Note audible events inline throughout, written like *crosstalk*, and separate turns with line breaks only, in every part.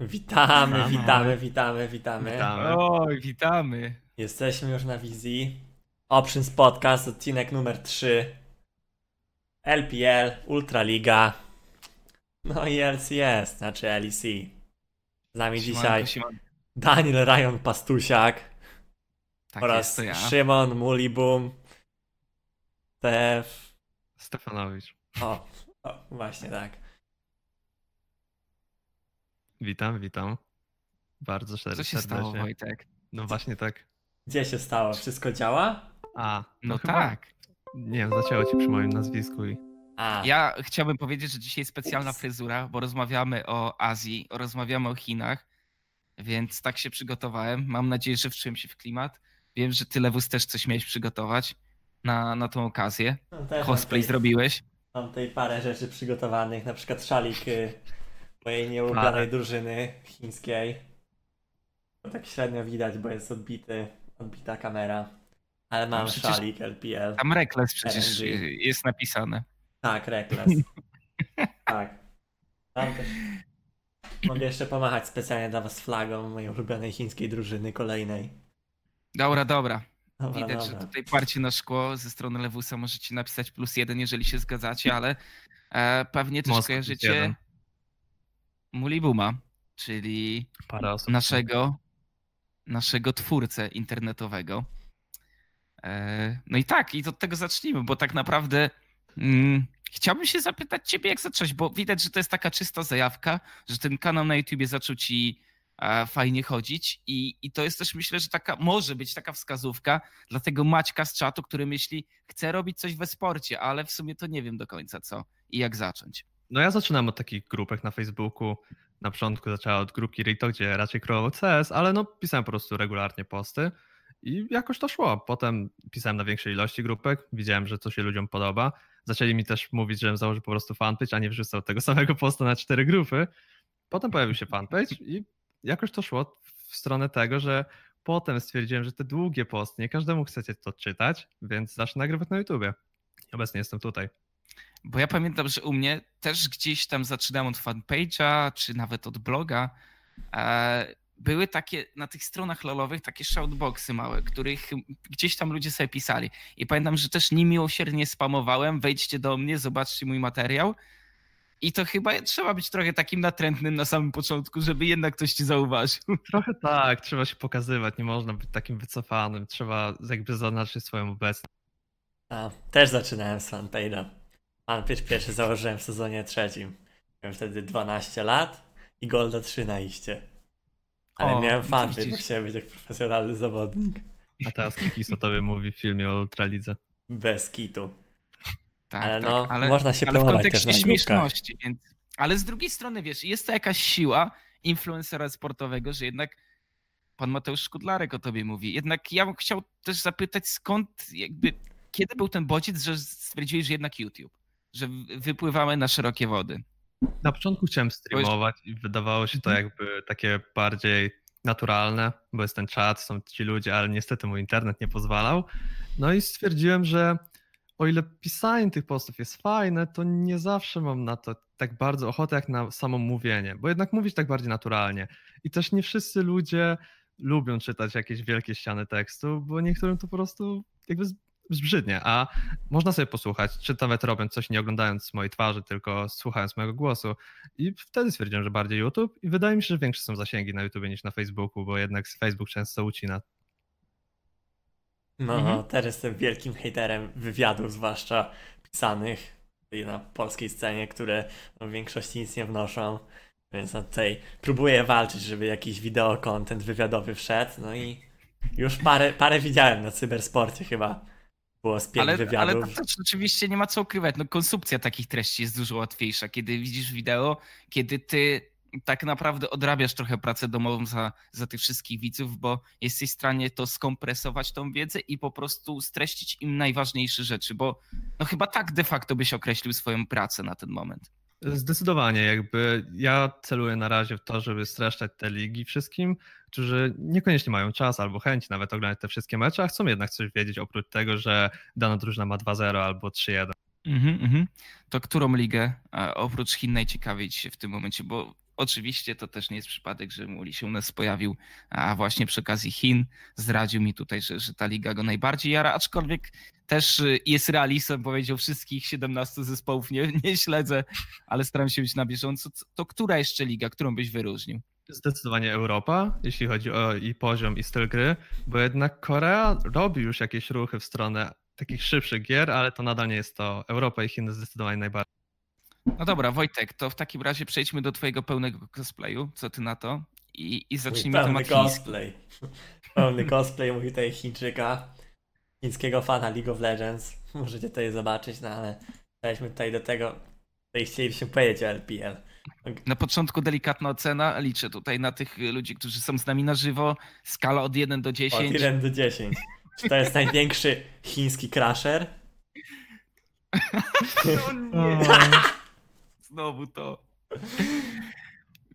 Witamy,
Witamy.
witamy, witamy, witamy.
Witamy.
Oj, witamy.
Jesteśmy już na wizji. Options Podcast, odcinek numer 3. LPL, Ultraliga. No i LCS, znaczy LEC. Z nami dzisiaj. Daniel Ryan Pastusiak
Tak
oraz
jest, to ja.
Szymon Mulibum. Tef.
Stefanowicz.
O, o, właśnie tak.
Witam, witam. Bardzo serdecznie.
Co się stało, Wojtek?
No właśnie tak.
Gdzie się stało? Wszystko działa?
A,
No,
chyba-
tak.
Nie wiem, zacięło ci przy moim nazwisku i...
A,
Ja chciałbym powiedzieć, że dzisiaj specjalna
Ups.
fryzura, bo rozmawiamy o Azji, rozmawiamy o Chinach, więc tak się przygotowałem. Mam nadzieję, że wczułem się w klimat. Wiem, że ty, Lewus, też coś miałeś przygotować na, na tą okazję.
no
Cosplay
tutaj-
zrobiłeś.
Mam tutaj parę rzeczy przygotowanych, na przykład szalik y, mojej nieulubionej drużyny chińskiej. To tak średnio widać, bo jest odbity, odbita kamera. Ale mam
No przecież-
szalik LPL.
Tam Rekles przecież
RNG.
jest napisane.
Tak, Reckless. *laughs* tak. Tam też. Mogę jeszcze pomachać specjalnie dla was flagą mojej ulubionej chińskiej drużyny kolejnej.
Dobra, dobra.
Dobra,
Widać, że
dobra.
tutaj parcie na szkło ze strony Lewusa możecie napisać plus jeden, jeżeli się zgadzacie, ale e, pewnie też
Moskwa
kojarzycie
jeden.
Mulibuma, czyli naszego, naszego twórcę internetowego. E, No i tak, i od tego zacznijmy, bo tak naprawdę mm, chciałbym się zapytać ciebie, jak zacząć, bo widać, że to jest taka czysta zajawka, że ten kanał na YouTubie zaczął ci e, fajnie chodzić i, i to jest też myślę, że taka może być taka wskazówka dla tego Maćka z czatu, który myśli, chce robić coś we sporcie, ale w sumie to nie wiem do końca co i jak zacząć.
No ja zaczynam od takich grupek na Facebooku. Na początku zaczęła od grupki Rito, gdzie raczej królował CS, ale no pisałem po prostu regularnie posty i jakoś to szło. Potem pisałem na większej ilości grupek, widziałem, że to się ludziom podoba. Zaczęli mi też mówić, żebym założył po prostu fanpage, a nie wrzucał tego *laughs* samego posta na cztery grupy. Potem pojawił się fanpage i jakoś to szło w stronę tego, że potem stwierdziłem, że te długie posty, nie każdemu chcecie to czytać, więc zacznę nagrywać na YouTubie. Obecnie jestem tutaj.
Bo ja pamiętam, że u mnie też gdzieś tam zaczynałem od fanpage'a, czy nawet od bloga. E, były takie na tych stronach lolowych takie shoutboxy małe, których gdzieś tam ludzie sobie pisali. I pamiętam, że też niemiłosiernie spamowałem, wejdźcie do mnie, zobaczcie mój materiał. I to chyba trzeba być trochę takim natrętnym na samym początku, żeby jednak ktoś ci zauważył.
Trochę tak, trzeba się pokazywać, nie można być takim wycofanym, trzeba jakby zaznaczyć swoją obecność.
A, też zaczynałem z fanpage'a. Fanpage pierwszy założyłem w sezonie trzecim. Miałem wtedy 12 lat i Golda 3 na iście. Ale
O,
miałem fanpage, bo chciałem być jak profesjonalny zawodnik.
A teraz Kikis o tobie mówi w filmie o Ultralidze.
Bez kitu.
Tak,
Ale
tak,
no,
ale,
można się
ale w
też
kontekście śmieszności. Więc... Ale z drugiej strony, wiesz, jest to jakaś siła influencera sportowego, że jednak pan Mateusz Szkudlarek o tobie mówi. Jednak ja bym chciał też zapytać, skąd jakby, kiedy był ten bodziec, że stwierdziłeś, że jednak YouTube, że wypływamy na szerokie wody.
Na początku chciałem streamować i wydawało się to
Mhm.
jakby takie bardziej naturalne, bo jest ten czat, są ci ludzie, ale niestety mój internet nie pozwalał. No i stwierdziłem, że o ile pisanie tych postów jest fajne, to nie zawsze mam na to tak bardzo ochotę jak na samo mówienie, bo jednak mówić tak bardziej naturalnie. I też nie wszyscy ludzie lubią czytać jakieś wielkie ściany tekstu, bo niektórym to po prostu jakby zbrzydnie, a można sobie posłuchać, czy nawet robiąc coś nie oglądając mojej twarzy, tylko słuchając mojego głosu. I wtedy stwierdziłem, że bardziej YouTube i wydaje mi się, że większe są zasięgi na YouTube niż na Facebooku, bo jednak Facebook często ucina.
No,
Mhm.
też jestem wielkim hejterem wywiadów, zwłaszcza pisanych i na polskiej scenie, które w większości nic nie wnoszą. Więc no, tutaj próbuję walczyć, żeby jakiś wideo content wywiadowy wszedł. No i już parę, parę widziałem na cybersporcie chyba. Było z pięć
Ale, ale
wywiadów.
to też oczywiście nie ma co ukrywać. No, konsumpcja takich treści jest dużo łatwiejsza, kiedy widzisz wideo, kiedy ty tak naprawdę odrabiasz trochę pracę domową za, za tych wszystkich widzów, bo jesteś w stanie to skompresować tą wiedzę i po prostu streścić im najważniejsze rzeczy, bo no chyba tak de facto byś określił swoją pracę na ten moment.
Zdecydowanie, jakby ja celuję na razie w to, żeby streszczać te ligi wszystkim, którzy niekoniecznie mają czas albo chęć nawet oglądać te wszystkie mecze, a chcą jednak coś wiedzieć oprócz tego, że dana drużyna ma 2-0 albo 3-1.
Mhm, mhm. To którą ligę oprócz Chin najciekawiej ci się w tym momencie? Bo oczywiście to też nie jest przypadek, że Muli się u nas pojawił, a właśnie przy okazji Chin zdradził mi tutaj, że, że ta liga go najbardziej jara, aczkolwiek też y, jest realistą, powiedział wszystkich 17 zespołów nie, nie śledzę, ale staram się być na bieżąco. To która jeszcze liga, którą byś wyróżnił?
Zdecydowanie Europa, jeśli chodzi o i poziom, i styl gry, bo jednak Korea robi już jakieś ruchy w stronę takich szybszych gier, ale to nadal nie jest to. Europa i Chiny zdecydowanie najbardziej.
No dobra, Wojtek, to w takim razie przejdźmy do twojego pełnego cosplayu. Co ty na to? I, i zacznijmy
Pełny
temat chiński.
cosplay. *laughs* Pełny cosplay, mówi tutaj Chińczyka, chińskiego fana League of Legends. Możecie tutaj zobaczyć, no ale przejdźmy tutaj do tego, tutaj chcielibyśmy powiedzieć o LPL.
Na początku delikatna ocena. Liczę tutaj na tych ludzi, którzy są z nami na żywo. Skala od 1 do
Od
10.
1 do 10. Czy to jest *laughs* największy chiński crasher?
O nie. *laughs* Znowu to.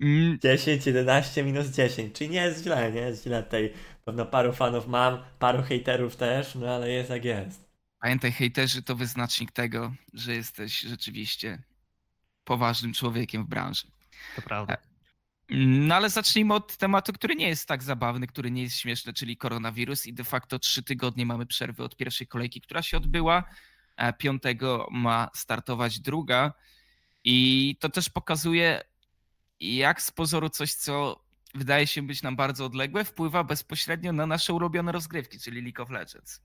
Mm,
10, 11 minus 10, czyli nie jest źle, nie jest źle tutaj. Pewno paru fanów mam, paru hejterów też, no ale jest jak jest.
Pamiętaj, hejterzy to wyznacznik tego, że jesteś rzeczywiście poważnym człowiekiem w branży.
To prawda.
No ale zacznijmy od tematu, który nie jest tak zabawny, który nie jest śmieszny, czyli koronawirus i de facto trzy tygodnie mamy przerwy od pierwszej kolejki, która się odbyła. E, Piątego ma startować druga i to też pokazuje, jak z pozoru coś, co wydaje się być nam bardzo odległe, wpływa bezpośrednio na nasze ulubione rozgrywki, czyli League of Legends.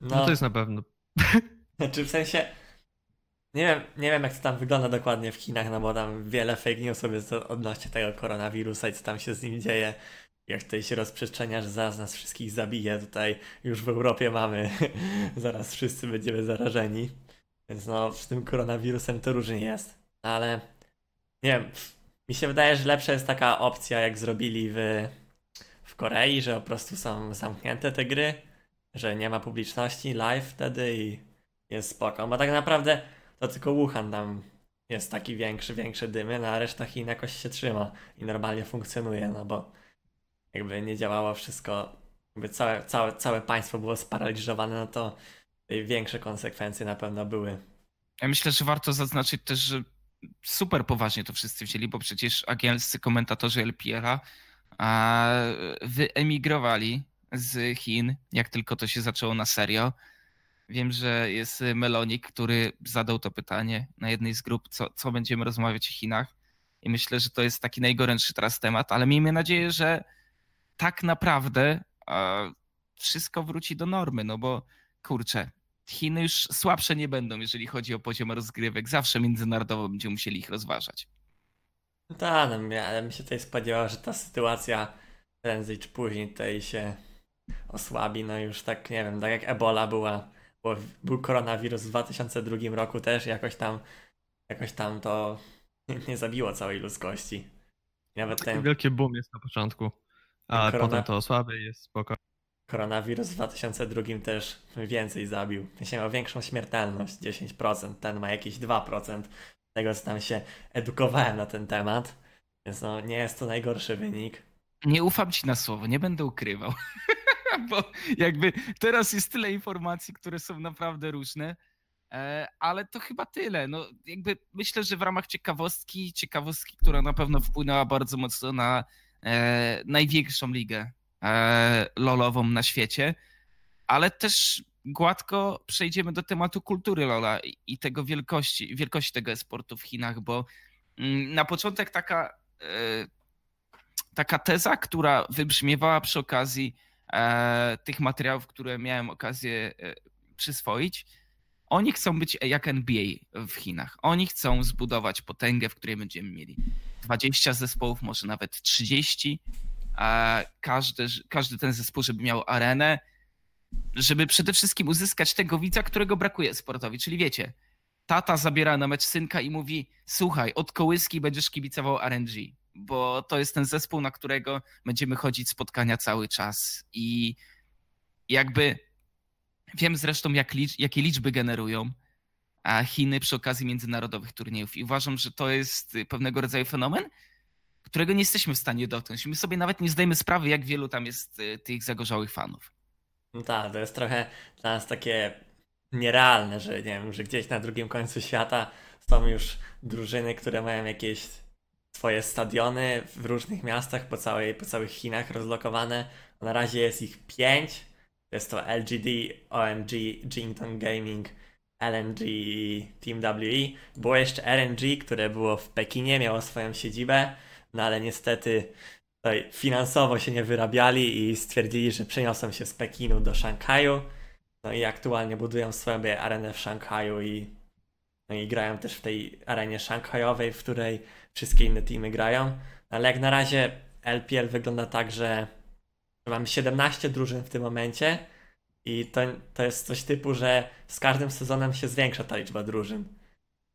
No to jest na pewno.
Znaczy w sensie. Nie wiem, nie wiem jak to tam wygląda dokładnie w Chinach, no bo tam wiele fake newsów jest odnośnie tego koronawirusa i co tam się z nim dzieje. Jak tutaj się rozprzestrzenia, że zaraz nas wszystkich zabije. Tutaj już w Europie mamy, *laughs* zaraz wszyscy będziemy zarażeni. Więc no, z tym koronawirusem to różnie jest. Ale nie wiem, mi się wydaje, że lepsza jest taka opcja, jak zrobili w, w Korei, że po prostu są zamknięte te gry, że nie ma publiczności live wtedy i jest spoko. Bo tak naprawdę to tylko Wuhan tam jest taki większy, większe dymy, no a reszta Chin jakoś się trzyma i normalnie funkcjonuje, no bo jakby nie działało wszystko, jakby całe, całe, całe państwo było sparaliżowane, no to większe konsekwencje na pewno były.
Ja myślę, że warto zaznaczyć też, że super poważnie to wszyscy wzięli, bo przecież angielscy komentatorzy LPL-a a, wyemigrowali z Chin, jak tylko to się zaczęło na serio. Wiem, że jest Melonik, który zadał to pytanie na jednej z grup, co, co będziemy rozmawiać o Chinach. I myślę, że to jest taki najgorętszy teraz temat, ale miejmy nadzieję, że tak naprawdę wszystko wróci do normy, no bo kurczę, Chiny już słabsze nie będą, jeżeli chodzi o poziom rozgrywek. Zawsze międzynarodowo będziemy musieli ich rozważać.
No tak, no, ja bym się tutaj spodziewał, że ta sytuacja prędzej czy później tutaj się osłabi. No już tak, nie wiem, tak jak Ebola była, bo był koronawirus w 2002 roku też jakoś tam, jakoś tam to *laughs* nie zabiło całej ludzkości. I Nawet ten
wielki boom jest na początku, a
Korona-
potem to osłabia i jest spoko.
koronawirus w 2002 też więcej zabił. Się miał większą śmiertelność, 10%, ten ma jakieś 2%. Z tego co tam się edukowałem na ten temat. Więc no nie jest to najgorszy wynik.
Nie ufam ci na słowo, nie będę ukrywał. *laughs* *laughs* Bo jakby teraz jest tyle informacji, które są naprawdę różne, e, ale to chyba tyle. No, jakby myślę, że w ramach ciekawostki, ciekawostki, która na pewno wpłynęła bardzo mocno na e, największą ligę e, lolową na świecie, ale też gładko przejdziemy do tematu kultury lola i- tego wielkości, wielkości tego esportu w Chinach, bo mm, na początek taka e, taka teza, która wybrzmiewała przy okazji tych materiałów, które miałem okazję e, przyswoić. Oni chcą być jak NBA w Chinach. Oni chcą zbudować potęgę, w której będziemy mieli 20 zespołów, może nawet 30. A każdy, każdy ten zespół, żeby miał arenę, żeby przede wszystkim uzyskać tego widza, którego brakuje sportowi. Czyli wiecie, tata zabiera na mecz synka i mówi: Słuchaj, od kołyski będziesz kibicował RNG, bo to jest ten zespół, na którego będziemy chodzić spotkania cały czas. I jakby wiem zresztą, jak licz, jakie liczby generują a Chiny przy okazji międzynarodowych turniejów. I uważam, że to jest pewnego rodzaju fenomen, którego nie jesteśmy w stanie dotknąć. My sobie nawet nie zdajemy sprawy, jak wielu tam jest y, tych zagorzałych fanów.
No tak, to jest trochę dla nas takie nierealne, że nie wiem, że gdzieś na drugim końcu świata są już drużyny, które mają jakieś swoje stadiony w różnych miastach po, całej, po całych Chinach rozlokowane. Na razie jest ich pięć. Jest to LGD, OMG, Jington Gaming, LNG i Team WE. Było jeszcze RNG, które było w Pekinie, miało swoją siedzibę, no ale niestety finansowo się nie wyrabiali i stwierdzili, że przeniosą się z Pekinu do Szanghaju. No i aktualnie budują sobie arenę w Szanghaju i, no i grają też w tej arenie szanghajowej, w której wszystkie inne teamy grają. Ale jak na razie LPL wygląda tak, że mamy 17 drużyn w tym momencie i to, to jest coś typu, że z każdym sezonem się zwiększa ta liczba drużyn.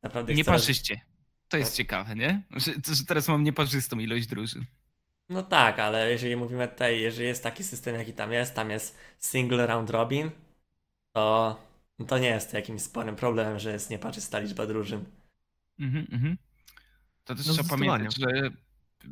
Naprawdę Nieparzyście. Coraz... To jest ciekawe, nie? Że, że teraz mam nieparzystą ilość drużyn.
No tak, ale jeżeli mówimy tutaj, jeżeli jest taki system, jaki tam jest, tam jest single round robin, to, to nie jest jakimś sporym problemem, że jest nieparzysta liczba drużyn. Mhm, mhm.
To też no trzeba pamiętać, że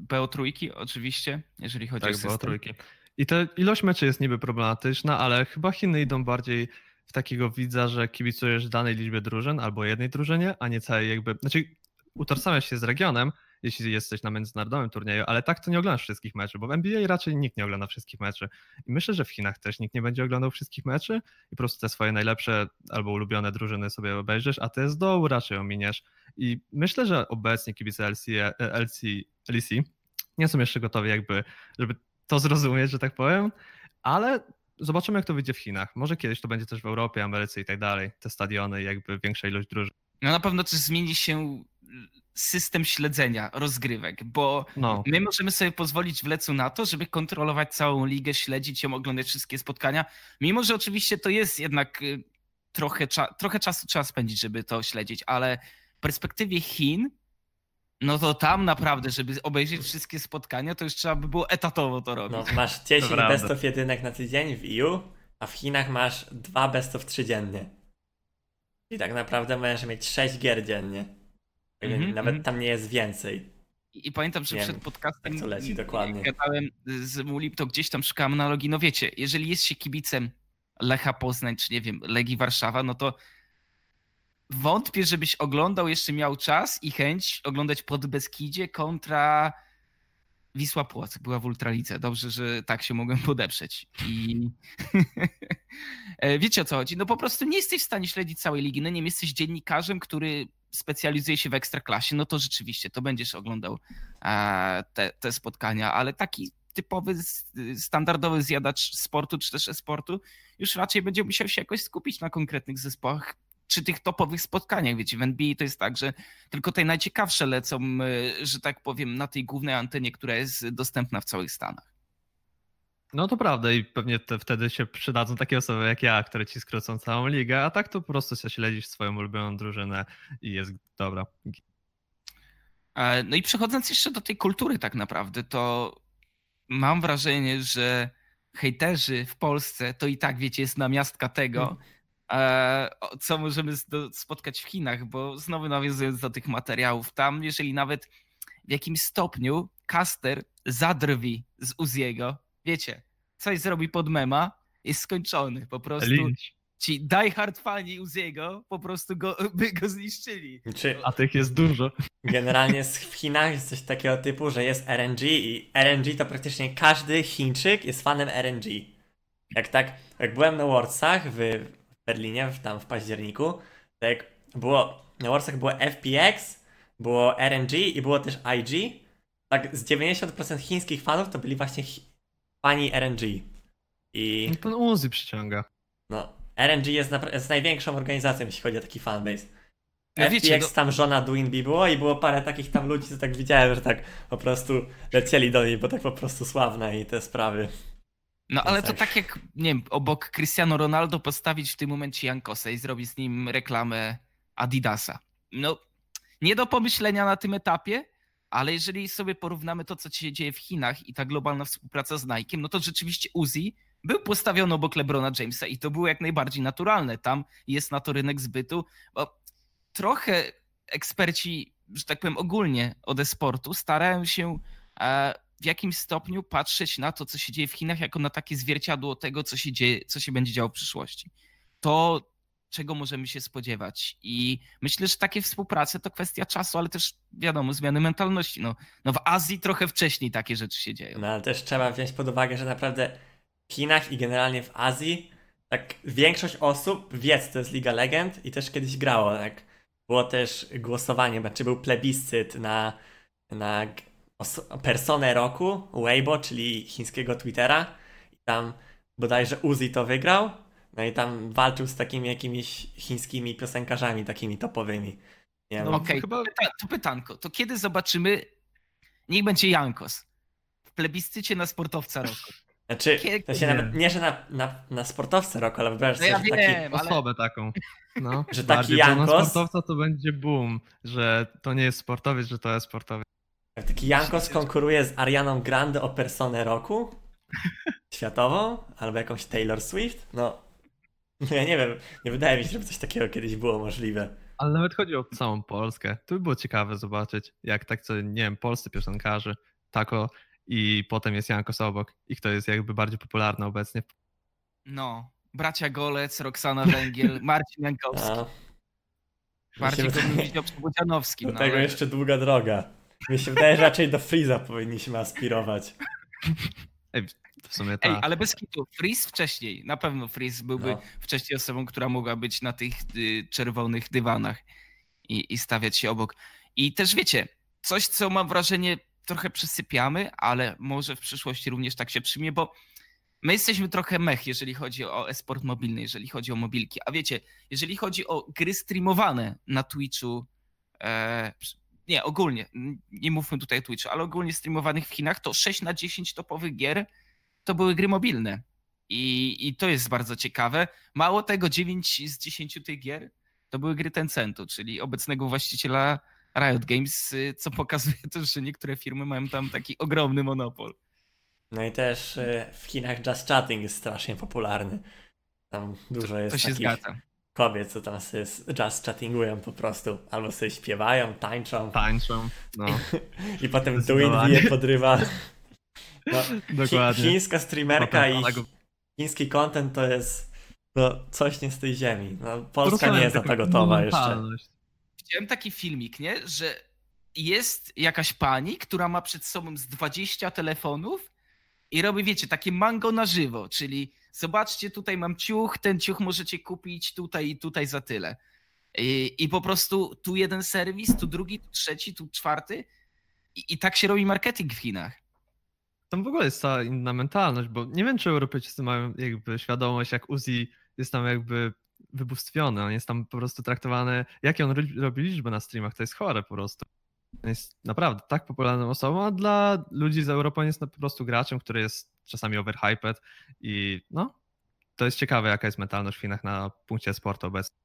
BO3 oczywiście, jeżeli chodzi tak, o system. BO3.
I ta ilość meczy jest niby problematyczna, ale chyba Chiny idą bardziej w takiego widza, że kibicujesz danej liczbie drużyn albo jednej drużynie, a nie całej jakby. Znaczy, utożsamiasz się z regionem, jeśli jesteś na międzynarodowym turnieju, ale tak to nie oglądasz wszystkich meczów, bo w NBA raczej nikt nie ogląda wszystkich meczy. I myślę, że w Chinach też nikt nie będzie oglądał wszystkich meczy i po prostu te swoje najlepsze albo ulubione drużyny sobie obejrzysz, a te z dołu raczej ominiesz. I myślę, że obecnie kibice LC, LC, LC nie są jeszcze gotowi jakby, żeby to zrozumieć, że tak powiem, ale zobaczymy jak to wyjdzie w Chinach. Może kiedyś to będzie też w Europie, Ameryce i tak dalej, te stadiony jakby większa ilość drużyn.
No na pewno też zmieni się system śledzenia rozgrywek, bo no. my możemy sobie pozwolić w Lecu na to, żeby kontrolować całą ligę, śledzić ją, oglądać wszystkie spotkania, mimo że oczywiście to jest jednak y, trochę, cza trochę czasu trzeba spędzić, żeby to śledzić, ale w perspektywie Chin no to tam naprawdę, żeby obejrzeć wszystkie spotkania, to już trzeba by było etatowo to robić.
No, masz 10 best of jedynek na tydzień w EU, a w Chinach masz dwa best of 3 dziennie. I tak naprawdę możesz mieć 6 gier dziennie. Mm -hmm, Nawet mm. tam nie jest więcej.
I, i pamiętam, że przed podcastem
jak to leci, dokładnie.
gadałem z Mulip, to gdzieś tam szukałem analogii. No wiecie, jeżeli jest się kibicem Lecha Poznań, czy nie wiem, Legii Warszawa, no to wątpię, żebyś oglądał, jeszcze miał czas i chęć oglądać pod Beskidzie kontra Wisła Płock. Była w Ultralice. Dobrze, że tak się mogłem podeprzeć. I *laughs* e, wiecie o co chodzi? No po prostu nie jesteś w stanie śledzić całej ligi. No nie jesteś dziennikarzem, który specjalizuje się w ekstraklasie, no to rzeczywiście to będziesz oglądał te, te spotkania, ale taki typowy, standardowy zjadacz sportu czy też e-sportu już raczej będzie musiał się jakoś skupić na konkretnych zespołach, czy tych topowych spotkaniach. Wiecie, w NBA to jest tak, że tylko te najciekawsze lecą, e, że tak powiem, na tej głównej antenie, która jest dostępna w całych Stanach.
No to prawda i pewnie te, wtedy się przydadzą takie osoby jak ja, które ci skrócą całą ligę, a tak to po prostu się śledzisz swoją ulubioną drużynę i jest dobra.
E, no i przechodząc jeszcze do tej kultury tak naprawdę, to mam wrażenie, że hejterzy w Polsce to i tak, wiecie, jest namiastka tego, E, co możemy spotkać w Chinach, bo znowu nawiązując do tych materiałów, tam jeżeli nawet w jakimś stopniu caster zadrwi z Uziego, wiecie, coś zrobi pod mema, jest skończony. Po prostu Lynch. ci die hard fani Uziego po prostu go, *laughs* by go zniszczyli.
Czy... A tych jest dużo.
Generalnie w Chinach jest coś takiego typu, że jest RNG i RNG to praktycznie każdy Chińczyk jest fanem RNG. Jak tak, jak byłem na Worldsach w Berlinie, tam w październiku, tak było, na Warsach było FPX, było RNG i było też IG. Tak z 90% chińskich fanów to byli właśnie fani RNG. I...
No ten Uzi przyciąga.
No, RNG jest, jest największą organizacją, jeśli chodzi o taki fanbase. Ja FPX wiecie, no... tam żona Dwinby było i było parę takich tam ludzi, co tak widziałem, że tak po prostu lecieli do niej, bo tak po prostu sławne i te sprawy.
No ale to tak jak, nie wiem, obok Cristiano Ronaldo postawić w tym momencie Jankosa i zrobić z nim reklamę Adidasa. No, nie do pomyślenia na tym etapie, ale jeżeli sobie porównamy to, co się dzieje w Chinach i ta globalna współpraca z Nike'em, no to rzeczywiście Uzi był postawiony obok LeBrona Jamesa i to było jak najbardziej naturalne. Tam jest na to rynek zbytu, bo trochę eksperci, że tak powiem ogólnie od e-sportu starają się e, w jakimś stopniu patrzeć na to, co się dzieje w Chinach, jako na takie zwierciadło tego, co się dzieje, co się będzie działo w przyszłości. To czego możemy się spodziewać. I myślę, że takie współprace to kwestia czasu, ale też wiadomo, zmiany mentalności. No, no w Azji trochę wcześniej takie rzeczy się dzieją.
No ale też trzeba wziąć pod uwagę, że naprawdę w Chinach i generalnie w Azji tak większość osób wie, co to jest Liga Legend i też kiedyś grało, tak. Było też głosowanie, czy był plebiscyt na, na personę roku Weibo, czyli chińskiego Twittera i tam bodajże Uzi to wygrał, no i tam walczył z takimi jakimiś chińskimi piosenkarzami takimi topowymi.
Nie no okej, okay. chyba... to pytanko, to kiedy zobaczymy, niech będzie Jankos w plebiscycie na sportowca roku?
Znaczy, to się nawet nie, że na, na, na sportowca roku, ale wyobraź
no ja
sobie,
wiem,
taki... ale... osobę taką. No,
że taki Jankos...
na sportowca to będzie boom, że to nie jest sportowiec, że to jest sportowiec.
Taki Jankos konkuruje z Arianą Grande o personę roku? Światową? Albo jakąś Taylor Swift? No, no *laughs* ja nie wiem, nie wydaje mi się, żeby coś takiego kiedyś było możliwe.
Ale nawet chodzi o całą Polskę. To by było ciekawe zobaczyć, jak tak co, nie wiem, polscy piosenkarze, tako i potem jest Jankos obok i kto jest jakby bardziej popularny obecnie.
No, bracia Golec, Roxana Węgiel, *laughs* Marcin Jankowski. A. Bardziej go *laughs* bym widział przy Budzianowskim.
Do no, tego ale... jeszcze długa droga. Mi się wydaje, że raczej do Freeza powinniśmy aspirować.
Ej, w sumie
tak. Ej, ale bez kitu, Freeze wcześniej, na pewno Freeze byłby no. wcześniej osobą, która mogła być na tych y, czerwonych dywanach i, i stawiać się obok. I też wiecie, coś, co mam wrażenie trochę przysypiamy, ale może w przyszłości również tak się przyjmie, bo my jesteśmy trochę mech, jeżeli chodzi o esport mobilny, jeżeli chodzi o mobilki. A wiecie, jeżeli chodzi o gry streamowane na Twitchu, e, nie, ogólnie, nie mówmy tutaj o Twitchu, ale ogólnie streamowanych w Chinach, to 6 na 10 topowych gier to były gry mobilne. I, I to jest bardzo ciekawe. Mało tego, 9 z 10 tych gier to były gry Tencentu, czyli obecnego właściciela Riot Games, co pokazuje też, że niektóre firmy mają tam taki ogromny monopol.
No i też y, w Chinach just chatting jest strasznie popularny. Tam dużo jest to się zgadza. Kobiet, co tam sobie just chattingują po prostu. Albo sobie śpiewają, tańczą.
Tańczą, no.
I potem Duin bije podrywa. No,
Dokładnie.
Chińska streamerka i chiński content to jest no, coś nie z tej ziemi. No, Polska nie jest na to gotowa jeszcze.
Widziałem taki filmik, nie? Że jest jakaś pani, która ma przed sobą z 20 telefonów i robi, wiecie, takie mango na żywo, czyli zobaczcie, tutaj mam ciuch, ten ciuch możecie kupić tutaj i tutaj za tyle. I, I, po prostu tu jeden serwis, tu drugi, tu trzeci, tu czwarty. I, I tak się robi marketing w Chinach.
Tam w ogóle jest cała inna mentalność, bo nie wiem, czy Europejczycy mają jakby świadomość, jak Uzi jest tam jakby wybóstwiony, on jest tam po prostu traktowany, jakie on robi liczby na streamach, to jest chore po prostu. Jest naprawdę tak popularną osobą, a dla ludzi z Europy on jest po prostu graczem, który jest czasami overhyped i no, to jest ciekawe, jaka jest mentalność w Chinach na punkcie sportu obecnie.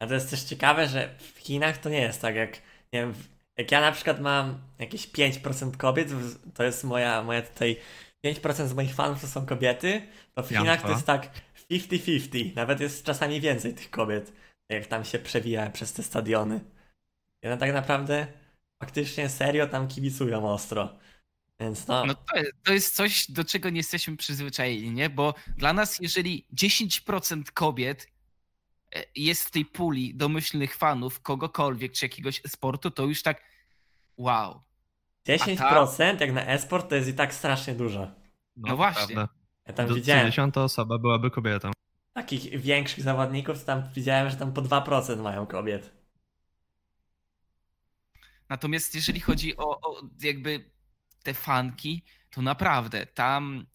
A to jest też ciekawe, że w Chinach to nie jest tak jak, nie wiem, jak ja na przykład mam jakieś 5% kobiet, to jest moja, moja tutaj 5% z moich fanów to są kobiety, to w Chinach to jest tak 50-50, nawet jest czasami więcej tych kobiet, jak tam się przewija przez te stadiony. No tak naprawdę faktycznie serio tam kibicują ostro. Więc no.
no to, jest, to jest coś, do czego nie jesteśmy przyzwyczajeni, nie? Bo dla nas, jeżeli 10% kobiet e, jest w tej puli domyślnych fanów kogokolwiek czy jakiegoś sportu, to już tak wow.
10% ta... jak na esport to jest i tak strasznie dużo.
No, no właśnie. Prawda.
Ja tam Do widziałem.
50 osoba byłaby kobietą.
Takich większych zawodników, to tam widziałem, że tam po 2% mają kobiet.
Natomiast jeżeli chodzi o, o jakby te fanki, to naprawdę tam,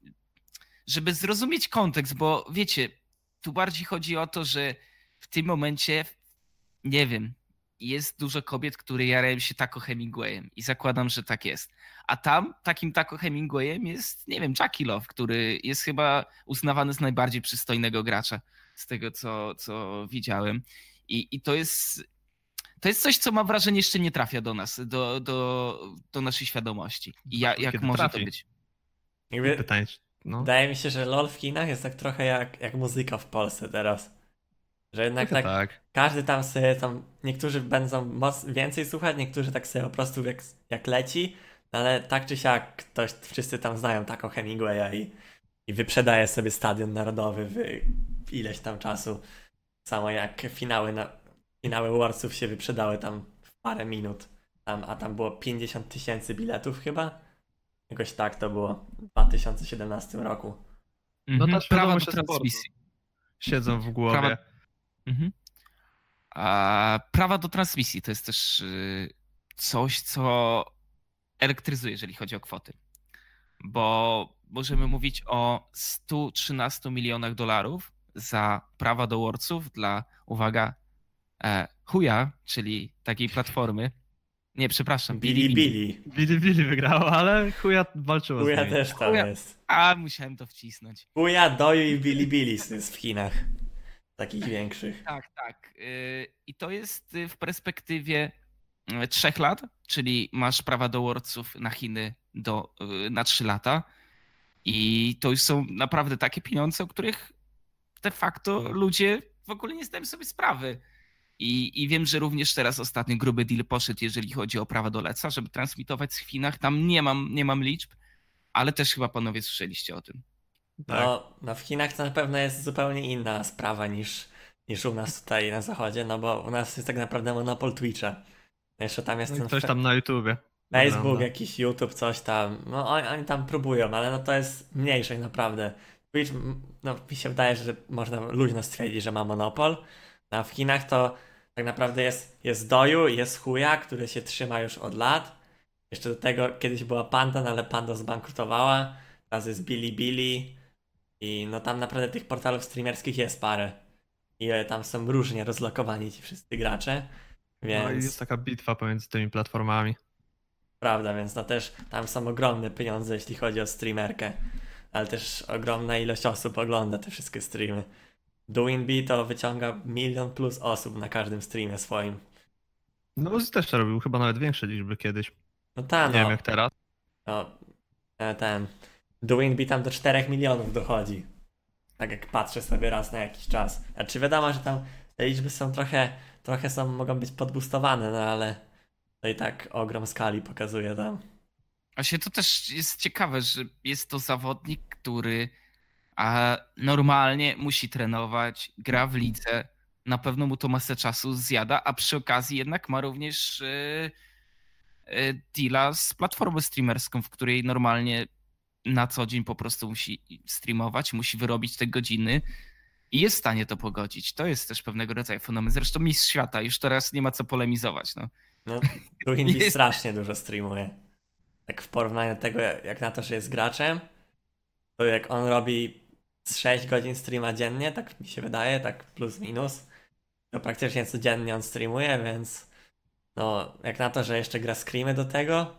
żeby zrozumieć kontekst, bo wiecie, tu bardziej chodzi o to, że w tym momencie, nie wiem, jest dużo kobiet, które jarają się Taco Hemingwayem i zakładam, że tak jest. A tam takim Taco Hemingwayem jest, nie wiem, Jackie Love, który jest chyba uznawany z najbardziej przystojnego gracza z tego, co, co widziałem. I, I to jest to jest coś, co mam wrażenie jeszcze nie trafia do nas, do, do, do naszej świadomości. I ja, jak Kiedy może trafi? to być?
Jakby, Pytanie, no. Wydaje mi się, że LOL w Chinach jest tak trochę jak, jak muzyka w Polsce teraz. Że jednak tak, tak, każdy tam sobie tam, niektórzy będą moc, więcej słuchać, niektórzy tak sobie po prostu jak, jak leci, ale tak czy siak ktoś, wszyscy tam znają taką Hemingwaya i, i wyprzedaje sobie stadion narodowy w, w ileś tam czasu. Samo jak finały, na, finały Warsów się wyprzedały tam w parę minut. Tam, a tam było 50 tysięcy biletów chyba. Jakoś tak to było w 2017 roku.
No
Mhm.
ta
Prawa do transmisji.
Siedzą w głowie.
Prawa- Mhm. A prawa do transmisji to jest też y, coś, co elektryzuje, jeżeli chodzi o kwoty. Bo możemy mówić o 113 milionach dolarów za prawa do Worldsów dla, uwaga, e, chuja, czyli takiej platformy. Nie, przepraszam,
Billy Billy.
Billy Billy wygrało, ale chuja walczyło z
Kuja
nimi.
też tam
Chuja.
jest.
A, musiałem to wcisnąć.
Kuja, Doju i Billy Billy jest w Chinach. Takich większych.
Tak, tak. Y, I to jest y, w perspektywie y, trzech lat, czyli masz prawa do Worldsów na Chiny do, na trzy lata. I to już są naprawdę takie pieniądze, o których de facto ludzie w ogóle nie zdają sobie sprawy. I, I wiem, że również teraz ostatni gruby deal poszedł, jeżeli chodzi o prawa do Leca, żeby transmitować w Chinach. Tam nie mam, nie mam liczb, ale też chyba panowie słyszeliście o tym.
Tak.
No, no w Chinach to na pewno jest zupełnie inna sprawa niż, niż u nas tutaj na zachodzie, no bo u nas jest tak naprawdę monopol Twitcha. Jeszcze tam jest
No
ten
Ktoś
fe-
tam na YouTubie.
Facebook,
ogląda.
jakiś YouTube, coś tam. No oni, oni tam próbują, ale no to jest mniejsze naprawdę. Twitch, no mi się wydaje, że można luźno stwierdzić, że ma monopol. No, a w Chinach to tak naprawdę jest, jest Doju, jest Huya, który się trzyma już od lat. Jeszcze do tego kiedyś była Panda, no ale Panda zbankrutowała. Teraz jest Bilibili. I no tam naprawdę tych portalów streamerskich jest parę. I tam są różnie rozlokowani ci wszyscy gracze. Więc...
No i jest taka bitwa pomiędzy tymi platformami.
Prawda, więc no też tam są ogromne pieniądze, jeśli chodzi o streamerkę. Ale też ogromna ilość osób ogląda te wszystkie streamy. Doinby to wyciąga milion plus osób na każdym streamie swoim.
No bo też robił chyba nawet większe liczby kiedyś.
No tak,
Nie wiem
no,
jak teraz.
no e, ten. Doinby tam do 4 milionów dochodzi. Tak jak patrzę sobie raz na jakiś czas. Znaczy wiadomo, że tam te liczby są trochę, trochę są, mogą być podbustowane, no ale to i tak ogrom skali pokazuje tam.
Właśnie to też jest ciekawe, że jest to zawodnik, który a normalnie musi trenować, gra w lidze, na pewno mu to masę czasu zjada, a przy okazji jednak ma również yy, yy, deala z platformą streamerską, w której normalnie na co dzień po prostu musi streamować, musi wyrobić te godziny i jest w stanie to pogodzić. To jest też pewnego rodzaju fenomen. Zresztą mistrz świata, już teraz nie ma co polemizować. No.
No,
Jest-
strasznie dużo streamuje. Tak w porównaniu do tego, jak na to, że jest graczem, to jak on robi z 6 godzin streama dziennie, tak mi się wydaje, tak plus minus, to praktycznie codziennie on streamuje, więc no, jak na to, że jeszcze gra screamy do tego,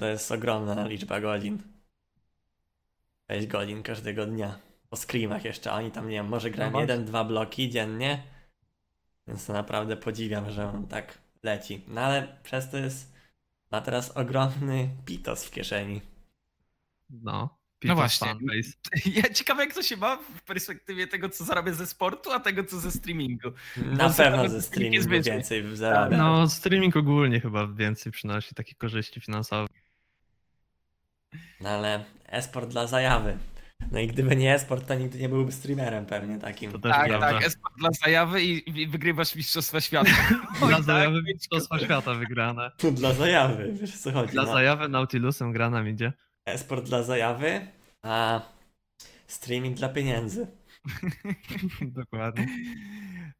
to jest ogromna liczba godzin. 6 godzin każdego dnia. Po screamach jeszcze, oni tam, nie wiem, może grają
właśnie.
jeden, dwa bloki dziennie, więc to naprawdę podziwiam, że on tak leci. No ale przez to jest, ma teraz ogromny pitos w kieszeni.
No.
No właśnie.
Fanbase. *laughs*
Ja ciekawe, jak to się ma w perspektywie tego, co zarabia ze sportu, a tego, co ze streamingu.
Na
Bo
pewno ze streamingu
więcej.
więcej zarabia.
No, streaming ogólnie chyba więcej przynosi takich korzyści finansowych.
No ale esport dla zajawy. No i gdyby nie esport, to nigdy nie byłby streamerem pewnie takim.
To też
Tak,
prawda.
tak, esport dla zajawy i, i wygrywasz Mistrzostwa Świata. *laughs*
Dla
Oj,
zajawy
tak.
Mistrzostwa Świata wygrane.
Dla zajawy, wiesz o co chodzi.
Dla
no.
zajawy Nautilusem gra nam idzie.
Esport dla zajawy, a streaming dla pieniędzy. *laughs*
Dokładnie.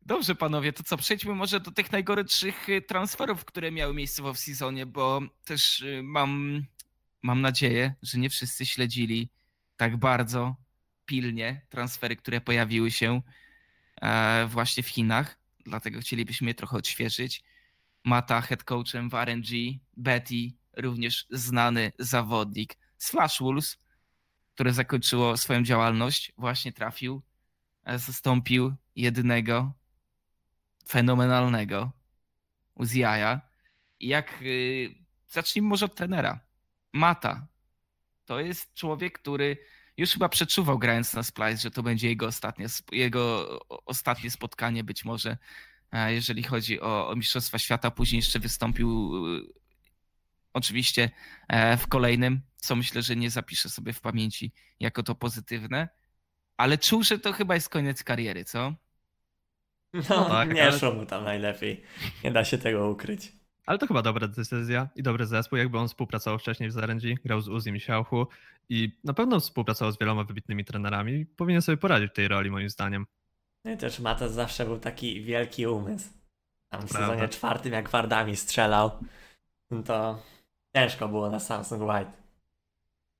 Dobrze, panowie, to co? Przejdźmy może do tych najgorętszych y, transferów, które miały miejsce w off-seasonie, bo też y, mam, mam nadzieję, że nie wszyscy śledzili tak bardzo pilnie transfery, które pojawiły się e, właśnie w Chinach. Dlatego chcielibyśmy je trochę odświeżyć. Mata head coachem w RNG, Betty, również znany zawodnik z Flash Wolves, które zakończyło swoją działalność, właśnie trafił, e, zastąpił jednego fenomenalnego Uziaja. Jak y, zacznijmy może od trenera. Mata. To jest człowiek, który już chyba przeczuwał grając na Splice, że to będzie jego ostatnie, jego ostatnie spotkanie być może, e, jeżeli chodzi o, o Mistrzostwa Świata. Później jeszcze wystąpił y, oczywiście e, w kolejnym, co myślę, że nie zapiszę sobie w pamięci jako to pozytywne, ale czuł, że to chyba jest koniec kariery, co?
No,
tak,
nie
ale-
szło mu tam najlepiej. Nie da się tego ukryć.
Ale to chyba dobra decyzja i dobry zespół, jakby on współpracował wcześniej w ZRNG, grał z Uzim i Siałchu i na pewno współpracował z wieloma wybitnymi trenerami i powinien sobie poradzić w tej roli moim zdaniem.
No i też Mata zawsze był taki wielki umysł. Tam w
Prawda.
sezonie czwartym, jak Wardami strzelał, no to ciężko było na Samsung White.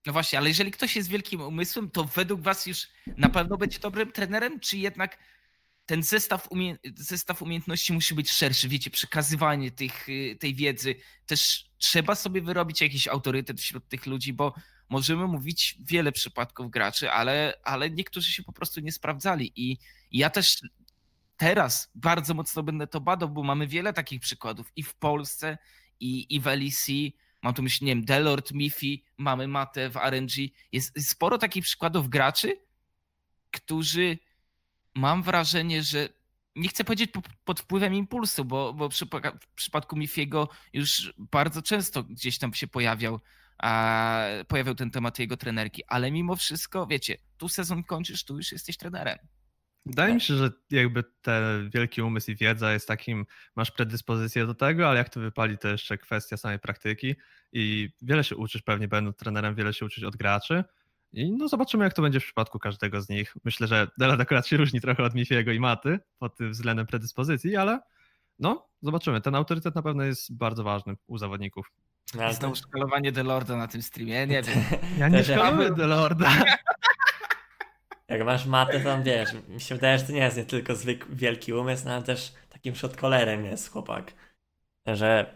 No właśnie, ale jeżeli ktoś jest wielkim umysłem, to według was już na pewno będzie dobrym trenerem, czy jednak ten zestaw, umie zestaw umiejętności musi być szerszy, wiecie, przekazywanie tych, y, tej wiedzy. Też trzeba sobie wyrobić jakiś autorytet wśród tych ludzi, bo możemy mówić wiele przypadków graczy, ale, ale niektórzy się po prostu nie sprawdzali i ja też teraz bardzo mocno będę to badał, bo mamy wiele takich przykładów i w Polsce, i, i w LEC. Mam tu myśl, nie wiem, Delord, Mifi, mamy Matę w RNG. Jest sporo takich przykładów graczy, którzy mam wrażenie, że nie chcę powiedzieć po- pod wpływem impulsu, bo, bo przy, w przypadku Mifiego już bardzo często gdzieś tam się pojawiał, a, pojawiał ten temat jego trenerki, ale mimo wszystko, wiecie, tu sezon kończysz, tu już jesteś trenerem.
Wydaje
Tak.
mi się, że jakby ten wielki umysł i wiedza jest takim, masz predyspozycję do tego, ale jak to wypali, to jeszcze kwestia samej praktyki i wiele się uczysz pewnie będąc trenerem, wiele się uczyć od graczy i no zobaczymy jak to będzie w przypadku każdego z nich. Myślę, że Delat akurat się różni trochę od Mifiego i Maty pod tym względem predyspozycji, ale no zobaczymy. Ten autorytet na pewno jest bardzo ważny u zawodników.
No,
Znowu szkalowanie Delorda na tym streamie, nie wiem. *laughs*
Ja nie szkaluję Delorda. *laughs*
Jak masz matę, to wiesz, mi się wydaje, że to nie jest nie tylko zwyk wielki umysł, no ale też takim shotcollerem jest chłopak. Że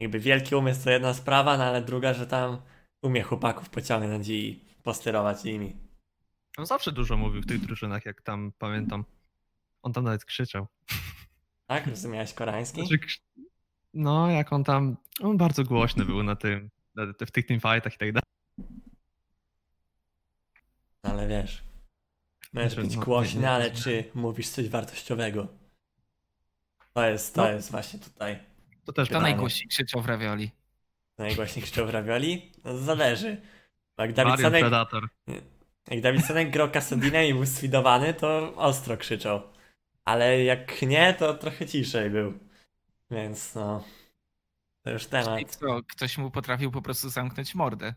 jakby wielki umysł to jedna sprawa, no ale druga, że tam umie chłopaków pociągnąć i posterować nimi.
On zawsze dużo mówił w tych drużynach, jak tam pamiętam. On tam nawet krzyczał.
Tak? Rozumiałeś koreański?
Znaczy, no, jak on tam. On bardzo głośny był na tym, na, w tych teamfightach i tak dalej.
Ale wiesz, możesz
Znaczy,
być
no,
głośny, ale czy mówisz coś wartościowego? To jest, to
No.
jest właśnie tutaj.
To też
Kto najgłośniej krzyczał w ravioli?
Najgłośniej krzyczał w ravioli? No, zależy. Jak Dawid Sanek,
Predator.
jak Dawid Sanek grał Kasadinem i był sfidowany, to ostro krzyczał. Ale jak nie, to trochę ciszej był. Więc no, to już
Czyli
temat.
co, ktoś mu potrafił po prostu zamknąć mordę.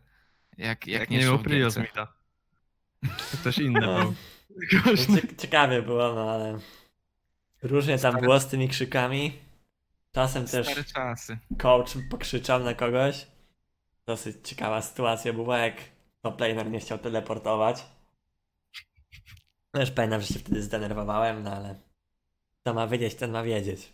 Jak, jak,
Jak
nie,
nie był Prius ktoś inny
No.
był.
No, ciekawie było, no ale różnie tam
Stare-
było z tymi krzykami. Czasem też
Stare czasy.
coach pokrzyczał na kogoś. Dosyć ciekawa sytuacja była, jak top laner nie chciał teleportować. Też pamiętam, że się wtedy zdenerwowałem, no ale kto ma wiedzieć, ten ma wiedzieć.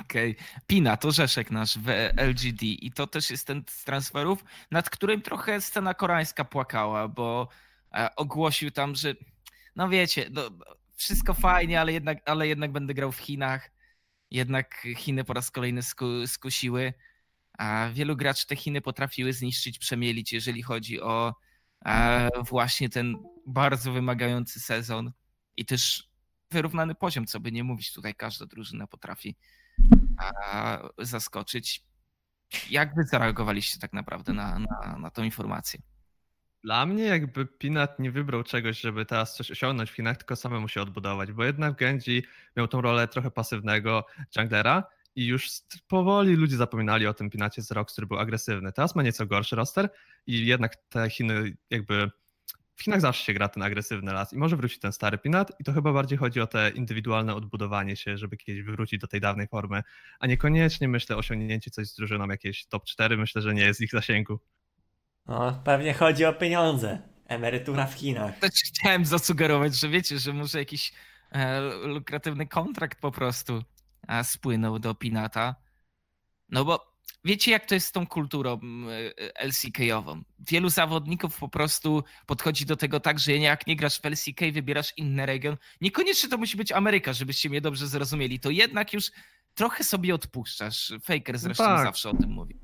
Okej. Pina to Rzeszek nasz w LGD i to też jest ten z transferów, nad którym trochę scena koreańska płakała, bo e, ogłosił tam, że no wiecie, no, wszystko fajnie, ale jednak, ale jednak będę grał w Chinach. Jednak Chiny po raz kolejny sku, skusiły, a wielu graczy te Chiny potrafiły zniszczyć, przemielić, jeżeli chodzi o e, właśnie ten bardzo wymagający sezon i też wyrównany poziom, co by nie mówić, tutaj każda drużyna potrafi zaskoczyć. Jak wy zareagowaliście tak naprawdę na, na, na tą informację?
Dla mnie jakby Pinat nie wybrał czegoś, żeby teraz coś osiągnąć w Chinach, tylko samemu się odbudować, bo jednak Genji miał tą rolę trochę pasywnego junglera i już powoli ludzie zapominali o tym Pinacie z Rox, który był agresywny. Teraz ma nieco gorszy roster i jednak te Chiny jakby w Chinach zawsze się gra ten agresywny las i może wrócić ten stary Pinat i to chyba bardziej chodzi o te indywidualne odbudowanie się, żeby kiedyś wrócić do tej dawnej formy, a niekoniecznie myślę osiągnięcie coś z drużyną jakieś top 4, myślę, że nie jest ich zasięgu.
No, pewnie chodzi o pieniądze. Emerytura w Chinach.
Też chciałem zasugerować, że wiecie, że może jakiś e, lukratywny kontrakt po prostu e, spłynął do Pinata. No bo wiecie, jak to jest z tą kulturą e, LCK-ową. Wielu zawodników po prostu podchodzi do tego tak, że jak nie grasz w LCK, wybierasz inny region. Niekoniecznie to musi być Ameryka, żebyście mnie dobrze zrozumieli. To jednak już trochę sobie odpuszczasz. Faker zresztą
tak.
zawsze o tym mówi.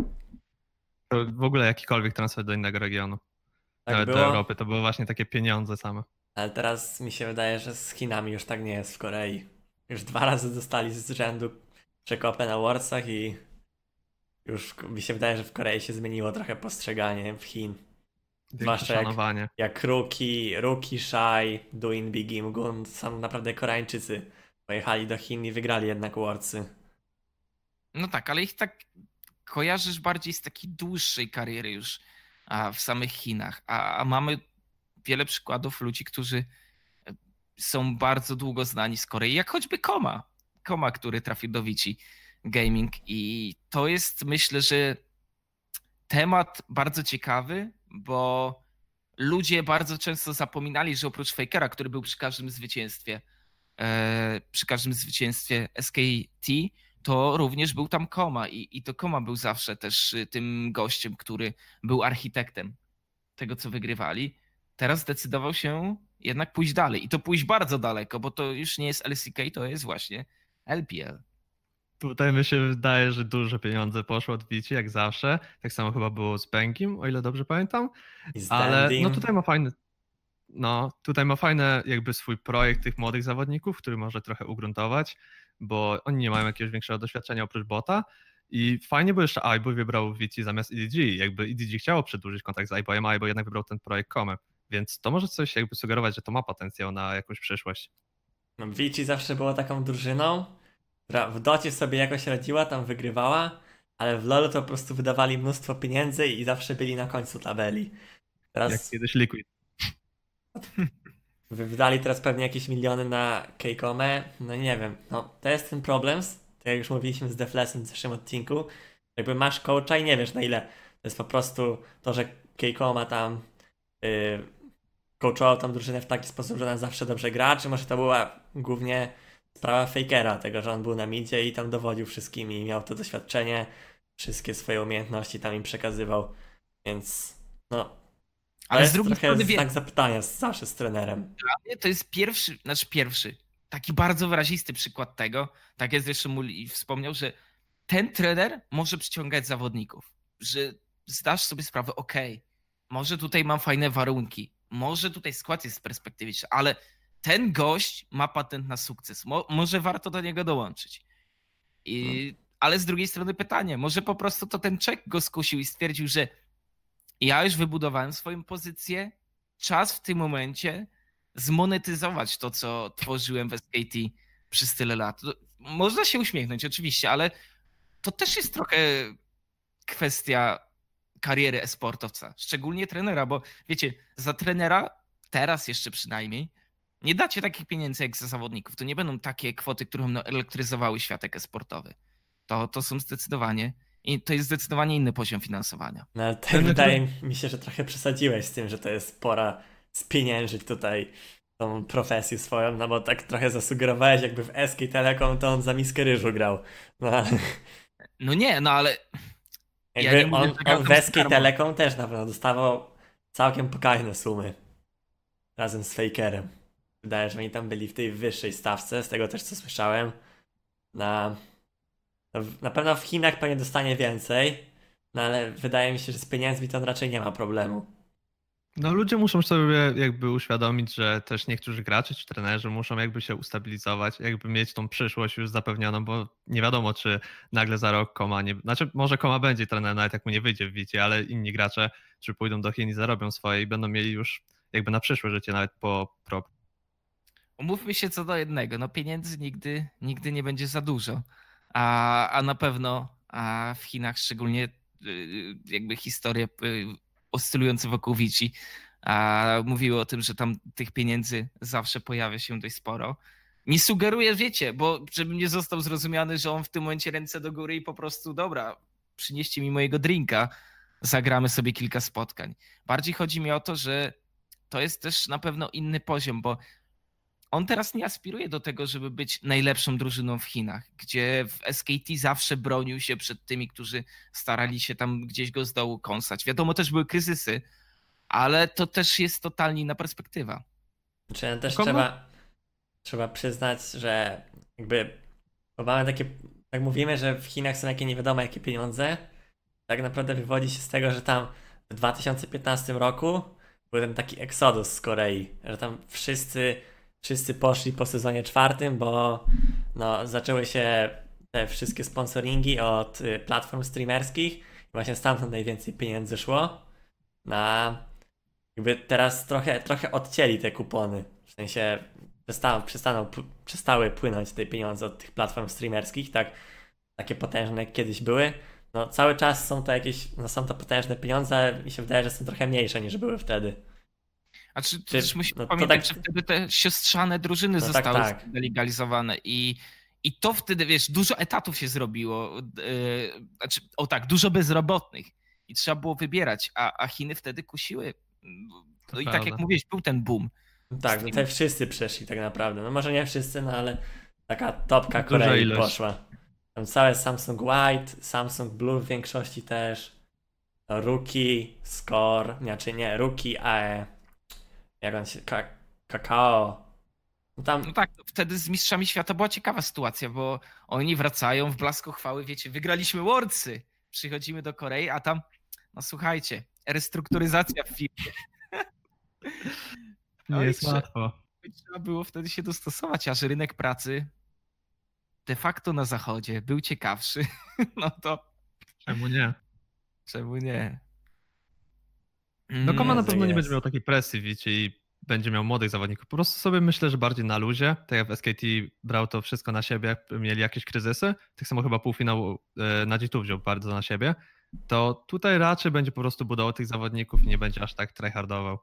To w ogóle jakikolwiek transfer do innego regionu.
Tak
Nawet do
było,
Europy to były właśnie takie pieniądze same.
ale teraz mi się wydaje, że z Chinami już tak nie jest w Korei. Już dwa *laughs* razy dostali z rzędu przekopę na Worldsach i już mi się wydaje, że w Korei się zmieniło trochę postrzeganie w Chin. Zwłaszcza jak-. Jak Ruki, Ruki, Shai, Duin, Big Im Gun, to są naprawdę Koreańczycy Pojechali do Chin i wygrali jednak Worldsy.
No tak, ale ich tak kojarzysz bardziej z takiej dłuższej kariery już w samych Chinach. A, a mamy wiele przykładów ludzi, którzy e, są bardzo długo znani z Korei, jak choćby Koma. Koma, który trafił do Vici Gaming. I to jest, myślę, że temat bardzo ciekawy, bo ludzie bardzo często zapominali, że oprócz Fakera, który był przy każdym zwycięstwie, e, przy każdym zwycięstwie SKT, to również był tam Koma i, i to Koma był zawsze też y, tym gościem, który był architektem tego, co wygrywali. Teraz zdecydował się jednak pójść dalej i to pójść bardzo daleko, bo to już nie jest LCK, to jest właśnie LPL.
Tutaj mi się wydaje, że duże pieniądze poszło od Vici, jak zawsze. Tak samo chyba było z Benkim, o ile dobrze pamiętam. Ale no tutaj ma fajny. No, tutaj ma fajny jakby swój projekt tych młodych zawodników, który może trochę ugruntować, bo oni nie mają jakiegoś większego doświadczenia oprócz bota. I fajnie, bo jeszcze Aibo wybrał Vici zamiast EDG. Jakby EDG chciało przedłużyć kontakt z Aiboem, Aibo jednak wybrał ten projekt Kome. Więc to może coś jakby sugerować, że to ma potencjał na jakąś przyszłość.
No, zawsze była taką drużyną, która w docie sobie jakoś radziła, tam wygrywała, ale w LoL to po prostu wydawali mnóstwo pieniędzy i zawsze byli na końcu tabeli.
Teraz... Jak kiedyś Liquid. *laughs*
Wydali teraz pewnie jakieś miliony na Keikome. No nie wiem, no to jest ten problem, tak jak już mówiliśmy z Deflesem w zeszłym odcinku. Jakby masz coacha i nie wiesz na ile to jest po prostu to, że Keikoma tam yy, coachował tam drużynę w taki sposób, że ona zawsze dobrze gra, czy może to była głównie sprawa Fakera, tego, że on był na midzie i tam dowodził wszystkimi i miał to doświadczenie, wszystkie swoje umiejętności tam im przekazywał, więc no. Ale z drugiej strony znak zapytania zawsze z trenerem.
Dla mnie to jest pierwszy, znaczy pierwszy, taki bardzo wyrazisty przykład tego, tak jak zresztą Muli wspomniał, że ten trener może przyciągać zawodników, że zdasz sobie sprawę, ok, może tutaj mam fajne warunki, może tutaj skład jest perspektywiczny, ale ten gość ma patent na sukces. Mo może warto do niego dołączyć. I, no. Ale z drugiej strony pytanie, może po prostu to ten Czech go skusił i stwierdził, że ja już wybudowałem swoją pozycję, czas w tym momencie zmonetyzować to, co tworzyłem w SKT przez tyle lat. Można się uśmiechnąć, oczywiście, ale to też jest trochę kwestia kariery esportowca, szczególnie trenera, bo wiecie, za trenera, teraz jeszcze przynajmniej, nie dacie takich pieniędzy jak za zawodników. To nie będą takie kwoty, które elektryzowały światek esportowy. To, to są zdecydowanie i to jest zdecydowanie inny poziom finansowania.
No ale tak wydaje mi się, że trochę przesadziłeś z tym, że to jest pora spieniężyć tutaj tą profesję swoją, no bo tak trochę zasugerowałeś, jakby w SK Telekom to on za miskę ryżu grał. No, ale...
no nie, no ale...
Jakby ja on, on w SK Telekom też na pewno dostawał całkiem pokaźne sumy. Razem z Fakerem. Wydaje, że oni tam byli w tej wyższej stawce, z tego też co słyszałem. Na, na pewno w Chinach pewnie dostanie więcej, no ale wydaje mi się, że z pieniędzmi to raczej nie ma problemu.
No ludzie muszą sobie jakby uświadomić, że też niektórzy gracze czy trenerzy muszą jakby się ustabilizować, jakby mieć tą przyszłość już zapewnioną, bo nie wiadomo, czy nagle za rok Koma nie... Znaczy może Koma będzie trenerem, nawet jak mu nie wyjdzie w Wicie, ale inni gracze, czy pójdą do Chin i zarobią swoje i będą mieli już jakby na przyszłe życie nawet po pro
umówmy się co do jednego, no pieniędzy nigdy, nigdy nie będzie za dużo, a, a na pewno a w Chinach szczególnie y, jakby historie y, oscylujące wokół Vici a mówiły o tym, że tam tych pieniędzy zawsze pojawia się dość sporo. Nie sugeruję, wiecie, bo żebym nie został zrozumiany, że on w tym momencie ręce do góry i po prostu dobra, przynieście mi mojego drinka, zagramy sobie kilka spotkań. Bardziej chodzi mi o to, że to jest też na pewno inny poziom, bo on teraz nie aspiruje do tego, żeby być najlepszą drużyną w Chinach, gdzie w SKT zawsze bronił się przed tymi, którzy starali się tam gdzieś go z dołu kąsać. Wiadomo, też były kryzysy, ale to też jest totalnie inna perspektywa.
Znaczy, też trzeba, trzeba przyznać, że jakby mamy takie, tak mówimy, że w Chinach są jakie nie wiadomo jakie pieniądze, tak naprawdę wywodzi się z tego, że tam w 2015 roku był ten taki eksodus z Korei, że tam wszyscy wszyscy poszli po sezonie czwartym, bo no, zaczęły się te wszystkie sponsoringi od y, platform streamerskich właśnie stamtąd najwięcej pieniędzy szło. Na jakby teraz trochę, trochę odcięli te kupony. W sensie przestaną, przestały płynąć te pieniądze od tych platform streamerskich, tak takie potężne jak kiedyś były, no cały czas są to jakieś, no są to potężne pieniądze, ale mi się wydaje, że są trochę mniejsze niż były wtedy.
A czy,
Czy-
też musimy
no to
pamiętać,
tak-
że wtedy te siostrzane drużyny
No tak,
zostały
tak.
legalizowane i, i to wtedy, wiesz, dużo etatów się zrobiło. Yy, znaczy, o tak, dużo bezrobotnych i trzeba było wybierać, a, a Chiny wtedy kusiły. No i tak jak
prawda.
mówiłeś, był ten boom.
Tak, no tutaj wszyscy przeszli tak naprawdę. No może nie wszyscy, no ale taka topka
Duża
Korei
ilość.
poszła. Tam całe Samsung White, Samsung Blue w większości też. No, Rookie, Score, znaczy nie, Rookie, a jak on się, ka Kakao. No tam,
No tak, wtedy z Mistrzami Świata była ciekawa sytuacja, bo oni wracają w blasku chwały, wiecie, wygraliśmy Worldsy. Przychodzimy do Korei, a tam, no słuchajcie, restrukturyzacja w firmie. *laughs*
Nie
Oj,
jest
trzeba-
łatwo.
Trzeba było wtedy się dostosować, aż rynek pracy de facto na zachodzie był ciekawszy. *laughs* No to
Czemu nie?
czemu nie?
No Koma na
Jest,
pewno nie
jest.
będzie miał takiej presji, wiecie, i będzie miał młodych zawodników. Po prostu sobie myślę, że bardziej na luzie, tak jak w SKT brał to wszystko na siebie, jak mieli jakieś kryzysy, tak samo chyba półfinał e, na G2 wziął bardzo na siebie, to tutaj raczej będzie po prostu budował tych zawodników i nie będzie aż tak tryhardował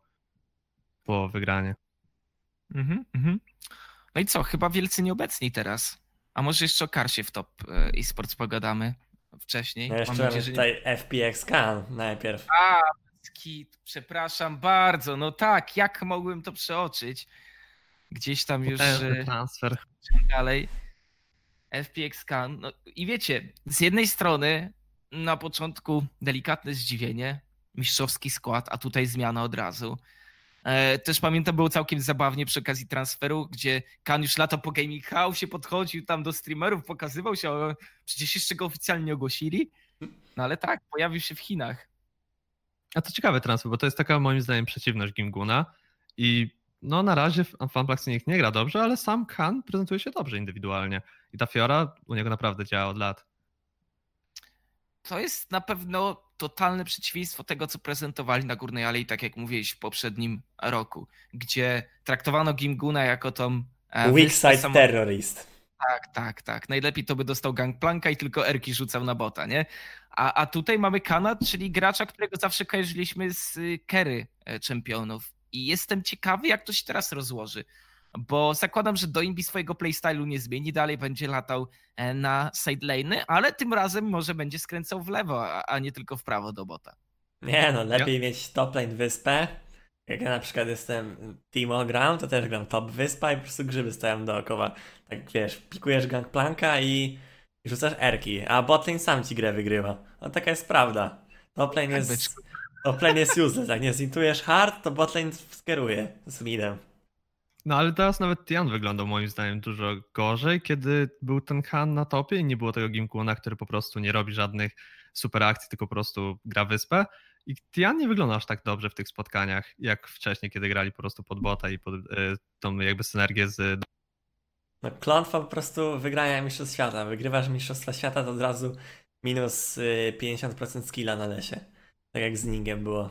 po wygranie.
Mhm, mhm. No i co, chyba wielcy nieobecni teraz. A może jeszcze o Karsie w top e, e-sports pogadamy wcześniej.
no jeszcze
Mam nadzieję,
mamy
że nie...
tutaj FPX Can najpierw.
A, Przepraszam bardzo. No tak, jak mogłem to przeoczyć? Gdzieś tam już e,
transfer.
dalej. FPX Can. No i wiecie, z jednej strony na początku delikatne zdziwienie, mistrzowski skład, a tutaj zmiana od razu. E, Też pamiętam, było całkiem zabawnie przy okazji transferu, gdzie Kan już lata po Gaming House się podchodził tam do streamerów, pokazywał się, przecież jeszcze go oficjalnie nie ogłosili. No ale tak, pojawił się w Chinach.
A to ciekawy transfer, bo to jest taka moim zdaniem przeciwność Gimguna i no na razie Funplex niech nie gra dobrze, ale sam Khan prezentuje się dobrze indywidualnie i ta Fiora u niego naprawdę działa od lat.
To jest na pewno totalne przeciwieństwo tego, co prezentowali na Górnej Alei, tak jak mówiłeś w poprzednim roku, gdzie traktowano Gimguna jako tą e,
Weak Side
samo-
Terrorist.
Tak, tak, tak. Najlepiej to by dostał Gangplanka i tylko Erki rzucał na bota, nie? A, a tutaj mamy Kana, czyli gracza, którego zawsze kojarzyliśmy z y, Kerry e, czempionów. I jestem ciekawy, jak to się teraz rozłoży. Bo zakładam, że Doimbi swojego playstylu nie zmieni, dalej będzie latał e, na sidelane, ale tym razem może będzie skręcał w lewo, a, nie tylko w prawo do bota.
Nie no, lepiej mieć top lane wyspę. Jak ja na przykład jestem Timo gram, to też gram top wyspa i po prostu grzyby stoją dookoła. Tak wiesz, pikujesz gangplanka i rzucasz erki, a botlane sam ci grę wygrywa. No taka jest prawda. Top lane
Tak,
jest,
byczku.
top lane jest useless. Jak nie zintujesz hard, to botlane skieruje z midem.
No ale teraz nawet Tian wyglądał moim zdaniem dużo gorzej, kiedy był ten Han na topie i nie było tego Gimkuna, który po prostu nie robi żadnych super akcji, tylko po prostu gra wyspę. I Tian nie wygląda aż tak dobrze w tych spotkaniach, jak wcześniej, kiedy grali po prostu pod bota i pod y, tą jakby synergię z
No klątwa po prostu wygrania Mistrzostw Świata. Wygrywasz Mistrzostwa Świata, to od razu minus y, 50% skilla na lesie. Tak jak z Ningiem było.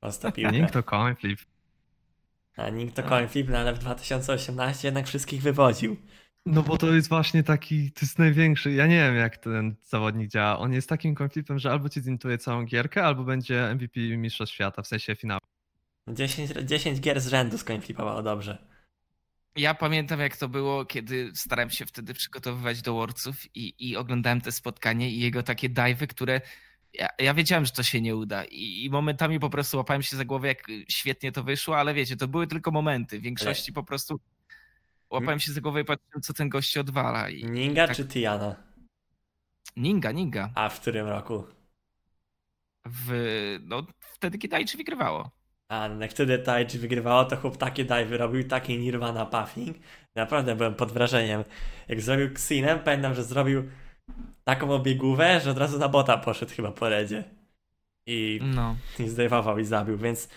Prosta piłka.
Nick to coin flip.
A Ning to coin flip, no ale w 2018 jednak wszystkich wywodził.
No bo to jest właśnie taki, to jest największy, ja nie wiem jak ten zawodnik działa, on jest takim konfliktem, że albo ci zintuje całą gierkę, albo będzie MVP Mistrzostw Świata, w sensie finału.
10, 10 gier z rzędu skońflipowało dobrze.
Ja pamiętam, jak to było, kiedy starałem się wtedy przygotowywać do Worldsów i, i oglądałem te spotkanie i jego takie dive'y, które ja, ja wiedziałem, że to się nie uda I, i momentami po prostu łapałem się za głowę, jak świetnie to wyszło, ale wiecie, to były tylko momenty. W większości po prostu łapałem się za głowę i patrzyłem, co ten gość odwala. I
Ninga
tak-
czy Tiana?
Ninga, Ninga.
A w którym roku?
W, no, wtedy, kiedy Aichi wygrywało.
A no jak wtedy Taichi wygrywało, to chłop takie dive robił, taki Nirvana puffing. Naprawdę byłem pod wrażeniem. Jak zrobił Xinem, pamiętam, że zrobił taką obiegówę, że od razu na bota poszedł chyba po redzie. I,
No.
i zdejmował i zabił, więc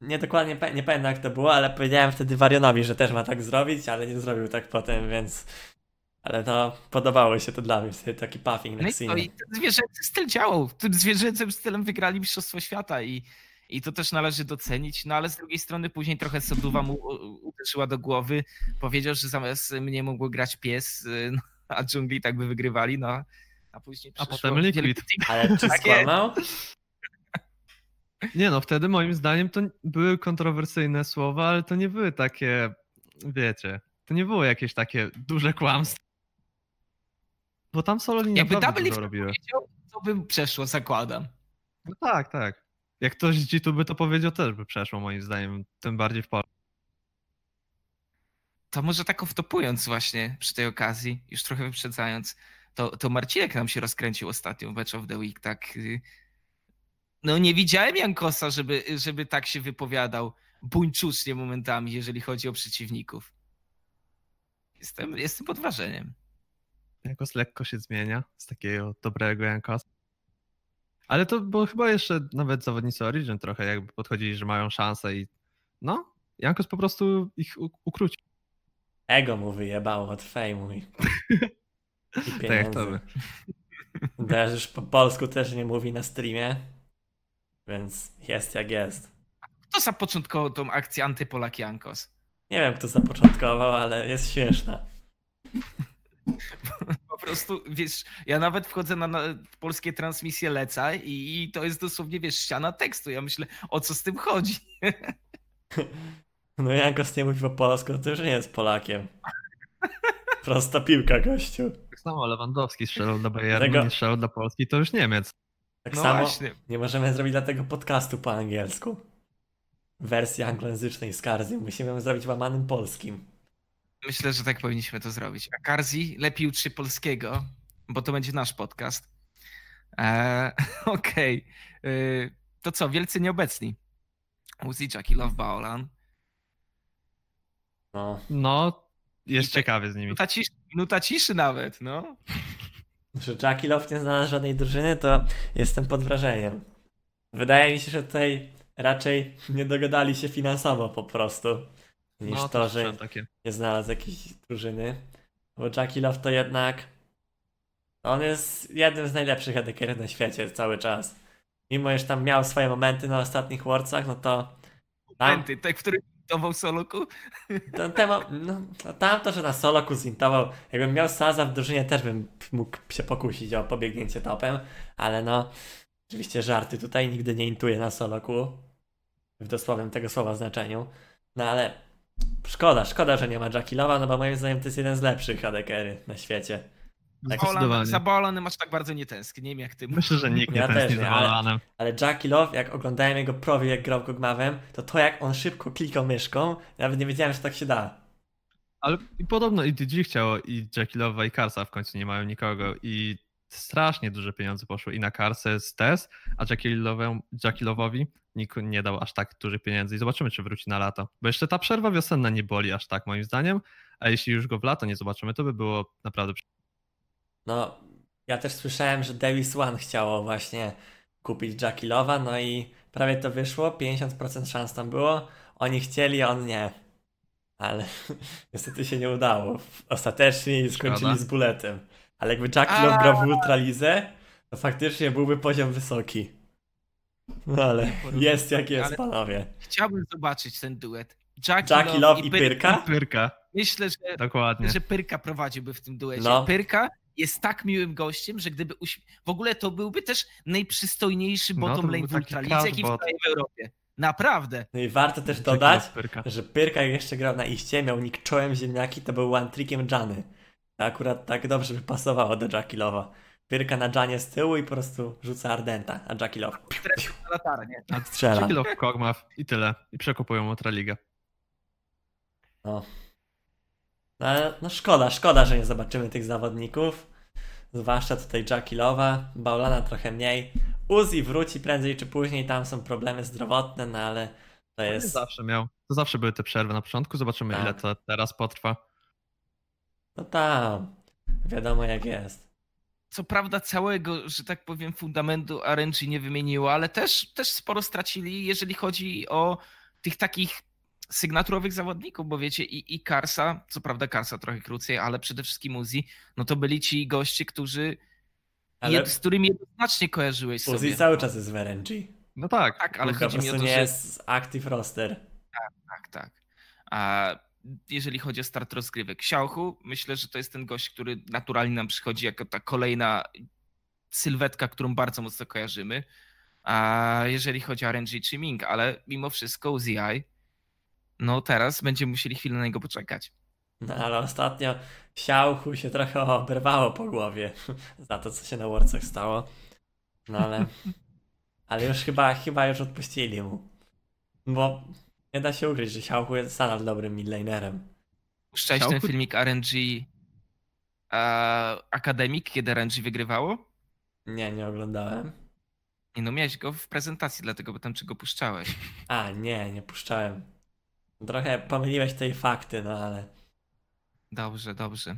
nie dokładnie nie pamiętam jak to było, ale powiedziałem wtedy Warionowi, że też ma tak zrobić, ale nie zrobił tak potem, więc... Ale no, podobało się to dla mnie, wtedy taki puffing
No
na
i, co,
Xinie.
i ten zwierzęcy styl działał. Tym zwierzęcym stylem wygrali Mistrzostwo Świata i, I to też należy docenić, no ale z drugiej strony później trochę Soduwa mu uderzyła do głowy. Powiedział, że zamiast mnie mógł grać pies, y, *laughs* no, a dżungli tak by wygrywali, no. A później
A
przyszło
potem Liquid.
Ale czy *laughs*
Tak
skłamał?
Nie no, wtedy moim zdaniem to były kontrowersyjne słowa, ale to nie były takie, wiecie, to nie było jakieś takie duże kłamstwo. Bo tam Sololi
Jakby
naprawdę
Double
dużo
X
robiły.
powiedział, to by przeszło, zakładam.
No tak, tak. Jak ktoś z G2 by to powiedział, też by przeszło moim zdaniem, tym bardziej w Polsce.
To może tak wtopując właśnie przy tej okazji, już trochę wyprzedzając, to, to Marcinek nam się rozkręcił ostatnio w Match of the Week, tak. y, No nie widziałem Jankosa, żeby, żeby tak się wypowiadał buńczucznie momentami, jeżeli chodzi o przeciwników. Jestem, jestem pod wrażeniem.
Jankos lekko się zmienia z takiego dobrego Jankosa. Ale to było chyba jeszcze nawet zawodnicy Origin trochę jakby podchodzili, że mają szansę i no, Jankos po prostu ich ukrócił.
Ego mu wyjebało od fejmu i, *laughs* i
Tak jak
pieniędzy.
to by.
Też już po polsku też nie mówi na streamie, więc jest jak jest.
Kto zapoczątkował tą akcję Antypolak Jankos?
Nie wiem kto zapoczątkował, ale jest śmieszna. *laughs*
Po prostu, wiesz, ja nawet wchodzę na, na polskie transmisje Leca i, i to jest dosłownie, wiesz, ściana tekstu. Ja myślę, o co z tym chodzi? *laughs*
No Jankos nie mówi po polsku, to już nie jest Polakiem. *laughs* Prosta piłka, gościu.
Tak samo Lewandowski strzelał do Bayernu,
Tego-
nie strzelał do Polski, to już Niemiec.
Tak
No
samo
właśnie.
nie możemy zrobić dlatego podcastu po angielsku. Wersji anglojęzycznej z Karzy. Musimy ją zrobić łamanym polskim.
Myślę, że tak powinniśmy to zrobić. A Karzi lepiej uczy polskiego, bo to będzie nasz podcast. Eee, *laughs* Okej. Yy, To co, wielcy nieobecni? Uzi, Jackie Love, Baolan.
No,
No, jest
I
ciekawie z nimi.
Minuta ciszy, minuta ciszy nawet, no.
że Jackie Love nie znalazł żadnej drużyny, to jestem pod wrażeniem. Wydaje mi się, że tutaj raczej nie dogadali się finansowo po prostu, niż
No,
to,
też
że
takie.
nie znalazł jakiejś drużyny. Bo Jackie Love to jednak. On jest jednym z najlepszych edekerów na świecie cały czas. Mimo, że tam miał swoje momenty na ostatnich Worldsach, no to. Tam,
Momenty, te, w których tował Soloku.
no, no tam to, że na solo zintował, jakbym miał Saza w drużynie, też bym mógł się pokusić o pobiegnięcie topem, ale no, oczywiście żarty tutaj, nigdy nie intuję na soloku, w dosłownym tego słowa znaczeniu, no ale szkoda, szkoda, że nie ma Jackie Love'a, no bo moim zdaniem to jest jeden z lepszych adekery na świecie. Tak,
Baolan, za Baolanem aż tak bardzo nie tęsknię, jak ty.
Myślę, że nikt nie
Ja też
tęskni
nie,
za
ale-. Ale Jackie Love, jak oglądałem jego prowi, jak grał Gogmawem, to to jak on szybko klikał myszką, nawet nie wiedziałem, że tak się da.
Ale i podobno i DG chciało i Jackie Love'a i Karsa w końcu nie mają nikogo i strasznie duże pieniądze poszły i na Karsę z TES, a Jackie, Love'owi nikt nie dał aż tak dużych pieniędzy i zobaczymy, czy wróci na lato. Bo jeszcze ta przerwa wiosenna nie boli aż tak moim zdaniem, a jeśli już go w lato nie zobaczymy, to by było naprawdę
No, ja też słyszałem, że Davis One chciało właśnie kupić Jackie Love'a, no i prawie to wyszło, 50% szans tam było. Oni chcieli, a on nie. Ale *laughs* niestety się nie udało. Ostatecznie skończyli
Szkoda.
z buletem. Ale jakby Jackie
A.
Love grał w Ultralizę, to faktycznie byłby poziom wysoki. No ale jest jak jest,
Ale-
panowie.
Chciałbym zobaczyć ten duet. Jackie,
Jackie Love i Pyrka?
Pyrka.
Myślę, że
Dokładnie.
że Pyrka prowadziłby w tym duecie.
No.
Pyrka jest tak miłym gościem, że gdyby w ogóle to byłby też najprzystojniejszy
No, to
bottom lane
byłby
w
taki
Ultralidze, jaki w Europie. Naprawdę.
No i warto też dodać,
Pyrka.
że Pyrka jeszcze grał na iście, miał nick czołem ziemniaki, to był one trickiem Jany. To akurat tak dobrze by pasowało do Jackie Love'a. Pyrka na Janie z tyłu i po prostu rzuca Ardenta, a
Na latarnię.
A
strzela.
Jackie Love Kog'Maw i tyle. I przekupują Ultraligę.
No. No, ale- no szkoda, szkoda, że nie zobaczymy tych zawodników. Zwłaszcza tutaj Jackie Love'a, Baulana trochę mniej. Uzi wróci prędzej czy później, tam są problemy zdrowotne, no ale to
To
jest...
zawsze miał. To zawsze były te przerwy na początku. Zobaczymy,
Tak.
ile to teraz potrwa.
No tam, wiadomo jak jest.
Co prawda całego, że tak powiem, fundamentu RNG nie wymieniło, ale też, też sporo stracili, jeżeli chodzi o tych takich sygnaturowych zawodników, bo wiecie, i, i Karsa, co prawda Karsa trochę krócej, ale przede wszystkim Uzi, no to byli ci goście, którzy
Ale
z którymi jednoznacznie kojarzyłeś sobie.
Uzi cały czas jest w RNG.
No tak.
Tak, ale chodzi mi o to,
nie
że...
jest active roster.
Tak, tak. A jeżeli chodzi o start rozgrywek, Xiaohu, myślę, że to jest ten gość, który naturalnie nam przychodzi jako ta kolejna sylwetka, którą bardzo mocno kojarzymy. A jeżeli chodzi o RNG czy Ming, ale mimo wszystko UZI, no teraz będziemy musieli chwilę na niego poczekać.
No ale ostatnio Siałchu się trochę oberwało po głowie *laughs* za to, co się na Worcach stało. No ale. *laughs* Ale już chyba, chyba już odpuścili mu. Bo nie da się ukryć, że Siałchu jest nadal dobrym midlanerem.
Puszczałeś ten
Xiaohu-
filmik RNG e, Academic, kiedy RNG wygrywało?
Nie, nie oglądałem.
Nie no, miałeś go w prezentacji, dlatego pytam, czy go puszczałeś.
A, nie, nie puszczałem. Trochę pomyliłeś tej fakty, no ale.
Dobrze, dobrze.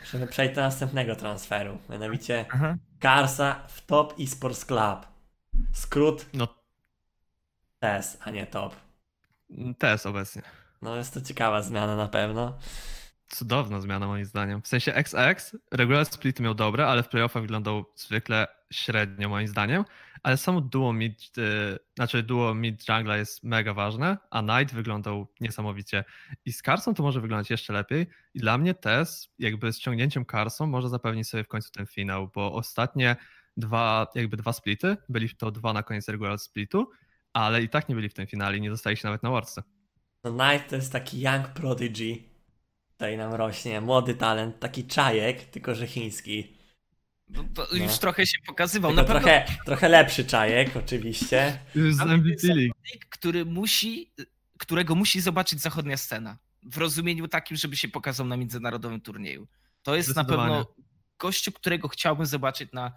Musimy przejść do następnego transferu. Mianowicie
Aha.
Karsa w Top Esports Club. Skrót
No
TES, a nie Top.
TS obecnie.
No jest to ciekawa zmiana na pewno.
Cudowna zmiana moim zdaniem. W sensie XX, regular split miał dobre, ale w playoffach wyglądał zwykle średnio moim zdaniem. Ale samo duo mid, y, znaczy duo mid jungla jest mega ważne, a Knight wyglądał niesamowicie. I z Carsą to może wyglądać jeszcze lepiej. I dla mnie TES jakby z ciągnięciem Carsą może zapewnić sobie w końcu ten finał, bo ostatnie dwa, jakby dwa splity, byli to dwa na koniec regular splitu, ale i tak nie byli w tym finale i nie dostali się nawet na Worce.
No Knight to jest taki young prodigy. Tutaj nam rośnie, młody talent, taki czajek, tylko że chiński.
No, to
No.
już trochę się pokazywał.
Tylko
Na pewno
trochę, trochę lepszy czajek, oczywiście.
Z MVP
który musi, którego musi zobaczyć zachodnia scena. W rozumieniu takim, żeby się pokazał na międzynarodowym turnieju. To jest na pewno gościu, którego chciałbym zobaczyć na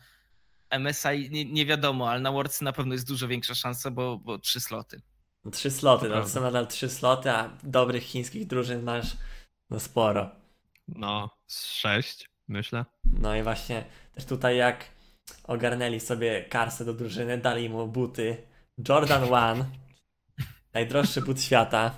MSI. Nie, nie wiadomo, ale na Worlds na pewno jest dużo większa szansa, bo, bo trzy sloty.
Trzy sloty,
To
no,
prawda.
są nadal trzy sloty, a dobrych chińskich drużyn masz no sporo.
No, z sześć, myślę.
No i właśnie też tutaj jak ogarnęli sobie Karsę do drużyny, dali mu buty Jordan *laughs* One, najdroższy but świata,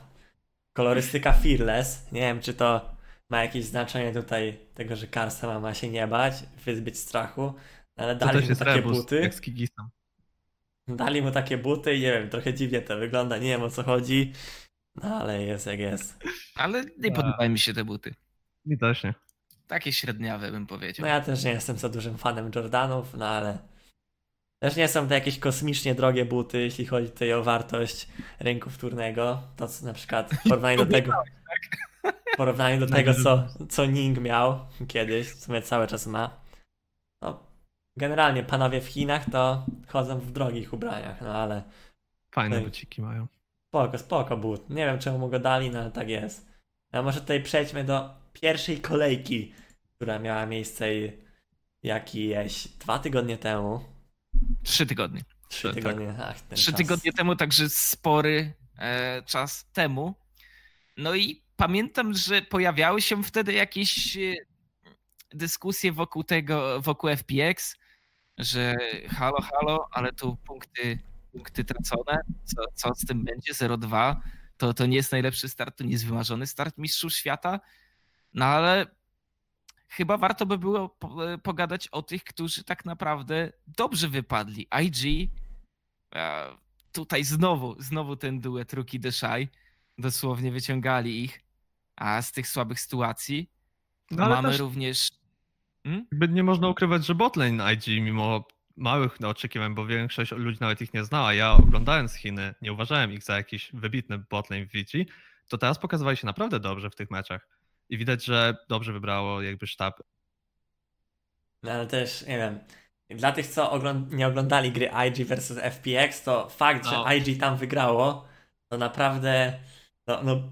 kolorystyka Fearless. Nie wiem, czy to ma jakieś znaczenie tutaj tego, że Karsa ma, ma się nie bać, wyzbyć strachu, ale dali mu takie
rebus,
buty.
jak z Kigisem.
Dali mu takie buty i nie wiem, trochę dziwnie to wygląda, nie wiem o co chodzi, no ale jest jak jest.
Ale nie
A.
podobają mi się te buty.
Mi też nie.
Takie średniawe bym powiedział.
No ja też nie jestem za dużym fanem Jordanów, no ale też nie są to jakieś kosmicznie drogie buty, jeśli chodzi tutaj o wartość rynku wtórnego. To co na przykład w *laughs* porównaniu do tego, w porównaniu do tego co, co Ning miał kiedyś, w sumie cały czas ma. Generalnie panowie w Chinach to chodzą w drogich ubraniach, no ale
Fajne
Ej.
buciki mają.
spoko, spoko but. Nie wiem czemu mu go dali, no ale tak jest. A może tutaj przejdźmy do pierwszej kolejki, która miała miejsce jakieś dwa tygodnie temu.
Trzy tygodnie.
Trzy
Tak.
tygodnie, ach, ten
Trzy
czas.
tygodnie temu, także spory e, czas temu. No i pamiętam, że pojawiały się wtedy jakieś e, dyskusje wokół tego, wokół FPX, że halo, halo, ale tu punkty, punkty tracone, co, co z tym będzie, 0-2, to, to nie jest najlepszy start, to nie jest wymarzony start mistrzów świata, no ale chyba warto by było po- pogadać o tych, którzy tak naprawdę dobrze wypadli. IG, e, tutaj znowu, znowu ten duet Ruki Deszaj, dosłownie wyciągali ich a z tych słabych sytuacji.
No
Mamy
też
również
jakby nie można ukrywać, że botlane IG mimo małych no, oczekiwań, bo większość ludzi nawet ich nie znała. Ja oglądając Chiny, nie uważałem ich za jakiś wybitny botlane w Vici, to teraz pokazywali się naprawdę dobrze w tych meczach. I widać, że dobrze wybrało jakby sztab.
No ale też, nie wiem, dla tych, co ogląd- nie oglądali gry IG vs FPX, to fakt,
No.
że IG tam wygrało, to naprawdę, no, no,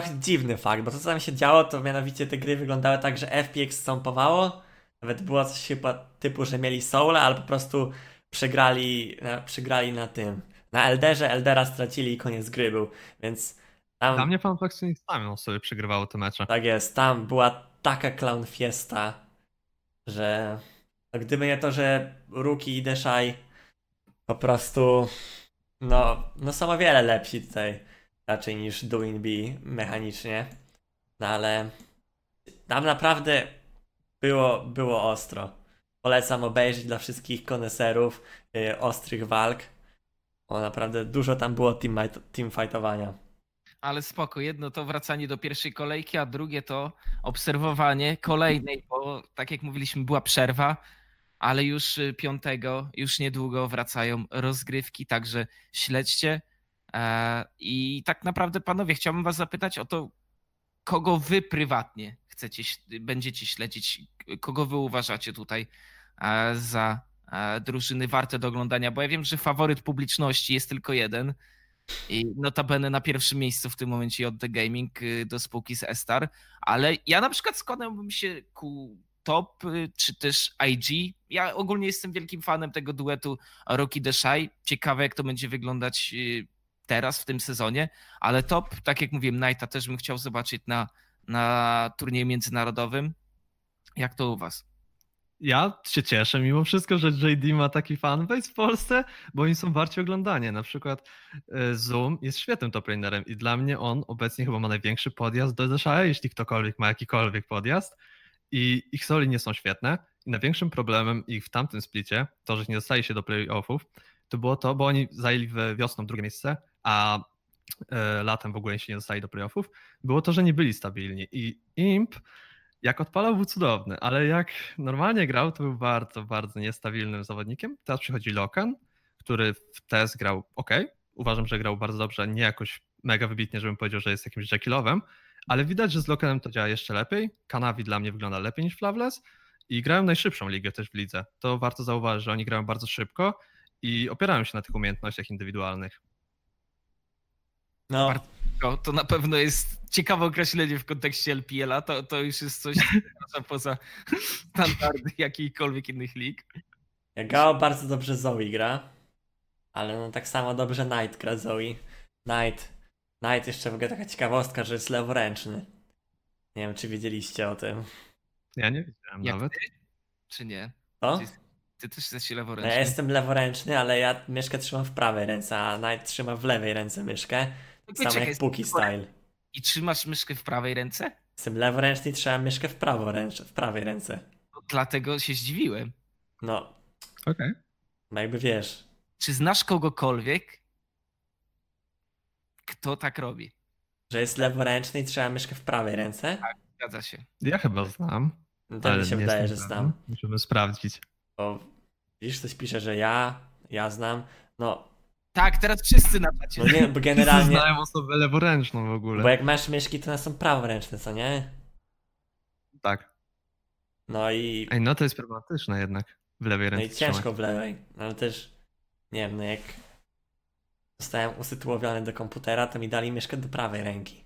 trochę dziwny fakt, bo to, co tam się działo, to mianowicie te gry wyglądały tak, że FPX stąpowało, nawet było coś chyba typu, że mieli soul, ale po prostu przegrali, na, przegrali na tym, na Elderze, Eldera stracili i koniec gry był, więc tam...
Dla mnie Fan Flexion sami sobie przegrywało te mecze.
Tak jest, tam była taka clown fiesta, że no gdyby nie to, że Ruki i Deszaj po prostu no, no są o wiele lepsi tutaj raczej niż Doing B mechanicznie, no ale tam naprawdę było, było ostro. Polecam obejrzeć dla wszystkich koneserów y, ostrych walk. Bo naprawdę dużo tam było team, teamfightowania.
Ale spoko, jedno to wracanie do pierwszej kolejki, a drugie to obserwowanie kolejnej, bo tak jak mówiliśmy, była przerwa, ale już y, piątego, już niedługo wracają rozgrywki, także śledźcie. E, I tak naprawdę, panowie, chciałbym was zapytać o to, kogo wy prywatnie chcecie, będziecie śledzić, kogo wy uważacie tutaj e, za e, drużyny warte do oglądania, bo ja wiem, że faworyt publiczności jest tylko jeden i notabene na pierwszym miejscu w tym momencie od The Gaming y, do spółki z Estar, ale ja na przykład skłaniałbym się ku Top y, czy też IG. Ja ogólnie jestem wielkim fanem tego duetu Rocky Deshai. Ciekawe jak to będzie wyglądać y, teraz w tym sezonie, ale Top, tak jak mówiłem, Knighta też bym chciał zobaczyć na, na turnieju międzynarodowym. Jak to u was?
ja się cieszę mimo wszystko, że JD ma taki fanbase w Polsce, bo oni są warci oglądania. Na przykład e, Zoom jest świetnym toplanerem i dla mnie on obecnie chyba ma największy podjazd do Zeszaja, jeśli ktokolwiek ma jakikolwiek podjazd. I ich soli nie są świetne. I największym problemem ich w tamtym splicie, to, że nie dostali się do playoffów, to było to, bo oni zajęli wiosną drugie miejsce, a e, latem w ogóle się nie dostali do playoffów, było to, że nie byli stabilni. I Imp jak odpalał był cudowny, ale jak normalnie grał, to był bardzo, bardzo niestabilnym zawodnikiem. Teraz przychodzi Lokan, który w TES grał ok. Uważam, że grał bardzo dobrze, nie jakoś mega wybitnie, żebym powiedział, że jest jakimś Jekyllowem, ale widać, że z Lokanem to działa jeszcze lepiej. Kanavi dla mnie wygląda lepiej niż Flavless i grają najszybszą ligę też w lidze. To warto zauważyć, że oni grają bardzo szybko i opierają się na tych umiejętnościach indywidualnych.
No, to na pewno jest ciekawe określenie w kontekście LPL-a. To, to już jest coś poza *laughs* standardy jakichkolwiek innych lig.
Ja Gao bardzo dobrze Zoe gra, ale no tak samo dobrze Knight gra Zoe. Knight, Knight jeszcze w ogóle taka ciekawostka, że jest leworęczny. Nie wiem, czy wiedzieliście o tym.
Ja nie wiedziałem Jak nawet. Ty?
Czy nie?
Co?
Ty też jesteś leworęczny?
Ja jestem leworęczny, ale ja myszkę trzymam w prawej ręce, a Knight trzyma w lewej ręce myszkę. Sam jak Puki Style.
I trzymasz myszkę w prawej ręce?
Jestem leworęczny i trzymam myszkę w, prawo ręce, w prawej ręce.
No, dlatego się zdziwiłem.
No.
Okej. Okay.
No jakby wiesz.
Czy znasz kogokolwiek, kto tak robi?
Że jest leworęczny i trzyma myszkę w prawej ręce?
Tak, zgadza się.
Ja chyba znam.
No to mi się wydaje, że znam.
Musimy sprawdzić.
Bo widzisz, coś pisze, że ja, ja znam. No,
tak, teraz wszyscy na czacie.
No nie, bo generalnie...
Znają osobę leworęczną w ogóle.
Bo jak masz myszki, to one są praworęczne, co nie?
Tak.
No i...
Ej, no to jest problematyczne jednak. W lewej ręce
No i ciężko trzymać. w lewej. No ale też, nie wiem, no jak zostałem usytuowiony do komputera, to mi dali myszkę do prawej ręki.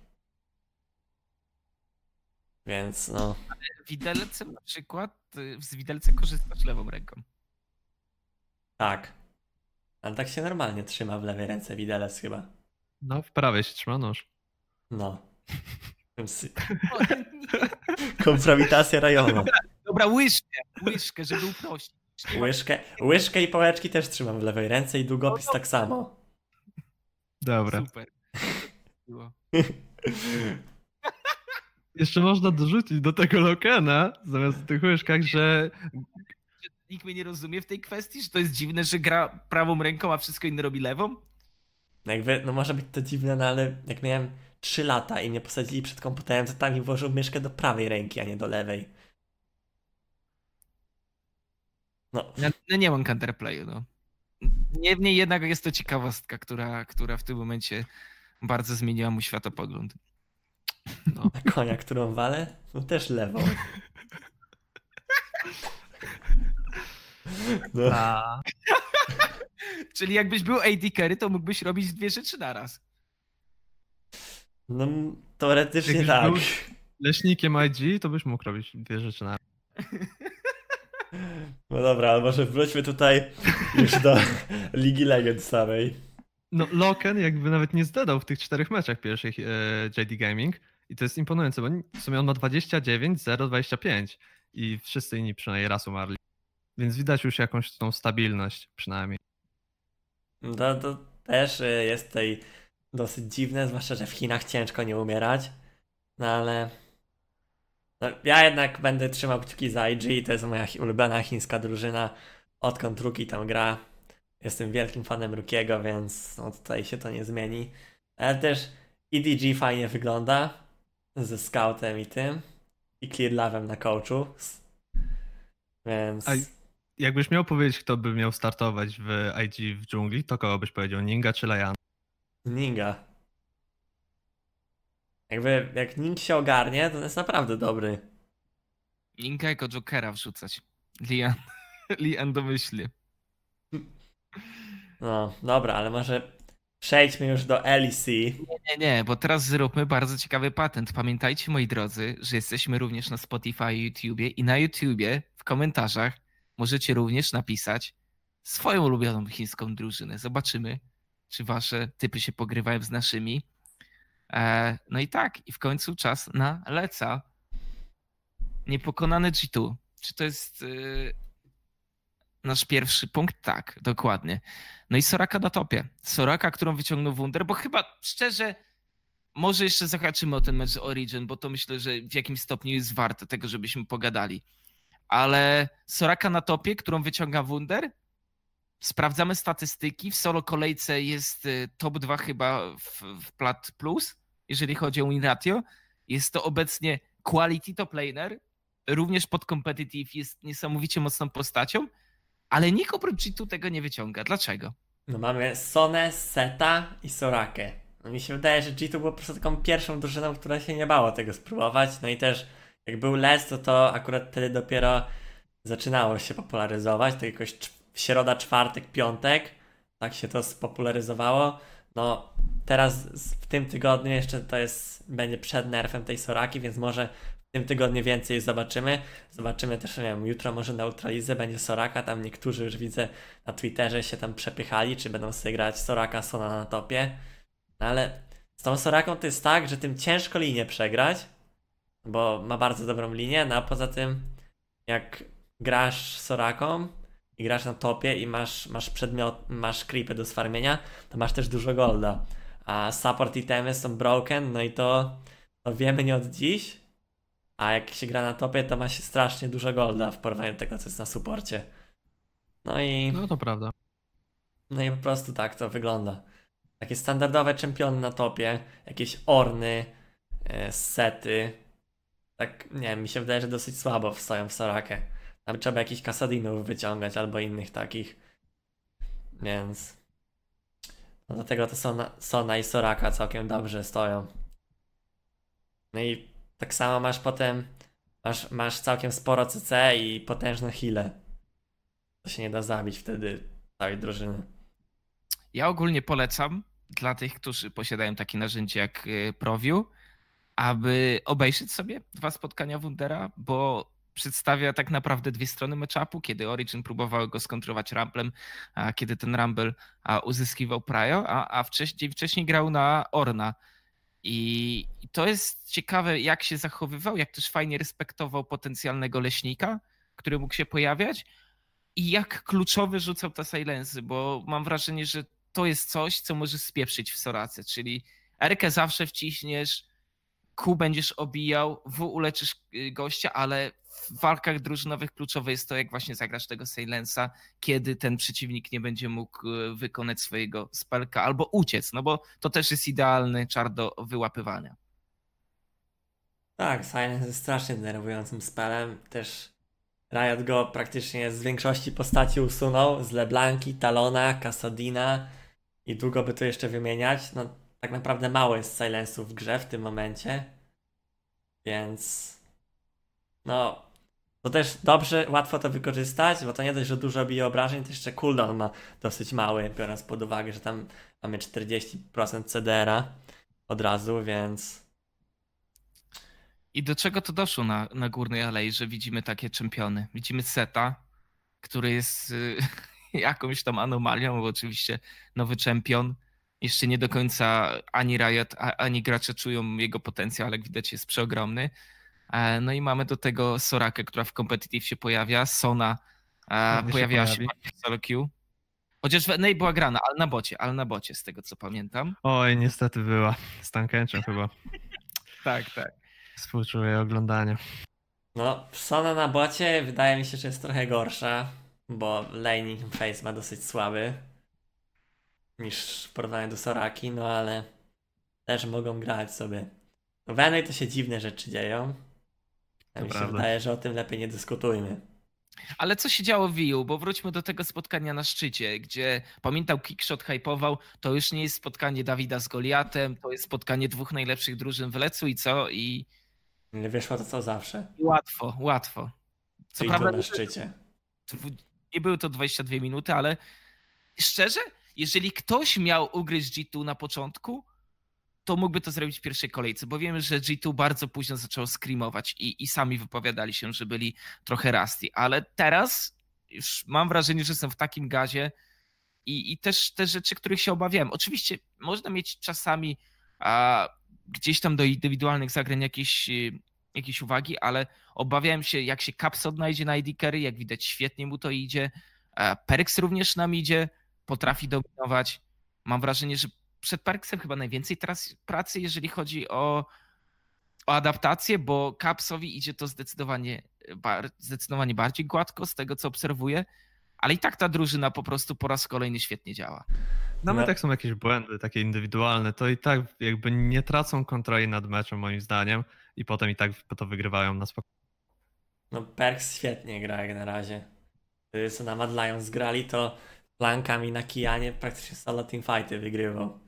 Więc no...
Ale widelcem na przykład, y, z widelca korzystasz lewą ręką.
Tak. Ale tak się normalnie trzyma w lewej ręce widelec chyba.
No, w prawej się trzyma nóż.
No. *laughs* Kompromitacja rajonu.
Dobra, łyżkę, łyżkę, żeby uprościć.
Łyżkę, łyżkę i pałeczki też trzymam w lewej ręce i długopis no, tak samo.
Dobra. Super. Jeszcze można dorzucić do tego Lokena, zamiast w tych łyżkach, że
nikt mnie nie rozumie w tej kwestii, że to jest dziwne, że gra prawą ręką, a wszystko inne robi lewą?
No jakby, no może być to dziwne, no ale jak miałem 3 lata i mnie posadzili przed komputerem, to tam mi włożył myszkę do prawej ręki, a nie do lewej.
No. Ja, no nie mam counterplayu, no. Niemniej jednak jest to ciekawostka, która, która w tym momencie bardzo zmieniła mu światopogląd.
No. *laughs* A konia, którą walę? No też lewą. *laughs*
No. *laughs* Czyli jakbyś był AD carry, to mógłbyś robić dwie rzeczy naraz.
No, teoretycznie Jakbyś tak. Był
leśnikiem IG, to byś mógł robić dwie rzeczy naraz. *laughs*
No dobra, ale może wróćmy tutaj już do *laughs* Ligi Legend samej.
No, Loken jakby nawet nie zdadał w tych czterech meczach pierwszych e, JD Gaming i to jest imponujące, bo w sumie on ma 29, 0, 25 i wszyscy inni przynajmniej raz umarli. Więc widać już jakąś tą stabilność przynajmniej.
No to też y, jest tutaj dosyć dziwne, zwłaszcza, że w Chinach ciężko nie umierać. No ale no, ja jednak będę trzymał kciuki za IG, to jest moja ulubiona chińska drużyna. Odkąd drugi tam gra, jestem wielkim fanem Rukiego, więc no tutaj się to nie zmieni. Ale też EDG fajnie wygląda ze scoutem i tym i Clear Love'em na coachu. Więc...
A jakbyś miał powiedzieć, kto by miał startować w IG w dżungli, to kogo byś powiedział? Ninga czy Layan?
Ninga. Jakby, jak Ning się ogarnie, to jest naprawdę dobry.
Ninga jako Jokera wrzucać. Lian, *laughs* Lian domyśli.
No, dobra, ale może przejdźmy już do LEC.
Nie, nie, nie, bo teraz zróbmy bardzo ciekawy patent. Pamiętajcie, moi drodzy, że jesteśmy również na Spotify i YouTubie i na YouTubie w komentarzach możecie również napisać swoją ulubioną chińską drużynę. Zobaczymy, czy wasze typy się pogrywają z naszymi. E, no i tak, i w końcu czas na Leca. Niepokonany G2. Czy to jest y, nasz pierwszy punkt? Tak, dokładnie. No i Soraka na topie. Soraka, którą wyciągnął Wunder, bo chyba szczerze, może jeszcze zahaczymy o ten mecz Origin, bo to myślę, że w jakimś stopniu jest warte tego, żebyśmy pogadali. Ale Soraka na topie, którą wyciąga Wunder, sprawdzamy statystyki. W solo kolejce jest y, top 2 chyba w, w Plat Plus, jeżeli chodzi o win. Jest to obecnie quality top laner, również pod competitive jest niesamowicie mocną postacią, ale nikt oprócz G2 tego nie wyciąga. Dlaczego?
No mamy Sonę, Seta i Sorakę. No mi się wydaje, że G2 było po prostu taką pierwszą drużyną, która się nie bało tego spróbować. No i też jak był Les, to to akurat wtedy dopiero zaczynało się popularyzować. To jakoś w środa, czwartek, piątek. Tak się to spopularyzowało. No teraz w tym tygodniu jeszcze to jest, będzie przed nerfem tej Soraki, więc może w tym tygodniu więcej zobaczymy. Zobaczymy też, nie wiem, jutro może na Ultralize będzie Soraka, tam niektórzy już widzę na Twitterze się tam przepychali, czy będą sobie grać Soraka, Sona na topie. No ale z tą Soraką to jest tak, że tym ciężko linię przegrać, bo ma bardzo dobrą linię, no a poza tym jak grasz Soraką i grasz na topie i masz, masz przedmiot, masz creepy do sfarmienia, to masz też dużo golda. A support itemy są broken, no i to, to wiemy nie od dziś, a jak się gra na topie, to ma się strasznie dużo golda w porównaniu do tego, co jest na suporcie. No i...
No to prawda.
No i po prostu tak to wygląda. Takie standardowe czempiony na topie, jakieś orny, e, sety. Tak, nie wiem, mi się wydaje, że dosyć słabo wstają w Sorakę. Tam trzeba jakichś kasadinów wyciągać albo innych takich. Więc. No dlatego to Sona, Sona i Soraka całkiem dobrze stoją. No i tak samo masz potem. Masz, masz całkiem sporo CC i potężne heale. To się nie da zabić wtedy całej drużyny.
Ja ogólnie polecam dla tych, którzy posiadają takie narzędzie jak y, ProView, aby obejrzeć sobie dwa spotkania Wundera, bo przedstawia tak naprawdę dwie strony matchupu, kiedy Origin próbował go skontrować Ramblem, a kiedy ten Rumble uzyskiwał Prio, a, a wcześniej, wcześniej grał na Orna. I, to jest ciekawe, jak się zachowywał, jak też fajnie respektował potencjalnego leśnika, który mógł się pojawiać i jak kluczowy rzucał te silency, bo mam wrażenie, że to jest coś, co może spieprzyć w Sorace, czyli Erkę zawsze wciśniesz, Q będziesz obijał, W uleczysz y, gościa, ale w walkach drużynowych kluczowe jest to, jak właśnie zagrasz tego Silensa, kiedy ten przeciwnik nie będzie mógł y, wykonać swojego spelka albo uciec, no bo to też jest idealny czar do wyłapywania.
Tak, Silence jest strasznie denerwującym spelem. Też Riot go praktycznie z większości postaci usunął. Z LeBlanki, Talona, Casadina i długo by to jeszcze wymieniać. No tak naprawdę mało jest Silence'ów w grze w tym momencie. Więc no to też dobrze, łatwo to wykorzystać, bo to nie dość, że dużo bije obrażeń, to jeszcze cooldown ma dosyć mały, biorąc pod uwagę, że tam mamy 40% CDR-a od razu, więc...
I do czego to doszło na, na górnej alei, że widzimy takie czempiony? Widzimy Seta, który jest y, *laughs* jakąś tam anomalią, bo oczywiście nowy czempion. Jeszcze nie do końca ani Riot, ani gracze czują jego potencjał, ale jak widać jest przeogromny. E, no i mamy do tego Sorakę, która w competitive się pojawia, Sona e, pojawiała się, się w solo queue. Chociaż Ney była grana, ale na bocie, ale na bocie, z tego co pamiętam.
Oj, niestety była. Z Tankęczem chyba. *laughs*
tak, tak.
Współczuję oglądanie.
No, Sona na bocie wydaje mi się, że jest trochę gorsza. bo laning face ma dosyć słaby niż w porównaniu do Soraki, no ale też mogą grać sobie. W NA to się dziwne rzeczy dzieją. A
To
mi się
prawda.
wydaje, że o tym lepiej nie dyskutujmy.
Ale co się działo w Wii? Bo wróćmy do tego spotkania na szczycie, gdzie pamiętał Kickshot hypował, to już nie jest spotkanie Dawida z Goliatem, to jest spotkanie dwóch najlepszych drużyn w Lecu i co? I,
Nie wyszło to co zawsze.
i łatwo, łatwo. Co
Czyli
prawda
na szczycie.
nie były to 22 minuty, ale szczerze, jeżeli ktoś miał ugryźć G2 na początku, to mógłby to zrobić w pierwszej kolejce, bo wiemy, że G2 bardzo późno zaczęło screamować i, i sami wypowiadali się, że byli trochę rusty, ale teraz już mam wrażenie, że są w takim gazie i, i też te rzeczy, których się obawiałem. Oczywiście można mieć czasami a, gdzieś tam do indywidualnych zagrań jakieś, y, jakieś uwagi, ale obawiałem się, jak się Caps odnajdzie na ID Carry, jak widać świetnie mu to idzie. Perks również nam idzie, potrafi dominować. Mam wrażenie, że przed Perksem chyba najwięcej teraz pracy, jeżeli chodzi o, o adaptację, bo Capsowi idzie to zdecydowanie, bar, zdecydowanie bardziej gładko z tego, co obserwuję, ale i tak ta drużyna po prostu po raz kolejny świetnie działa.
Nawet
No.
jak są jakieś błędy takie indywidualne, to i tak jakby nie tracą kontroli nad meczem moim zdaniem i potem i tak to wygrywają na spokojnie.
No Perks świetnie gra jak na razie. Gdy co na Mad Lions grali, to flankami na Kijanie praktycznie solo teamfighty wygrywał.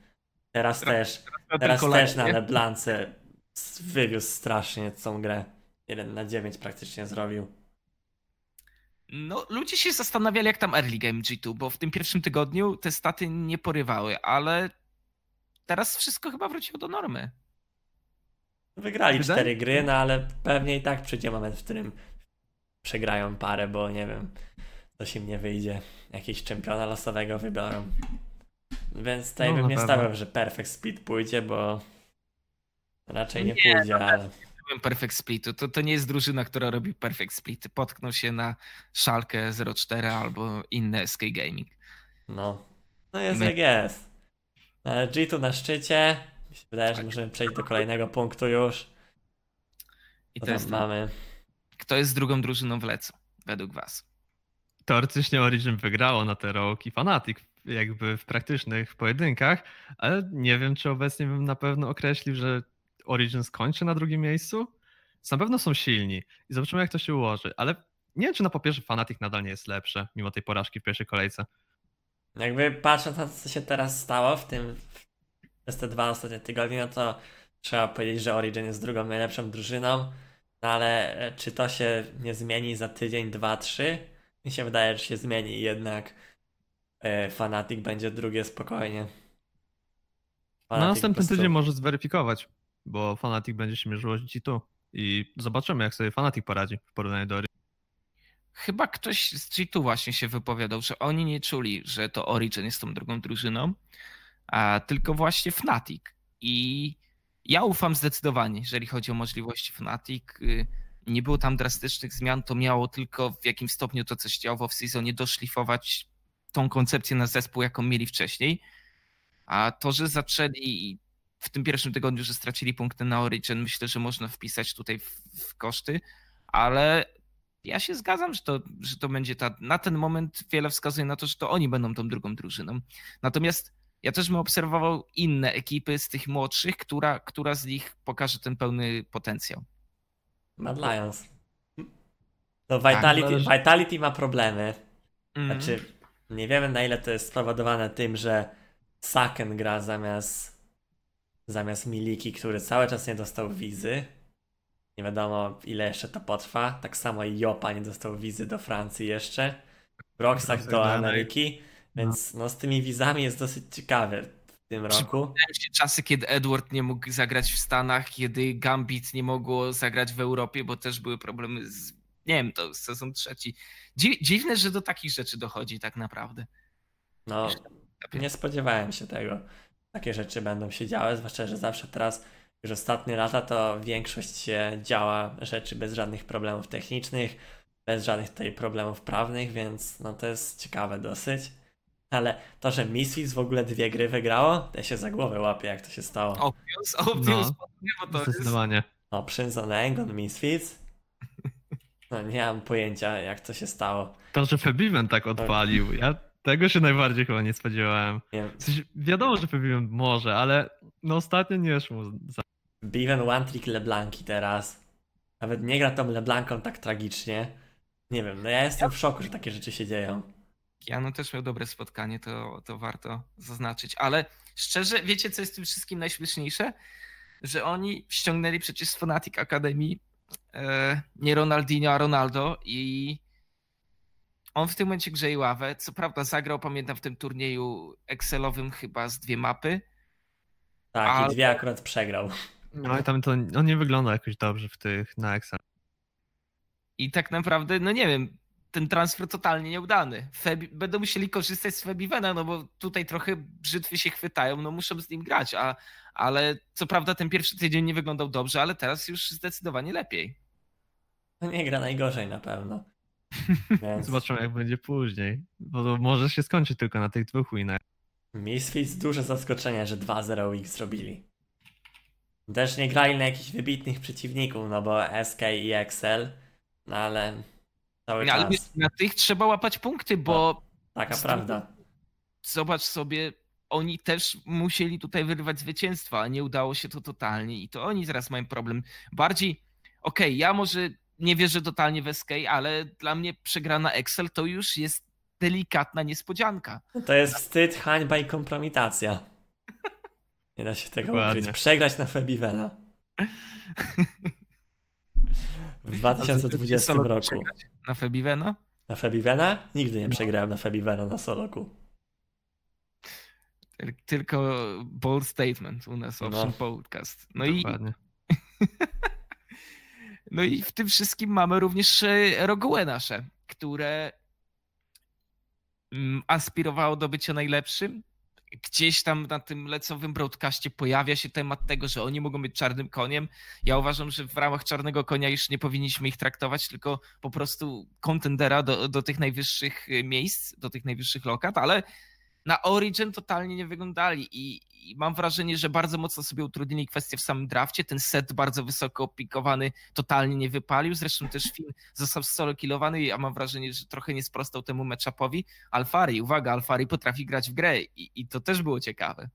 Teraz też, teraz
Tylko
też na. LeBlance wywiózł strasznie tą grę. 1 na 9 praktycznie zrobił.
No, ludzie się zastanawiali, jak tam early game G2, bo w tym pierwszym tygodniu te staty nie porywały, ale teraz wszystko chyba wróciło do normy.
Wygrali
Wydaje-
cztery gry, no ale pewnie i tak przyjdzie moment, w którym przegrają parę, bo nie wiem, coś im nie wyjdzie. Jakiś czempiona losowego wybiorą. Więc tutaj
No,
bym nie
pewno.
stawiał, że Perfect Speed pójdzie, bo raczej nie,
Nie,
pójdzie, ale
Byłem Perfect Splitu. To, to nie jest drużyna, która robi Perfect Split. Potknął się na Szalkę 04 albo inne SK Gaming.
no. No jest
My-
jak jest. Ale G2 na szczycie. Mi się wydaje, że
Tak.
możemy przejść do kolejnego punktu już.
I to jest
mamy.
Kto jest drugą drużyną w Lecu, według was?
Teoretycznie Origin wygrało na te Rogue i Fnatic jakby w praktycznych pojedynkach, ale nie wiem, czy obecnie bym na pewno określił, że Origin skończy na drugim miejscu. Na pewno są silni i zobaczymy, jak to się ułoży, ale nie wiem, czy na papierze Fnatic nadal nie jest lepsze, mimo tej porażki w pierwszej kolejce.
Jakby patrząc na to, co się teraz stało w tym przez te dwa ostatnie tygodnie, no to trzeba powiedzieć, że Origin jest drugą najlepszą drużyną. No ale e, czy to się nie zmieni za tydzień, dwa, trzy? Mi się wydaje, że się zmieni i jednak e, Fanatic będzie drugie spokojnie.
Na
Fnatic
następny
prostu-
tydzień może zweryfikować, bo Fnatic będzie się mierzyło z G2 i zobaczymy, jak sobie Fnatic poradzi w porównaniu do Origin.
Chyba ktoś z G2 właśnie się wypowiadał, że oni nie czuli, że to Origin jest tą drugą drużyną, a tylko właśnie Fnatic. I ja ufam zdecydowanie, jeżeli chodzi o możliwości Fnatic. Nie było tam drastycznych zmian, to miało tylko w jakim stopniu to, co się w sezonie, doszlifować tą koncepcję na zespół, jaką mieli wcześniej. A to, że zaczęli w tym pierwszym tygodniu, że stracili punkty na Origin, myślę, że można wpisać tutaj w, w koszty, ale ja się zgadzam, że to, że to będzie ta. Na ten moment wiele wskazuje na to, że to oni będą tą drugą drużyną. Natomiast ja też bym obserwował inne ekipy z tych młodszych, która, która z nich pokaże ten pełny potencjał.
Mad Lions. To Vitality,
zależy-
Vitality ma problemy.
Mhm.
Znaczy, nie wiemy na ile to jest spowodowane tym, że Saken gra zamiast zamiast Miliki, który cały czas nie dostał wizy. Nie wiadomo ile jeszcze to potrwa. Tak samo i Jopa nie dostał wizy do Francji jeszcze. Roxak *laughs* do Ameryki. Więc no z tymi wizami jest dosyć ciekawy tym roku.
Się czasy, kiedy Edward nie mógł zagrać w Stanach, kiedy Gambit nie mogło zagrać w Europie, bo też były problemy z. Nie wiem, to sezon trzeci. Dzi- Dziwne, że do takich rzeczy dochodzi tak naprawdę.
No, nie spodziewałem się tego. Takie rzeczy będą się działy, zwłaszcza, że zawsze teraz, już ostatnie lata, to większość się działa rzeczy bez żadnych problemów technicznych, bez żadnych tutaj problemów prawnych, więc no to jest ciekawe dosyć. Ale to, że Misfits w ogóle dwie gry wygrało, to ja się za głowę łapię, jak to się stało.
Obvious, obvious,
No,
bo to jest
Zdecydowanie.
No, Prince Engon Misfits. No nie mam pojęcia jak to się stało.
To, że Febiven tak odpalił, ja tego się najbardziej chyba nie spodziewałem.
Nie wiem,
W sensie, wiadomo, że Febiven może, ale no ostatnio nie szło za
Beaven One Trick LeBlanki teraz. Nawet nie gra tą LeBlanką tak tragicznie. Nie wiem, no ja jestem w szoku, że takie rzeczy się dzieją.
Keanu też miał dobre spotkanie, to, to warto zaznaczyć. Ale szczerze, wiecie co jest tym wszystkim najśmieszniejsze? Że oni ściągnęli przecież z Fnatic Academy e, nie Ronaldinho, a Ronaldo i on w tym momencie grzeje ławę. Co prawda zagrał, pamiętam, w tym turnieju Excelowym chyba z dwie mapy.
Tak,
Ale-
i dwie akurat przegrał.
No i tam to on nie wygląda jakoś dobrze w tych na Excel.
I tak naprawdę, no nie wiem, ten transfer totalnie nieudany. Febi, będą musieli korzystać z Febivena, no bo tutaj trochę brzytwy się chwytają, no muszą z nim grać, a, ale co prawda ten pierwszy tydzień nie wyglądał dobrze, ale teraz już zdecydowanie lepiej.
No nie gra najgorzej na pewno. *laughs* Więc
Zobaczymy jak będzie później. Bo może się skończyć tylko na tych dwóch winach.
Misfits duże zaskoczenie, że 2-0 X zrobili. Też nie grali na jakichś wybitnych przeciwników, no bo SK i Excel, no ale cały
No, ale
czas
na tych trzeba łapać punkty, bo
taka
z-
prawda.
zobacz sobie, oni też musieli tutaj wyrwać zwycięstwa, a nie udało się to totalnie i to oni teraz mają problem. Bardziej, okej, ja może nie wierzę totalnie w SK, ale dla mnie przegrana Excel to już jest delikatna niespodzianka.
To jest wstyd, hańba i kompromitacja. Nie da się tego ukryć. Przegrać na Febivena. *laughs* W 2020
Solo
roku.
Na Febivena?
Na Febivena? Nigdy nie przegrałem na Febivena na soloku.
Tyl- Tylko bold statement u nas,
No.
Option Podcast. No i, *laughs* no i w tym wszystkim mamy również e, Rogue nasze, które mm, aspirowało do bycia najlepszym. Gdzieś tam na tym lecowym broadcaście pojawia się temat tego, że oni mogą być czarnym koniem. Ja uważam, że w ramach czarnego konia już nie powinniśmy ich traktować, tylko po prostu kontendera do, do tych najwyższych miejsc, do tych najwyższych lokat, ale na Origin totalnie nie wyglądali i, i mam wrażenie, że bardzo mocno sobie utrudnili kwestię w samym drafcie. Ten set bardzo wysoko opikowany totalnie nie wypalił. Zresztą też *laughs* Finn został solo killowany, a mam wrażenie, że trochę nie sprostał temu matchupowi. Alfari, uwaga, Alfari potrafi grać w grę i, i to też było ciekawe.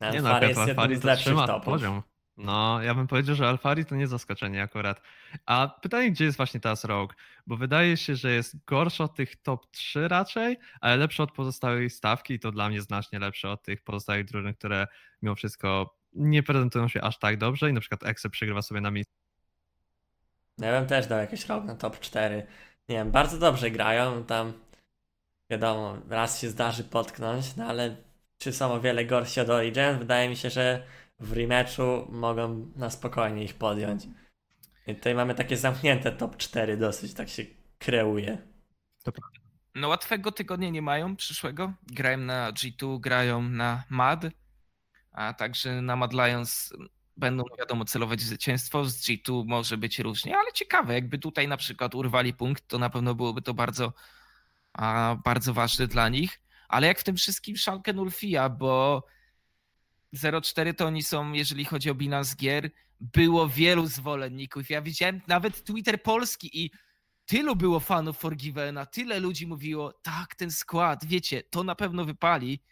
Nie no,
Alfari
akurat
jest jednym
Alfari
z
to
lepszych
trzyma
topów.
poziom. No, ja bym powiedział, że Alfari to nie zaskoczenie akurat. A pytanie, gdzie jest właśnie teraz Rogue? Bo wydaje się, że jest gorszy od tych top 3 raczej, ale lepszy od pozostałej stawki i to dla mnie znacznie lepsze od tych pozostałych drużyn, które mimo wszystko nie prezentują się aż tak dobrze i na przykład Exe przegrywa sobie na miejscu.
Ja bym też dał jakiś rok na top 4. Nie wiem, bardzo dobrze grają, tam wiadomo, raz się zdarzy potknąć, no ale czy są o wiele gorsi od Origin? Wydaje mi się, że w rematchu mogą na spokojnie ich podjąć. I tutaj mamy takie zamknięte top 4 dosyć, tak się kreuje.
No łatwego tygodnia nie mają przyszłego. Grają na G2, grają na MAD, a także na Mad Lions będą wiadomo celować w zwycięstwo. Z G2 może być różnie, ale ciekawe, jakby tutaj na przykład urwali punkt, to na pewno byłoby to bardzo, a, bardzo ważne dla nich. Ale jak w tym wszystkim Schalke Ulfia, bo 0-4 to oni są, jeżeli chodzi o bilans gier, było wielu zwolenników. Ja widziałem nawet Twitter polski i tylu było fanów Forgivena, tyle ludzi mówiło, tak, ten skład, wiecie, to na pewno wypali.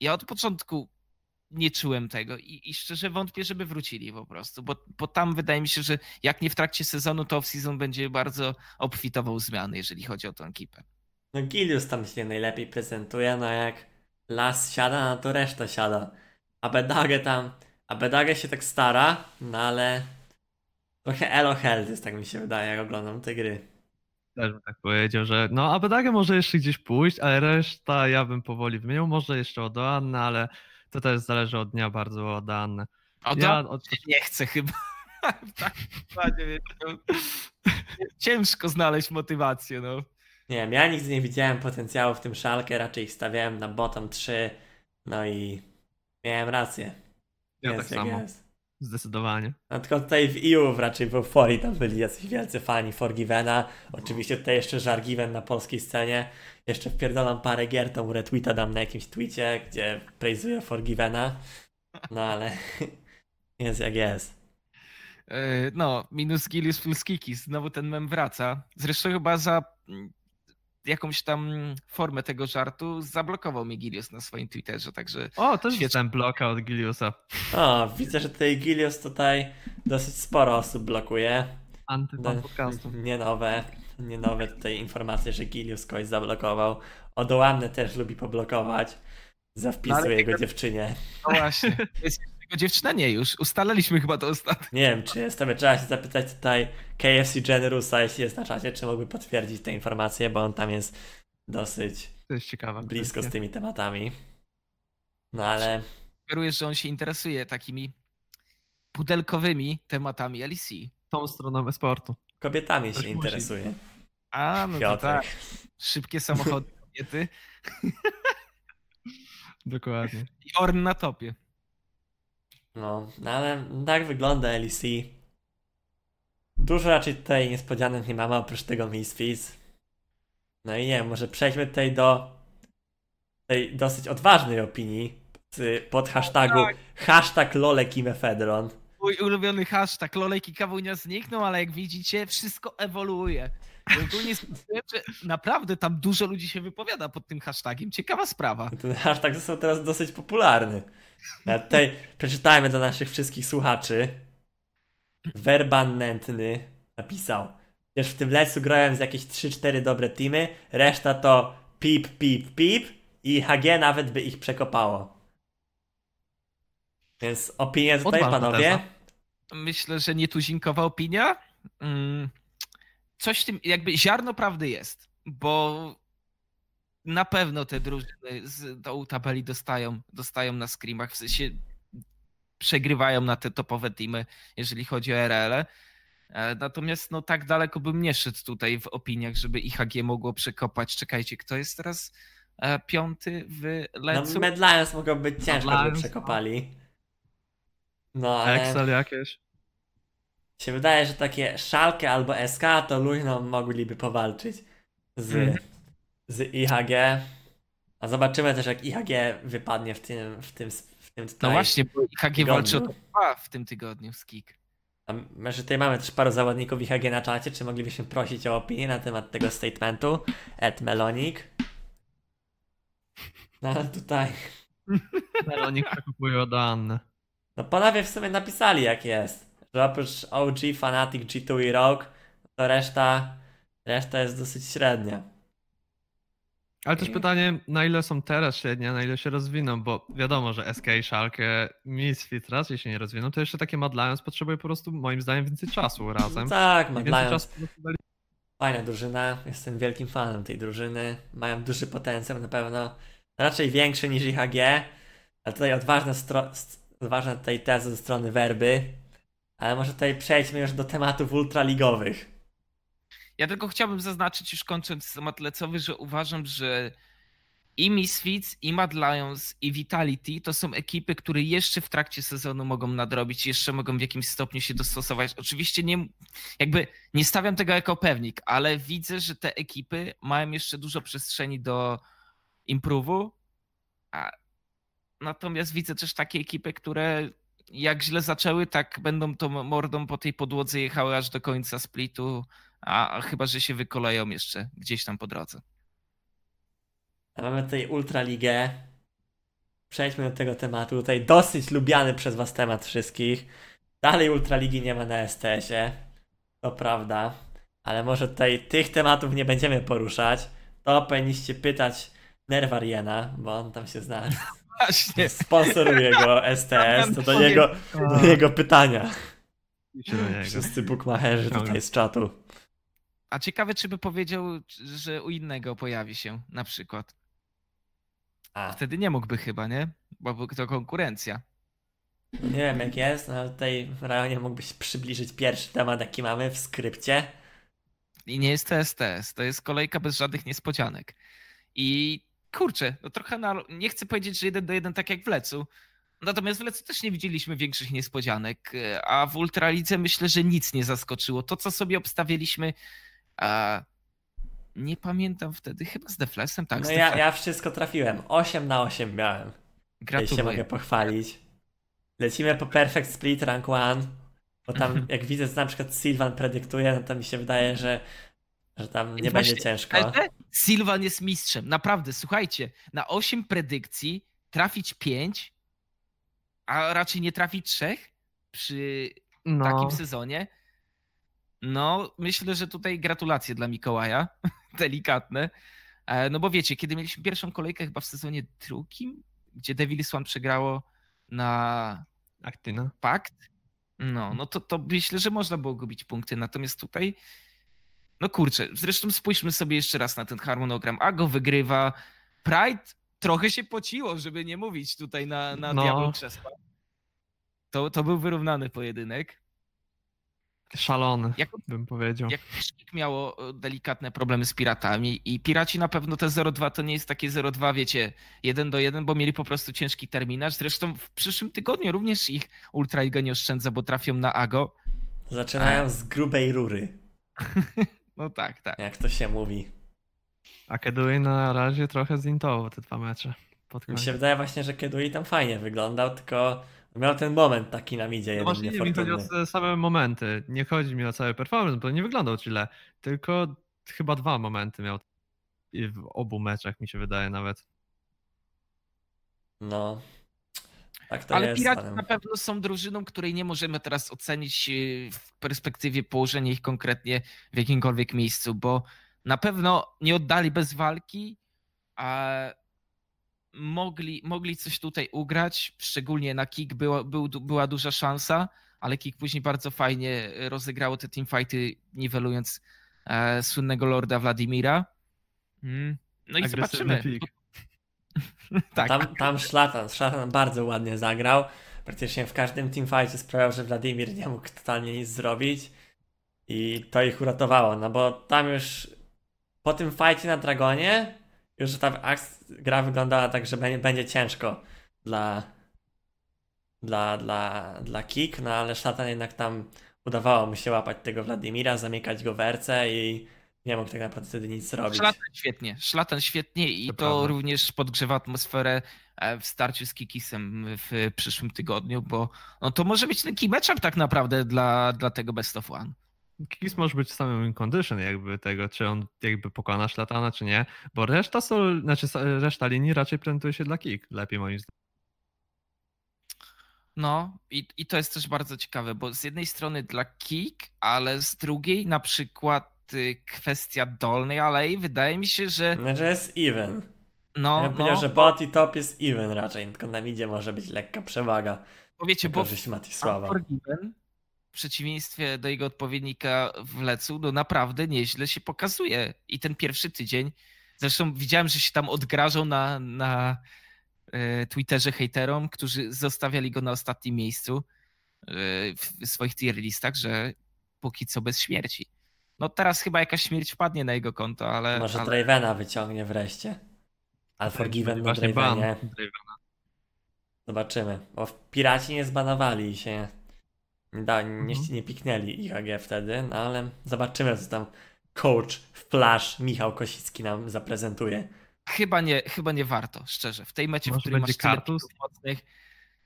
Ja od początku nie czułem tego i, i szczerze wątpię, żeby wrócili po prostu, bo, bo tam wydaje mi się, że jak nie w trakcie sezonu, to off-season będzie bardzo obfitował zmiany, jeżeli chodzi o tę ekipę.
No Gilius tam się najlepiej prezentuje, no jak Las siada, no to reszta siada. A Bedage tam, a Bedage się tak stara, no ale trochę elo jest, tak mi się wydaje, jak oglądam te gry.
Też bym tak powiedział, że no Abedagę może jeszcze gdzieś pójść, ale reszta ja bym powoli wymienił. Może jeszcze od Anny, ale to też zależy od dnia bardzo od Anny.
O,
Ja
to
od,
nie chcę chyba. *laughs* tak. Ciężko znaleźć motywację, no.
Nie wiem, ja nigdy nie widziałem potencjału w tym szalkę, raczej ich stawiałem na bottom 3, no i miałem rację.
ja
Jest
tak
jak
samo,
jest.
zdecydowanie.
No tylko tutaj w EU raczej w euforii tam byli jacyś wielcy fani Forgivena. Oczywiście tutaj jeszcze Żargiven na polskiej scenie. Jeszcze wpierdolam parę gier, tą retweeta dam na jakimś tweetie, gdzie praizuję Forgivena. No ale *laughs* jest jak jest.
E, No, minus Gilius plus Kikis. Znowu ten mem wraca. Zresztą chyba za mm, jakąś tam formę tego żartu zablokował mi Gilius na swoim Twitterze, także
O, też
Świetnie.
dostałem bloka od Giliusa.
O, widzę, że tutaj Gilius tutaj dosyć sporo osób blokuje.
Podcastu.
Nie nowe, nie nowe tutaj informacje, że Gilius kogoś zablokował. Odołamny też lubi poblokować
No, ale
jego dziewczynie.
no właśnie. *laughs* Jest dziewczyna nie już. Ustaliliśmy chyba to ostatnio.
Nie wiem, czy jest, trzeba się zapytać tutaj KFC Generusa, jeśli jest na czacie, czy mógłby potwierdzić te informacje, bo on tam jest dosyć
To jest ciekawe.
blisko z tymi tematami. No ale
Sugerujesz, że on się interesuje takimi pudelkowymi tematami LEC.
Tą stroną e-sportu.
kobietami
Ktoś
się
musi.
interesuje.
A, no to tak. Szybkie samochody kobiety *laughs* *laughs*
Dokładnie.
i Orn na topie.
No, no ale tak wygląda LEC. Dużo raczej tutaj niespodzianek nie mamy oprócz tego Misfits. No i nie wiem, może przejdźmy tutaj do tej dosyć odważnej opinii pod hashtagu
tak.
hashtag lolekimefedron.
Mój ulubiony hashtag Lolek i Kawunia zniknął, ale jak widzicie, wszystko ewoluuje. Ogólnie że naprawdę tam dużo ludzi się wypowiada pod tym hashtagiem. Ciekawa sprawa.
Ten hashtag został teraz dosyć popularny. Ja tutaj przeczytajmy do naszych wszystkich słuchaczy. Werban Nętny napisał. Wiesz, w tym lecu grałem z jakieś 3-4 dobre teamy, reszta to pip, pip, pip i HG nawet by ich przekopało. Więc opinie tutaj,
Odważna
panowie.
teza.
Myślę, że nietuzinkowa opinia. Mm, Coś w tym, jakby ziarno prawdy jest, bo na pewno te drużyny z tą tabeli dostają, dostają na screamach, w sensie przegrywają na te topowe teamy, jeżeli chodzi o RL. -e. Natomiast no tak daleko bym nie szedł tutaj w opiniach, żeby IHG mogło przekopać. Czekajcie, kto jest teraz e, piąty w
No,
lecu?
Mad Lions mogą być ciężko, by
Lions,
przekopali. No, ale...
Excel jakieś.
Się wydaje, że takie Szalkę albo SK to luźno mogliby powalczyć z,
Mhm.
z IHG. A zobaczymy też jak IHG wypadnie w tym w tym w tym
No właśnie, bo IHG
tygodniu.
walczy o top 2 w tym tygodniu z Kik.
A my, że tutaj mamy też paru zawodników IHG na czacie, czy moglibyśmy prosić o opinię na temat tego statementu? Ed Melonik. No ale tutaj. *laughs*
Melonik przekupuje od Anny.
No panowie w sumie napisali jak jest. Że oprócz OG, Fanatic, G2 i Rogue, to reszta reszta jest dosyć średnia.
Ale też pytanie, na ile są teraz średnie, a na ile się rozwiną, bo wiadomo, że SK i Schalke, Misfit raczej się nie rozwiną, to jeszcze takie Mad Lions potrzebuje po prostu moim zdaniem więcej czasu razem.
No tak, Mad Lions
czasu
Fajna drużyna, jestem wielkim fanem tej drużyny. Mają duży potencjał na pewno. Raczej większy niż IHG. Ale tutaj odważna, stro- st- odważna tutaj teza ze strony werby. Ale może tutaj przejdźmy już do tematów ultraligowych.
Ja tylko chciałbym zaznaczyć, już kończąc temat lecowy, że uważam, że i Misfits, i Mad Lions, i Vitality to są ekipy, które jeszcze w trakcie sezonu mogą nadrobić, jeszcze mogą w jakimś stopniu się dostosować. Oczywiście nie, jakby nie stawiam tego jako pewnik, ale widzę, że te ekipy mają jeszcze dużo przestrzeni do improwu, a natomiast widzę też takie ekipy, które jak źle zaczęły, tak będą tą mordą po tej podłodze jechały aż do końca splitu, a, a chyba, że się wykoleją jeszcze gdzieś tam po drodze.
A mamy tutaj Ultraligę. Przejdźmy do tego tematu. Tutaj dosyć lubiany przez Was temat wszystkich. Dalej Ultraligi nie ma na STS-ie. To prawda. Ale może tutaj tych tematów nie będziemy poruszać. To powinniście pytać Nerwariena, bo on tam się zna.
Właśnie.
Sponsoruje go STS. To do niego, do niego pytania. Wszyscy bukmacherzy tutaj z czatu.
A ciekawe, czy by powiedział, że u innego pojawi się na przykład.
A,
Wtedy nie mógłby chyba, nie? Bo to konkurencja.
nie wiem jak jest, no ale tutaj w rejonie mógłbyś przybliżyć pierwszy temat, jaki mamy w skrypcie.
I nie jest to STS, to jest kolejka bez żadnych niespodzianek. I kurczę, no trochę na, nie chcę powiedzieć, że jeden do jeden tak jak w Lecu. Natomiast w Lecu też nie widzieliśmy większych niespodzianek, a w Ultralidze myślę, że nic nie zaskoczyło. To, co sobie obstawiliśmy, a nie pamiętam wtedy, chyba z Deflesem, tak?
No ja, ja wszystko trafiłem. 8 na 8 miałem. Tutaj się mogę
Gratuluję.
pochwalić. Lecimy po Perfect Split Rank 1. Bo tam *laughs* jak widzę, na przykład Sylvan predyktuje, no to mi się wydaje, że, że tam nie
Właśnie,
będzie ciężko.
Ale Sylvan jest mistrzem. Naprawdę, słuchajcie, na 8 predykcji trafić 5, a raczej nie trafić 3 przy
No,
takim sezonie. No, myślę, że tutaj gratulacje dla Mikołaja. *laughs* Delikatne. E, No bo wiecie, kiedy mieliśmy pierwszą kolejkę chyba w sezonie drugim, gdzie Devils One przegrało na
Actina.
pakt, no, no to, to myślę, że można było gubić punkty. Natomiast tutaj, no kurczę, zresztą spójrzmy sobie jeszcze raz na ten harmonogram. Ago wygrywa. Pride trochę się pociło, żeby nie mówić tutaj na, na
No.
diablo krzesła. To, to był wyrównany pojedynek.
Szalony,
Jak,
bym powiedział.
jak Szkik miało e, delikatne problemy z piratami i piraci na pewno te 0-2 to nie jest takie 0-2, wiecie, 1 do 1, bo mieli po prostu ciężki terminarz. Zresztą w przyszłym tygodniu również ich Ultra Liga nie oszczędza, bo trafią na Ago.
Zaczynają z grubej rury, *laughs*
No tak, tak.
jak to się mówi.
A Kedui na razie trochę zintował te dwa mecze.
Mi się wydaje właśnie, że Kedui tam fajnie wyglądał, tylko miał ten moment taki na midzie
No
jeden
właśnie nie mi chodzi o same momenty. Nie chodzi mi o cały performance, bo nie wyglądał źle. Tylko chyba dwa momenty miał. I w obu meczach mi się wydaje nawet.
No. Tak to
Ale
jest.
Piraci
ale-
na pewno są drużyną, której nie możemy teraz ocenić yy, w perspektywie położenia ich konkretnie w jakimkolwiek miejscu, bo na pewno nie oddali bez walki, a mogli, mogli coś tutaj ugrać, szczególnie na kick była, był, była duża szansa, ale kick później bardzo fajnie rozegrało te teamfighty, niwelując e, słynnego Lorda Wladimira. Mm. No i
Agresywny
zobaczymy.
pik. *laughs*
tak,
Tam, tam Szlatan, Szlatan bardzo ładnie zagrał. Praktycznie w każdym teamfightie sprawiał, że Wladimir nie mógł totalnie nic zrobić. I to ich uratowało, no bo tam już po tym fajcie na Dragonie już ta gra wyglądała tak, że będzie, ciężko dla dla, dla, dla Kik, no ale Szlatan jednak tam udawało mu się łapać tego Wladimira, zamykać go w i nie mógł tak naprawdę wtedy nic zrobić.
Szlatan świetnie, szlatan świetnie i
To
to, również podgrzewa atmosferę e, w starciu z Kikisem w przyszłym tygodniu, bo no, to może być taki matchup tak naprawdę dla, dla tego Best of One.
Kikis może być samym in condition jakby tego, czy on jakby pokona szlatana, czy nie. Bo reszta są, znaczy reszta linii raczej prezentuje się dla Kik. Lepiej moim zdaniem.
No i, i to jest też bardzo ciekawe, bo z jednej strony dla Kik, ale z drugiej na przykład kwestia dolnej alei, wydaje mi się, że
Znaczy jest even.
no,
ja bym powiedział,
no
że bot i top jest even raczej, tylko na midzie może być lekka przewaga.
bo wiecie, bo. Unforgiven, w przeciwieństwie do jego odpowiednika w Lecu, no naprawdę nieźle się pokazuje. I ten pierwszy tydzień, zresztą widziałem, że się tam odgrażał na, na e, Twitterze hejterom, którzy zostawiali go na ostatnim miejscu e, w swoich tier listach, że póki co bez śmierci. No teraz chyba jakaś śmierć wpadnie na jego konto, ale,
Może
ale
Dravena wyciągnie wreszcie. Unforgiven na. Dravenie. Zobaczymy. Bo w Piraci nie zbanowali się. nie Da, nie,
Mhm.
nie piknęli IHG wtedy, no ale zobaczymy, co tam coach w Flash Michał Kosicki nam zaprezentuje.
chyba, nie, chyba nie warto, szczerze. W tej mecie, w
Może
którym
będzie
masz
kartus?
mocnych,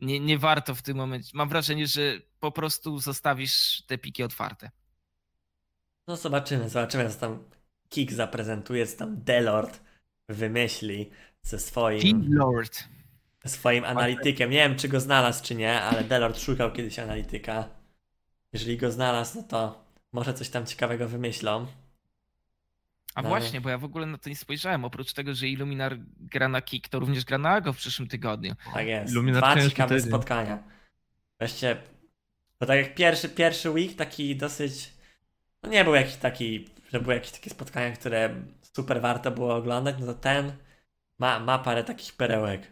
nie, nie warto w tym momencie. Mam wrażenie, że po prostu zostawisz te piki otwarte.
No zobaczymy, zobaczymy, co tam Kik zaprezentuje, co tam Delord wymyśli ze swoim,
King Lord.
swoim analitykiem. Nie wiem, czy go znalazł, czy nie, ale Delord szukał kiedyś analityka. Jeżeli go znalazł, no to może coś tam ciekawego wymyślą.
A
No.
właśnie, bo ja w ogóle na to nie spojrzałem. Oprócz tego, że Illuminar gra na kick, to również gra na Ago w przyszłym tygodniu.
Tak jest.
Illuminat
Dwa ciekawe spotkania. Wreszcie, bo tak jak pierwszy, pierwszy week taki dosyć, no nie był jakiś taki, że były jakieś takie spotkania, które super warto było oglądać, no to ten ma, ma parę takich perełek.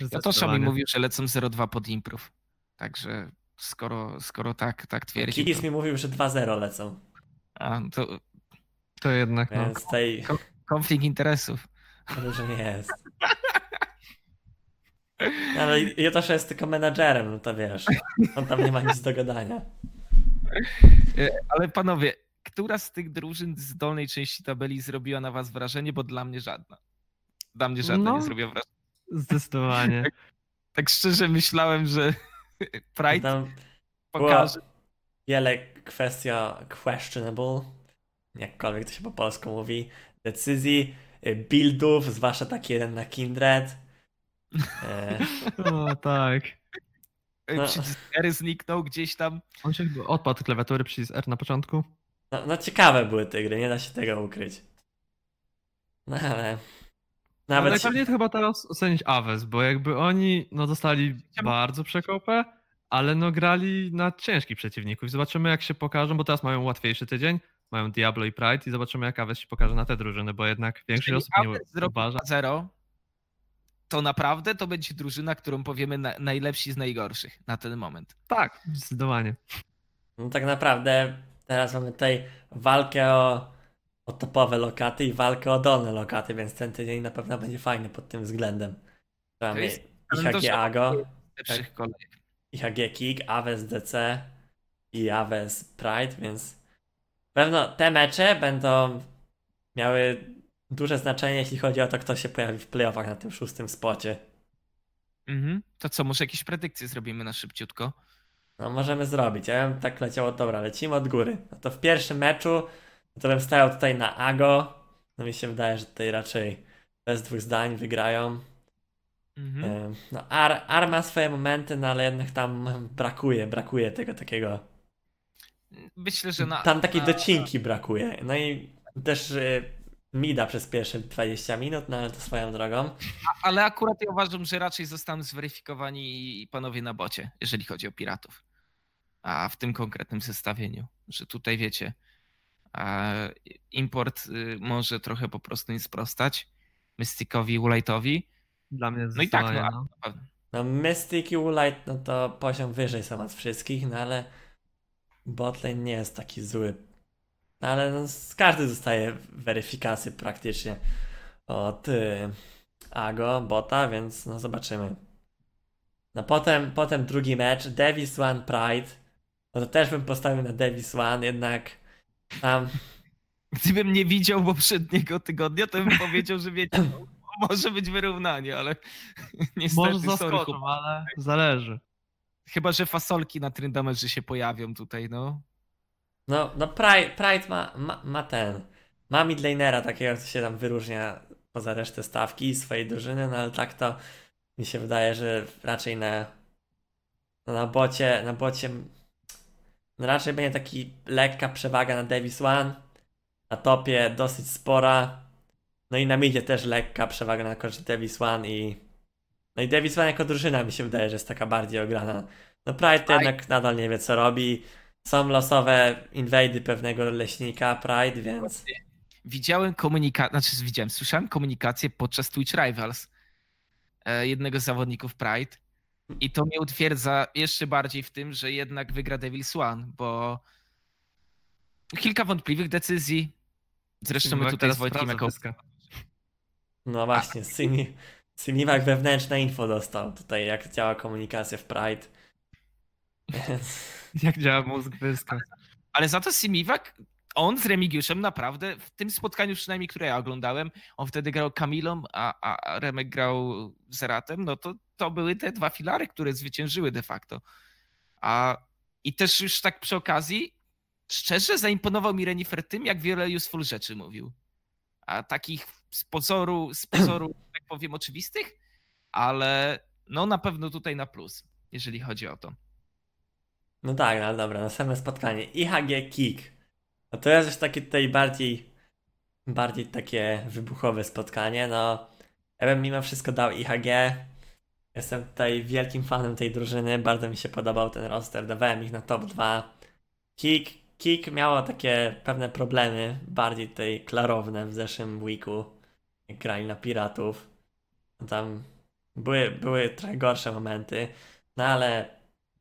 Ja to
Zdecydowanie.
mówił, że lecą 0-2 pod improv. Także skoro, skoro tak, tak twierdzi,
Kikis
to,
mi mówił, że 2-0 lecą,
a, to
To jednak, no.
tej
konflikt interesów.
że nie jest. No, Ale Jotosz jest tylko menadżerem, no to wiesz, on tam nie ma nic do gadania. *laughs*
Ale panowie, która z tych drużyn z dolnej części tabeli zrobiła na was wrażenie? Bo dla mnie żadna. Dla mnie żadna
No.
nie zrobiła wrażenia.
Zdecydowanie.
Tak szczerze myślałem, że *laughs* Pride
Tam
pokaże.
wiele kwestia questionable, jakkolwiek to się po polsku mówi, decyzji, y, buildów, zwłaszcza taki jeden na Kindred. E, *laughs*
O tak.
No.
Przycisk R zniknął gdzieś tam.
On się odpadł klawiatury przycisk R na początku.
No, no ciekawe były te gry, nie da się tego ukryć. No ale...
Ale
Nawet się,
najpewniej to chyba teraz ocenić Aves, bo jakby oni no dostali bardzo przekopę, ale no grali na ciężkich przeciwników. I zobaczymy jak się pokażą, bo teraz mają łatwiejszy tydzień. Mają Diablo i Pride i zobaczymy jak Aves się pokaże na te drużyny, bo jednak większość
Jeżeli
osób nie
Aves zrobi
uważa.
0, to naprawdę to będzie drużyna, którą powiemy na, najlepsi z najgorszych na ten moment.
Tak, zdecydowanie.
no tak naprawdę teraz mamy tutaj walkę o, o topowe lokaty i walkę o dolne lokaty, więc ten tydzień na pewno będzie fajny pod tym względem. Mamy
jest
IHG Ago,
kolejek.
IHG Kick, Aves DC i Aves Pride, więc pewno te mecze będą miały duże znaczenie, jeśli chodzi o to, kto się pojawi w playoffach na tym szóstym spocie.
Mhm. To co, może jakieś predykcje zrobimy na szybciutko?
No możemy zrobić. Ja bym tak leciało, dobra, lecimy od góry. No to w pierwszym meczu no to bym stał tutaj na Ago. No mi się wydaje, że tutaj raczej bez dwóch zdań wygrają.
Mhm.
Ym, No Ar, Ar ma swoje momenty, no ale jednak tam brakuje, brakuje tego takiego
Myślę, że na.
Tam takiej
na,
docinki brakuje. No i też y, Mida przez pierwsze 20 minut, no ale to swoją drogą.
Ale akurat ja uważam, że raczej zostaną zweryfikowani panowie na bocie, jeżeli chodzi o piratów. A w tym konkretnym zestawieniu, że tutaj wiecie, import y, może trochę po prostu nie sprostać Mysticowi, Woolite'owi.
Dla mnie
No i tak, no,
zdecydowanie,
a-
no.
No Mystic i Woolite, no to poziom wyżej są od wszystkich, no ale botlane nie jest taki zły. No ale no, z- każdy dostaje weryfikację praktycznie od y, Ago, bota, więc no zobaczymy. No potem, potem drugi mecz, Davis One Pride. No to też bym postawił na Davis One, jednak tam
Gdybym nie widział poprzedniego tygodnia, to bym powiedział, że wiecie, no, może być wyrównanie, ale *laughs* niestety,
Może zaskoczą, ale zależy.
Chyba, że fasolki na Tryndamerze się pojawią tutaj, no.
No, no Pride, Pride ma, ma, ma ten. Ma midlanera takiego, co się tam wyróżnia poza resztę stawki swojej drużyny, no ale tak to mi się wydaje, że raczej na, na bocie, na bocie raczej będzie taki lekka przewaga na Davis One, na topie dosyć spora, no i na midzie też lekka przewaga na korzyść Davis One i no i Davis One jako drużyna mi się wydaje, że jest taka bardziej ograna. No Pride to jednak nadal nie wie co robi, są losowe inwajdy pewnego leśnika Pride, więc
Widziałem komunikację, znaczy widziałem, słyszałem komunikację podczas Twitch Rivals e, jednego z zawodników Pride i to mnie utwierdza jeszcze bardziej w tym, że jednak wygra Devil's One, bo kilka wątpliwych decyzji. Zresztą my tutaj z Wojtkiem jako
no właśnie, Syni, Syniwak wewnętrzne info dostał tutaj, jak działa komunikacja w Pride. Więc,
Jak działa mózg wyska.
Ale za to Simiwak, on z Remigiuszem naprawdę, w tym spotkaniu przynajmniej, które ja oglądałem, on wtedy grał Kamilą, a, a a Remek grał Zeratem, no to to były te dwa filary, które zwyciężyły de facto. A i też już tak przy okazji, szczerze zaimponował mi Renifer tym, jak wiele useful rzeczy mówił. A takich z pozoru, z pozoru, tak powiem, oczywistych, ale no na pewno tutaj na plus, jeżeli chodzi o to.
no tak, no dobra, następne spotkanie. IHG Kick. No to jest już takie tutaj bardziej, bardziej takie wybuchowe spotkanie, no. Ja bym mimo wszystko dał IHG. Jestem tutaj wielkim fanem tej drużyny, bardzo mi się podobał ten roster, dawałem ich na top 2. Kick, Kick miało takie pewne problemy, bardziej tutaj klarowne w zeszłym weeku, jak grali na Piratów. Tam były, były trochę gorsze momenty, no ale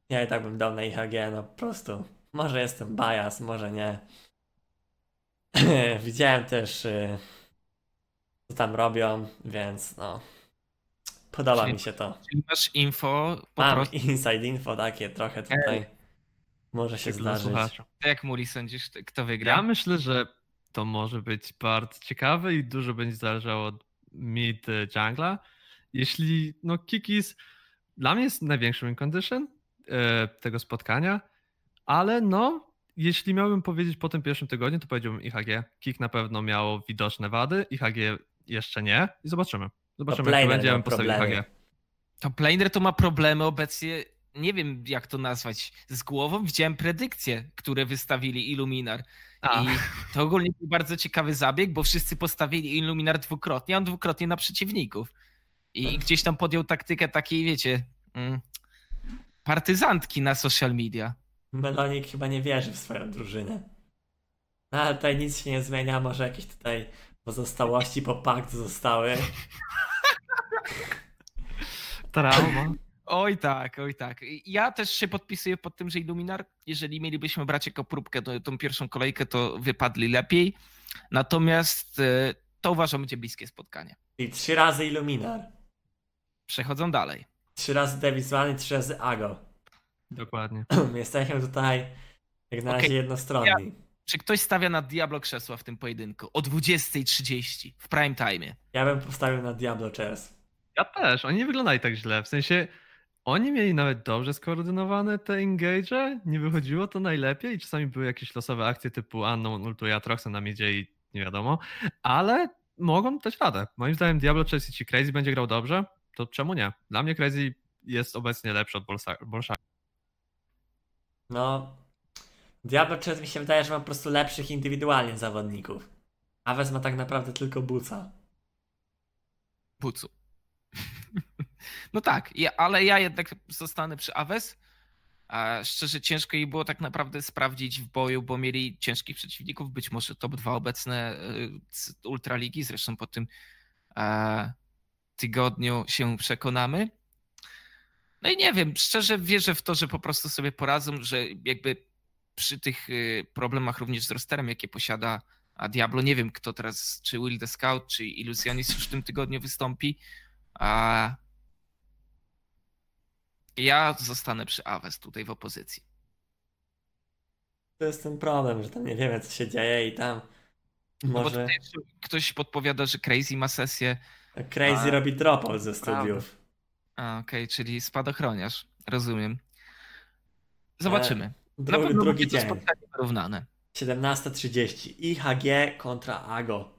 ja i tak bym dał na IHG, no po prostu. Może jestem bias, może nie. *laughs* Widziałem też, y, co tam robią, więc no. Podoba
Czyli-
mi się to.
Czyli masz info po
Mam
prostu.
inside info takie trochę tutaj. Może się
Tak
zdarzyć.
słuchacza.
Jak Muli sądzisz, kto wygra?
Ja myślę, że to może być bardzo ciekawe i dużo będzie zależało od mid y, jungla. Jeśli, no Kikis dla mnie jest największym win condition e, tego spotkania, Ale no, jeśli miałbym powiedzieć po tym pierwszym tygodniu, to powiedziałbym IHG. Kik na pewno miało widoczne wady, IHG jeszcze nie i zobaczymy. Zobaczymy, jak to będzie, ja bym postawił IHG.
To Planer to ma problemy obecnie, nie wiem jak to nazwać, z głową. Widziałem predykcje, które wystawili Illuminar. A. I to ogólnie był bardzo ciekawy zabieg, bo wszyscy postawili Illuminar dwukrotnie, a on dwukrotnie na przeciwników. I gdzieś tam podjął taktykę takiej, wiecie, mm, partyzantki na social media.
Melonik chyba nie wierzy w swoją drużynę. No, ale tutaj nic się nie zmienia, może jakieś tutaj pozostałości po pakt zostały.
Trauma.
Oj tak, oj tak. Ja też się podpisuję pod tym, że Illuminar, jeżeli mielibyśmy brać jako próbkę to, tą pierwszą kolejkę, to wypadli lepiej. Natomiast e, to uważam będzie bliskie spotkanie.
I trzy razy Illuminar.
Przechodzą dalej.
Trzy razy Davis One trzy razy Ago.
Dokładnie. *clears throat*
Jesteśmy tutaj jak na razie okay. jednostronni. Ja,
czy ktoś stawia na Diablo krzesła w tym pojedynku? O 20.30 w prime time.
Ja bym postawił na Diablo Chess.
Ja też. Oni nie wyglądają tak źle. W sensie oni mieli nawet dobrze skoordynowane te engage, nie wychodziło to najlepiej i czasami były jakieś losowe akcje typu Unknown ultuje Atroxa na midzie i nie wiadomo, ale mogą dać radę. Moim zdaniem Diablo Chess, jeśli Crazy będzie grał dobrze, to czemu nie? Dla mnie Crazy jest obecnie lepszy od Bolszaka.
No, Diablo Chess mi się wydaje, że ma po prostu lepszych indywidualnie zawodników. Aves ma tak naprawdę tylko Buca.
Bucu. *laughs* No tak, ja, ale ja jednak zostanę przy Aves. A szczerze ciężko jej było tak naprawdę sprawdzić w boju, bo mieli ciężkich przeciwników, być może top 2 obecne y, Ultraligi, zresztą po tym e, tygodniu się przekonamy. No i nie wiem, szczerze wierzę w to, że po prostu sobie poradzą, że jakby przy tych y, problemach również z rosterem, jakie posiada a Diablo, nie wiem kto teraz, czy Will the Scout, czy Illusionis już w tym tygodniu wystąpi, a ja zostanę przy Aves tutaj w opozycji.
To jest ten problem, że tam nie wiemy, co się dzieje i tam może...
No ktoś podpowiada, że Crazy ma sesję.
Crazy a... robi dropol ze studiów.
Okej, okay, czyli spadochroniarz. Rozumiem. Zobaczymy.
Drugi, Na pewno drugi dzień.
spotkanie wyrównane.
17.30. IHG kontra AGO.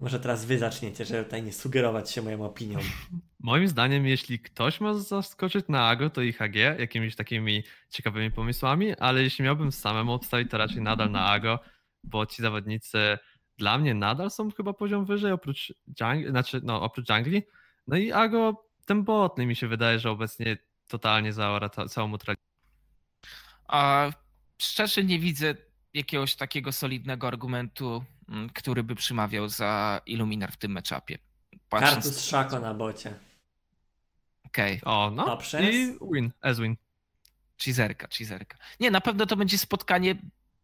Może teraz wy zaczniecie, żeby tutaj nie sugerować się moją opinią. *laughs*
Moim zdaniem, jeśli ktoś ma zaskoczyć na AGO, to IHG jakimiś takimi ciekawymi pomysłami, ale jeśli miałbym samemu obstawić, to raczej nadal na AGO, bo ci zawodnicy dla mnie nadal są chyba poziom wyżej, oprócz jungli, znaczy no oprócz jungli. No i AGO, ten botny mi się wydaje, że obecnie totalnie zaora całą mutralię.
A szczerze nie widzę jakiegoś takiego solidnego argumentu Mm, który by przemawiał za Illuminar w tym meczapie.
Kartus Szako na bocie.
Okej.
Okay. O, no. I win, as win.
Cheezerka, cheezerka. Nie, na pewno to będzie spotkanie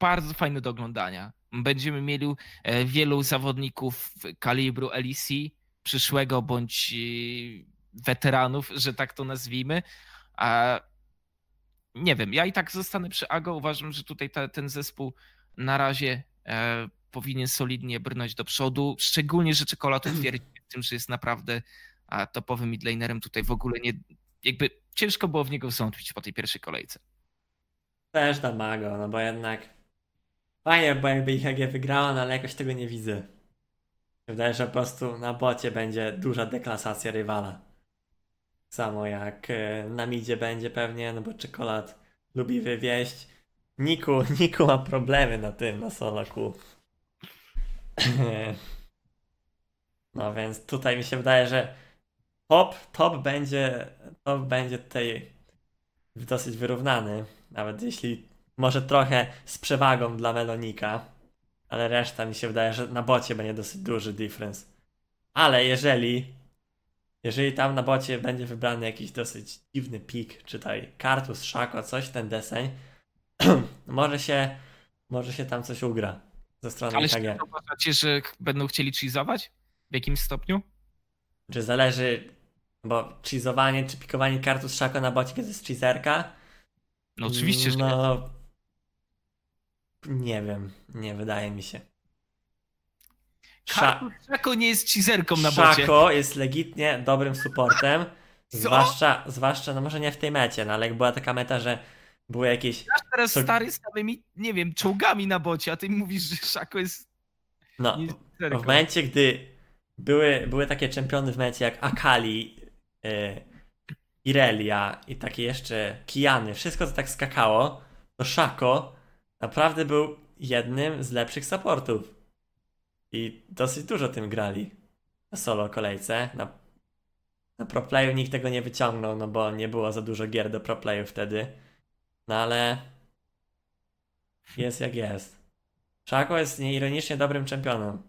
bardzo fajne do oglądania. Będziemy mieli e, wielu zawodników kalibru LEC, przyszłego bądź e, weteranów, że tak to nazwijmy. A nie wiem, ja i tak zostanę przy AGO. Uważam, że tutaj ta, ten zespół na razie e, powinien solidnie brnąć do przodu, szczególnie, że Czekolad *clears throat* twierdzi w tym, że jest naprawdę topowym midlanerem tutaj w ogóle nie, jakby ciężko było w niego wsątwić po tej pierwszej kolejce.
Też da mago, no bo jednak fajnie, bo jakby IHG wygrała, no ale jakoś tego nie widzę. Wydaje, że po prostu na bocie będzie duża deklasacja rywala. Samo jak e, na midzie będzie pewnie, no bo czekolad lubi wywieźć. Niku, *laughs* Niku ma problemy na tym, na solaku. *laughs* No więc tutaj mi się wydaje, że top, top będzie, top będzie tutaj dosyć wyrównany. Nawet jeśli może trochę z przewagą dla Melonika, ale reszta mi się wydaje, że na bocie będzie dosyć duży difference. Ale jeżeli jeżeli tam na bocie będzie wybrany jakiś dosyć dziwny pik, czy tutaj kartus, szako, coś ten deseń, *clears throat* może się może się tam coś ugra ze strony
Ale IHG. uważacie, że będą chcieli cheezować? W jakimś stopniu?
Czy zależy, bo cheezowanie czy pikowanie kartu z szako na bocie, kiedy jest cheezerka?
No oczywiście, że no,
nie wiem, nie wydaje mi się.
Sza... Szako nie jest cheezerką na bocie.
Szako jest legitnie dobrym supportem. Zwłaszcza, zwłaszcza, no może nie w tej mecie, no ale jak była taka meta, że były jakieś.
Teraz
To-
stary z samymi, nie wiem, czołgami na bocie, a ty mówisz, że Szako jest...
No, w momencie, gdy były, były takie czempiony w momencie jak Akali, yy, Irelia i takie jeszcze Kijany, wszystko to tak skakało, to Szako naprawdę był jednym z lepszych supportów. I dosyć dużo tym grali na solo kolejce. Na, na pro playu nikt tego nie wyciągnął, no bo nie było za dużo gier do pro playu wtedy. No ale jest jak jest. Szako jest nieironicznie dobrym czempionem.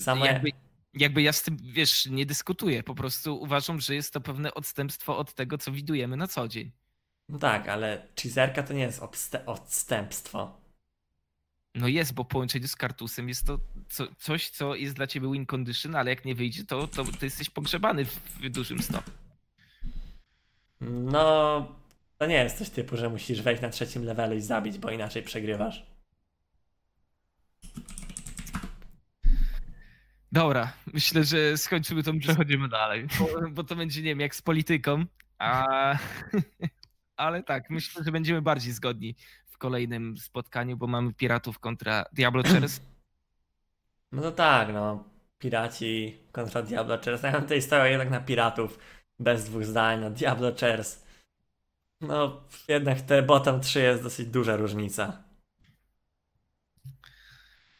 Samo
jakby, jakby ja z tym, wiesz, nie dyskutuję, po prostu uważam, że jest to pewne odstępstwo od tego, co widujemy na co dzień.
No tak, ale cheeserka to nie jest odstępstwo.
No jest, bo w połączeniu z Kartusem jest to co, coś, co jest dla ciebie win condition, ale jak nie wyjdzie, to, to ty jesteś pogrzebany w, w dużym stopniu.
No, to nie jest coś typu, że musisz wejść na trzecim levelu i zabić, bo inaczej przegrywasz.
Dobra, myślę, że skończymy tą
Przechodzimy dalej.
bo, bo to będzie, nie wiem, jak z polityką, a... *laughs* ale tak, myślę, że będziemy bardziej zgodni kolejnym spotkaniu, bo mamy Piratów kontra Diablo Chairs. *clears throat*
No to tak, no. Piraci kontra Diablo Chairs. Ja bym tutaj stawiał jednak na piratów. Bez dwóch zdań, na Diablo Chairs. No, jednak te bottom 3 jest dosyć duża różnica.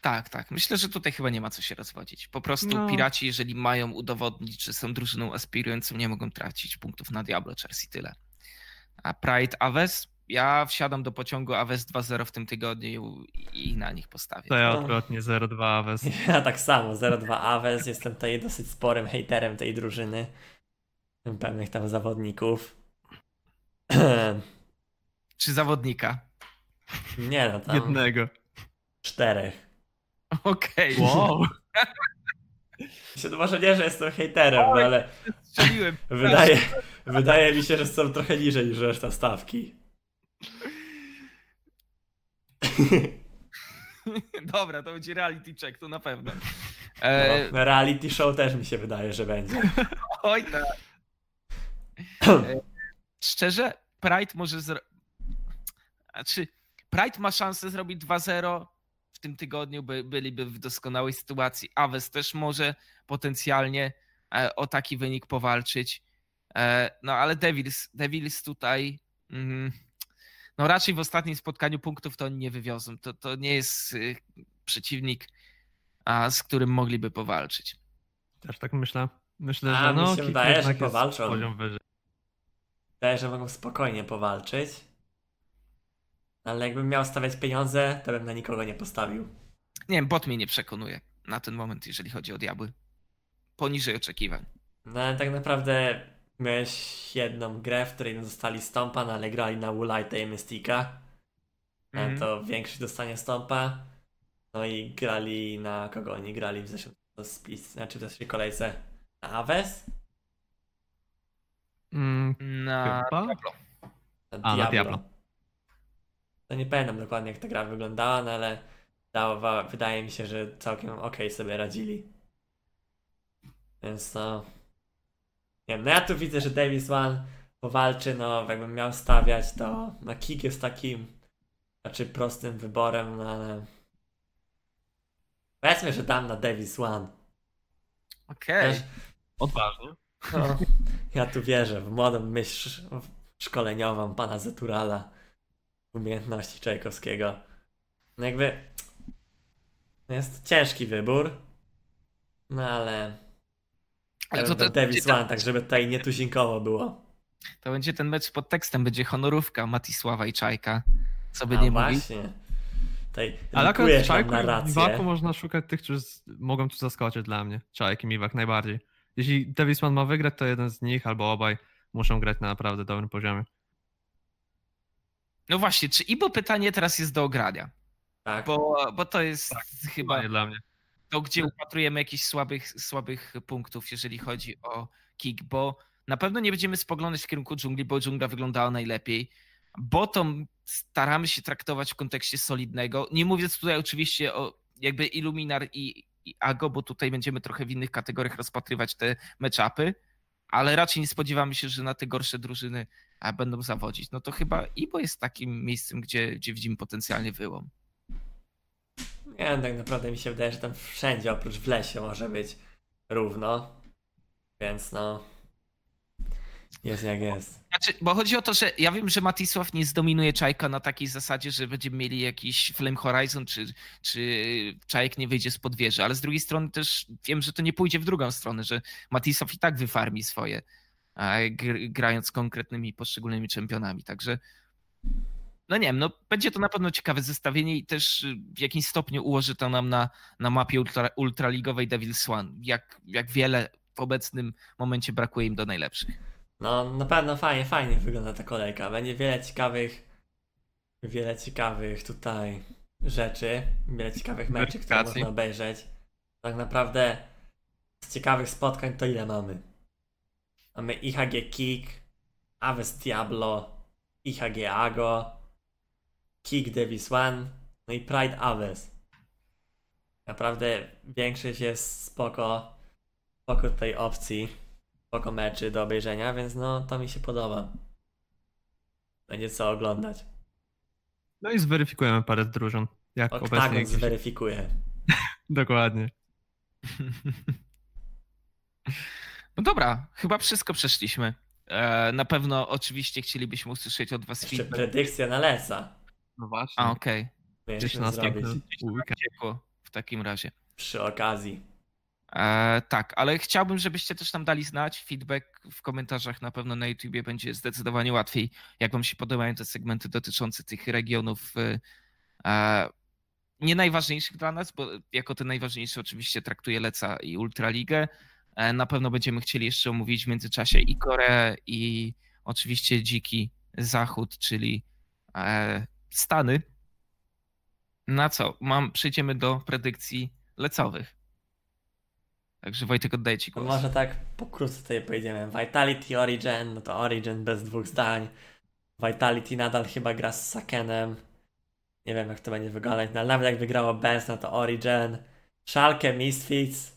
Tak, tak. Myślę, że tutaj chyba nie ma co się rozwodzić. Po prostu
No.
piraci, jeżeli mają udowodnić, że są drużyną aspirującą, nie mogą tracić punktów na Diablo Chairs i tyle. A Pride Aves? Ja wsiadam do pociągu Aves 2.0 w tym tygodniu i na nich postawię.
To ja
No.
odwrotnie 0-2 Aves. *laughs*
Ja tak samo, 0-2 Aves. Jestem tutaj dosyć sporym hejterem tej drużyny. Pewnych tam zawodników. *clears throat*
Czy zawodnika?
Nie no, tam
Jednego.
czterech.
Okej,
Wow.
Się- *laughs* Może nie, że jestem hejterem, no
Oj.
ale
strzeliłem.
wydaje, wydaje mi się, że są trochę niżej niż reszta stawki. *laughs*
Dobra, to będzie reality check, to na pewno. E,
No, reality show też mi się wydaje, że będzie. *laughs*
oj tak. E, Szczerze, Pride może zro... Znaczy, Pride ma szansę zrobić 2-0 w tym tygodniu, by, byliby w doskonałej sytuacji. Aves też może potencjalnie e, o taki wynik powalczyć. E, No ale Devils, Devils tutaj mm, no raczej w ostatnim spotkaniu punktów to oni nie wywiozą. To, to nie jest y, przeciwnik, a, z którym mogliby powalczyć.
Też tak myślę. Myślę,
A,
że
mi
no,
się
Kick
wydaje, że powalczą.
poziom wyżej.
Wydaje, że mogą spokojnie powalczyć. Ale jakbym miał stawiać pieniądze, to bym na nikogo nie postawił.
Nie wiem, bot mnie nie przekonuje na ten moment, jeżeli chodzi o diabły. Poniżej oczekiwań.
No ale tak naprawdę miałeś jedną grę, w której dostali Stompa, no ale grali na Woolite i Mystika.
Mhm.
Mm. To większość dostanie Stompa. No i grali na kogo oni grali w zeszłym spis, znaczy w zeszłej kolejce? Na Aves?
Mm,
Na
Chyba?
Diablo.
Na
A, na Diablo.
No nie pamiętam dokładnie jak ta gra wyglądała, no ale dawa, wydaje mi się, że całkiem okej sobie radzili. Więc no... Nie wiem, no ja tu widzę, że Davis One powalczy, no jakbym miał stawiać, to no Kick jest takim znaczy prostym wyborem, no ale... Powiedzmy, że dam na Davis One.
Okej.
Też,
odważnie.
no, ja tu wierzę w młodą myśl sz- szkoleniową pana Zeturala, umiejętności Czajkowskiego. No jakby no jest ciężki wybór, no ale
to,
to, Davis One, tak żeby tutaj nietuzinkowo było.
to będzie ten mecz pod tekstem, będzie honorówka Matisława i Czajka. Co by
A
nie mówić.
właśnie. Tutaj
Ale akurat Czajku i. Miwaku można szukać tych, którzy mogą tu zaskoczyć dla mnie. Czajek i Miwak najbardziej. Jeśli Davisman ma wygrać, to jeden z nich albo obaj muszą grać na naprawdę dobrym poziomie.
No właśnie, czy Ibo pytanie teraz jest do ogrania?
Tak.
Bo, bo to jest chyba
Nie dla mnie.
To, gdzie upatrujemy jakichś słabych, słabych punktów, jeżeli chodzi o kick, bo na pewno nie będziemy spoglądać w kierunku dżungli, bo dżungla wyglądała najlepiej. Bottom staramy się traktować w kontekście solidnego. Nie mówiąc tutaj oczywiście o jakby Illuminar i, i Ago, bo tutaj będziemy trochę w innych kategoriach rozpatrywać te matchupy, ale raczej nie spodziewamy się, że na te gorsze drużyny będą zawodzić. No to chyba Ibo jest takim miejscem, gdzie, gdzie widzimy potencjalnie wyłom.
Nie tak naprawdę mi się wydaje, że tam wszędzie oprócz w lesie może być równo. Więc no. Jest jak jest.
Znaczy, bo chodzi o to, że ja wiem, że Matisław nie zdominuje Czajka na takiej zasadzie, że będziemy mieli jakiś Flame Horizon, czy, czy Czajek nie wyjdzie z wieży, ale z drugiej strony też wiem, że to nie pójdzie w drugą stronę, że Matisław i tak wyfarmi swoje, gr- grając konkretnymi poszczególnymi czempionami, także no nie wiem, no będzie to na pewno ciekawe zestawienie i też w jakimś stopniu ułoży to nam na, na mapie ultra, ultraligowej Devil's One, jak, jak wiele w obecnym momencie brakuje im do najlepszych.
No na pewno fajnie, fajnie wygląda ta kolejka. Będzie wiele ciekawych, wiele ciekawych tutaj rzeczy, wiele ciekawych meczy, które można obejrzeć. Tak naprawdę z ciekawych spotkań to ile mamy? Mamy IHG Kick, Aves Diablo, IHG Ago, Kick Davis One, no i Pride Aves. Naprawdę większość jest spoko, spoko tej opcji spoko meczy do obejrzenia, więc no to mi się podoba. Będzie co oglądać.
No i zweryfikujemy parę drużyn. Jak obecnie.
Oktagon
gdzieś-
zweryfikuje. *laughs*
Dokładnie.
No dobra, chyba wszystko przeszliśmy. E, na pewno oczywiście chcielibyśmy usłyszeć od was
Jeszcze
feedback.
predykcja na Lesa.
No właśnie.
A, okej.
Mieliśmy
na
zrobić
następny weekend.
Ciepło w takim razie.
przy okazji.
E, tak, ale chciałbym, żebyście też nam dali znać. Feedback w komentarzach na pewno na YouTubie będzie zdecydowanie łatwiej. Jak wam się podobają te segmenty dotyczące tych regionów e, e, nie najważniejszych dla nas, bo jako te najważniejsze oczywiście traktuję Leca i Ultraligę. E, na pewno będziemy chcieli jeszcze omówić w międzyczasie i Koreę i oczywiście dziki zachód, czyli e, Stany. Na co? Mam, przejdziemy do predykcji lecowych. Także Wojtek, oddaję ci
No
głos.
może tak pokrótce tutaj pojedziemy. Vitality Origin, no to Origin bez dwóch zdań. Vitality nadal chyba gra z Sakenem. Nie wiem jak to będzie wyglądać, no ale nawet jak wygrało Benz, no to Origin. Schalke Misfits.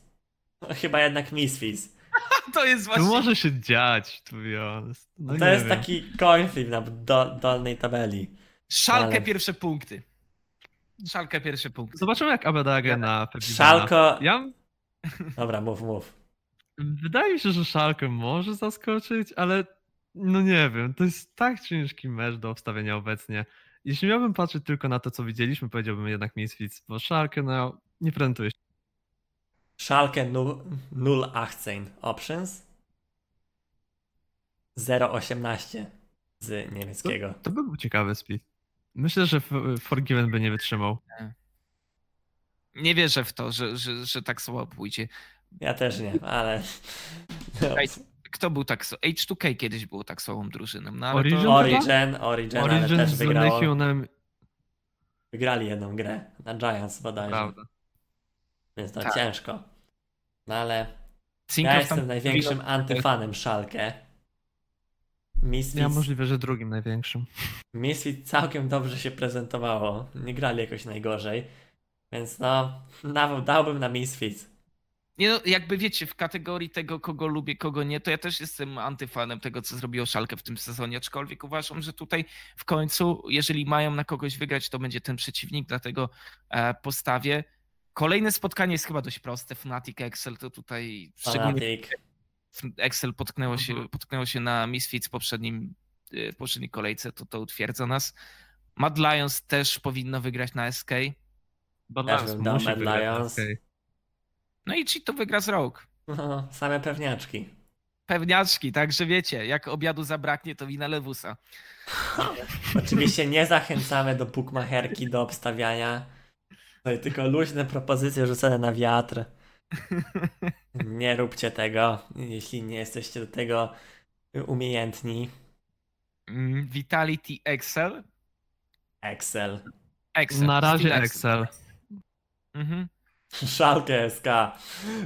No, chyba jednak Misfits. *laughs*
To jest
To
właśnie...
może się dziać, to be honest. No
to jest
wiem.
taki coin flip na do, dolnej tabeli.
Szalkę
ale-
pierwsze punkty. Szalkę pierwsze punkty.
Zobaczymy jak Abedagę na.
Szalko.
Ja
Dobra, mów, mów.
Wydaje mi się, że Szalkę może zaskoczyć, ale no nie wiem, to jest tak ciężki mecz do obstawienia obecnie. Jeśli miałbym patrzeć tylko na to, co widzieliśmy, powiedziałbym jednak Misfits, bo Szalkę no, nie prezentuje się.
Schalke 018 options 018 z niemieckiego.
To by był ciekawy speed. Myślę, że Forgiven by nie wytrzymał.
Nie wierzę w to, że, że, że tak słabo pójdzie.
Ja też nie, ale.
Kto był tak słabo? H2K kiedyś było tak słabą drużyną. No, ale
Origin?
to...
Origin, Origin, ale
Origin
też
z
wygrało. Wygrali jedną grę na Giants bodajże,
prawda.
więc to
Tak.
ciężko. No ale ja jestem największym antyfanem Szalkę. Misfits,
Ja możliwe, że drugim największym.
Misfits całkiem dobrze się prezentowało. Nie grali jakoś najgorzej. Więc no, nawet dałbym na Misfits.
Nie no, jakby wiecie, w kategorii tego, kogo lubię, kogo nie, to ja też jestem antyfanem tego, co zrobiło Szalkę w tym sezonie, aczkolwiek uważam, że tutaj w końcu, jeżeli mają na kogoś wygrać, to będzie ten przeciwnik, dlatego e, postawię. Kolejne spotkanie jest chyba dość proste, Fnatic Excel to tutaj szczególnie
Fanatic.
Excel potknęło się,
Mhm.
potknęło się na Misfits w poprzednim, e, w poprzedniej kolejce, to to utwierdza nas. Mad Lions też powinno wygrać na SK.
Też
Lions musi
Mad Lions.
No i Cheat to wygra z Rogue.
No, same pewniaczki.
Pewniaczki, także wiecie, jak obiadu zabraknie, to wina Lewusa. *laughs*
Oczywiście nie zachęcamy do bookmacherki, do obstawiania. Tutaj tylko luźne propozycje rzucone na wiatr. *laughs* Nie róbcie tego, jeśli nie jesteście do tego umiejętni.
Mm, Vitality Excel.
Excel.
Excel.
Na razie
Steel
Excel.
Mhm.
Szalkę SK.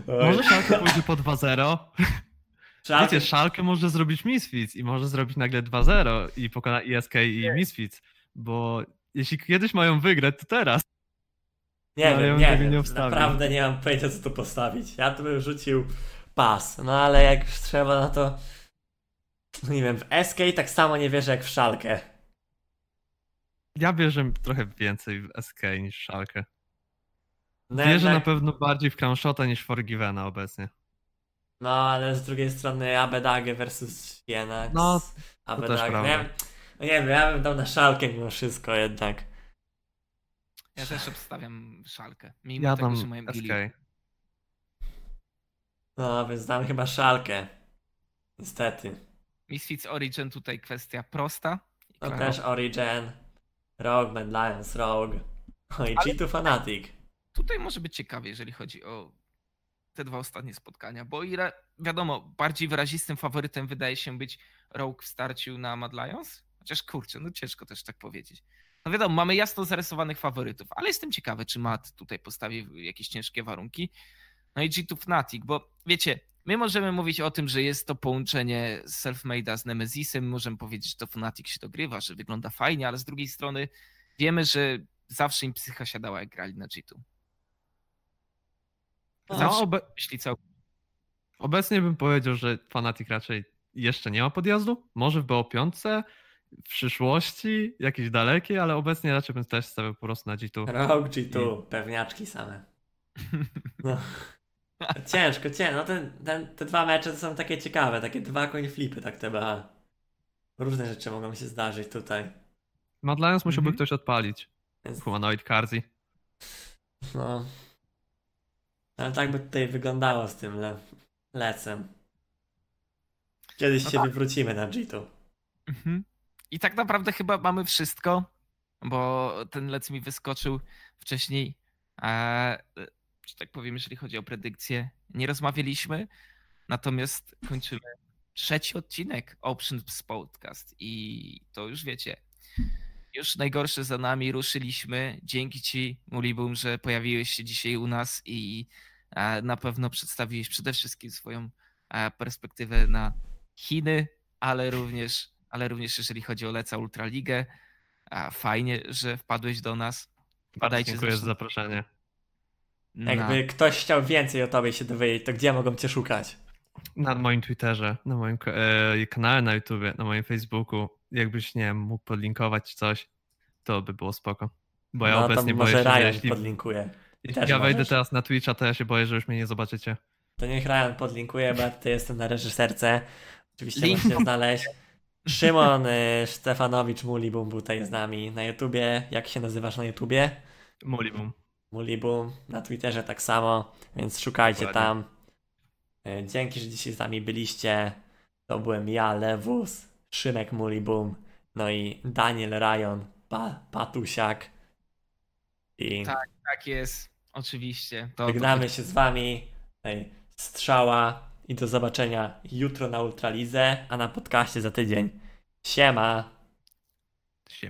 Oj,
Może Szalkę pójdzie po 2-0. *laughs*
Szalkę,
Wiecie, Szalkę może zrobić Misfits i może zrobić nagle 2-0 i pokona ISK i Misfits, bo jeśli kiedyś mają wygrać, to teraz.
Nie
no, ja
wiem,
bym
nie
nie.
Naprawdę nie mam pojęcia, co tu postawić. Ja tu bym rzucił pas. No ale jak już trzeba, no to... No nie wiem, w SK tak samo nie wierzę jak w Szalkę.
Ja wierzę trochę więcej w SK niż w Szalkę.
No,
Wierzę na
jednak-
pewno bardziej w Clownshota niż w Forgivena obecnie.
No, ale z drugiej strony Abedage versus Jena.
No,
Abedage.
też
No,
prawda.
ja, no nie wiem, ja bym dał na szalkę mimo wszystko jednak.
Ja też obstawiam szalkę. Mimo
Ja
tego,
dam
że mają
SK.
Gilly.
No, więc dam chyba szalkę. Niestety.
Misfits Origin tutaj kwestia prosta.
No też Origin, Rogue, Mad Lions, Rogue. No i
Ale-
G2 Fanatic.
Tutaj może być ciekawie, jeżeli chodzi o te dwa ostatnie spotkania, bo ile wiadomo, bardziej wyrazistym faworytem wydaje się być Rogue w starciu na Mad Lions, chociaż kurczę, no ciężko też tak powiedzieć. No wiadomo, mamy jasno zarysowanych faworytów, ale jestem ciekawy, czy Matt tutaj postawi jakieś ciężkie warunki. No i G2 Fnatic, bo wiecie, my możemy mówić o tym, że jest to połączenie Selfmade'a z Nemezisem, możemy powiedzieć, że to Fnatic się dogrywa, że wygląda fajnie, ale z drugiej strony wiemy, że zawsze im psycha siadała, jak grali na G2. Zawsze
No,
myśli co.
obecnie bym powiedział, że Fnatic raczej jeszcze nie ma podjazdu. Może w BO5, w przyszłości, jakiejś dalekiej, ale obecnie raczej bym też stawiał po prostu na G2.
Rogue, G2, pewniaczki same. *laughs* No. Ciężko, ciężko. No ten, ten, te dwa mecze to są takie ciekawe, takie dwa coin flipy, tak TBA. Różne rzeczy mogą się zdarzyć tutaj.
Lions musiałby
Mhm.
ktoś odpalić.
Więc,
Humanoid Karzi.
no. Ale tak by tutaj wyglądało z tym le lecem. Kiedyś
No
się
tak.
wywrócimy na G2.
Mhm. I tak naprawdę chyba mamy wszystko, bo ten lec mi wyskoczył wcześniej. E, że tak powiem, jeżeli chodzi o predykcje, nie rozmawialiśmy. Natomiast kończymy trzeci odcinek Options Podcast i to już wiecie. Już najgorsze za nami, ruszyliśmy. Dzięki Ci, Mulibum, że pojawiłeś się dzisiaj u nas i e, na pewno przedstawiłeś przede wszystkim swoją e, perspektywę na Chiny, ale również, ale również jeżeli chodzi o Leca Ultraligę. A Fajnie, że wpadłeś do nas.
Bardzo
Wpadajcie
dziękuję za zaproszenie.
na-
Jakby ktoś chciał więcej o tobie się dowiedzieć, to gdzie mogą cię szukać?
Na moim Twitterze, na moim e, kanale na YouTubie, na moim Facebooku. Jakbyś, nie wiem, mógł podlinkować coś, to by było spoko. Bo ja
no
obecnie boję
może
się, że
Ryan
jeśli,
podlinkuje.
jeśli ja wejdę teraz na Twitcha, to ja się boję, że już mnie nie zobaczycie.
To niech Ryan podlinkuje, bo ja tutaj jestem na reżyserce. Oczywiście
Link.
możecie znaleźć. Szymon y, Stefanowicz Mulibum był tutaj z nami na YouTubie. Jak się nazywasz na YouTubie?
Mulibum.
Mulibum. Na Twitterze tak samo, więc szukajcie
Dokładnie.
tam. Y, Dzięki, że dzisiaj z nami byliście. To byłem ja, Lewus, Szymek Mulibum, no i Daniel Ryan, pa, Patusiak. I
Tak. Tak jest, oczywiście. To,
Żegnamy się z wami. Strzała i do zobaczenia jutro na Ultralize, a na podcaście za tydzień. Siema!
Siema.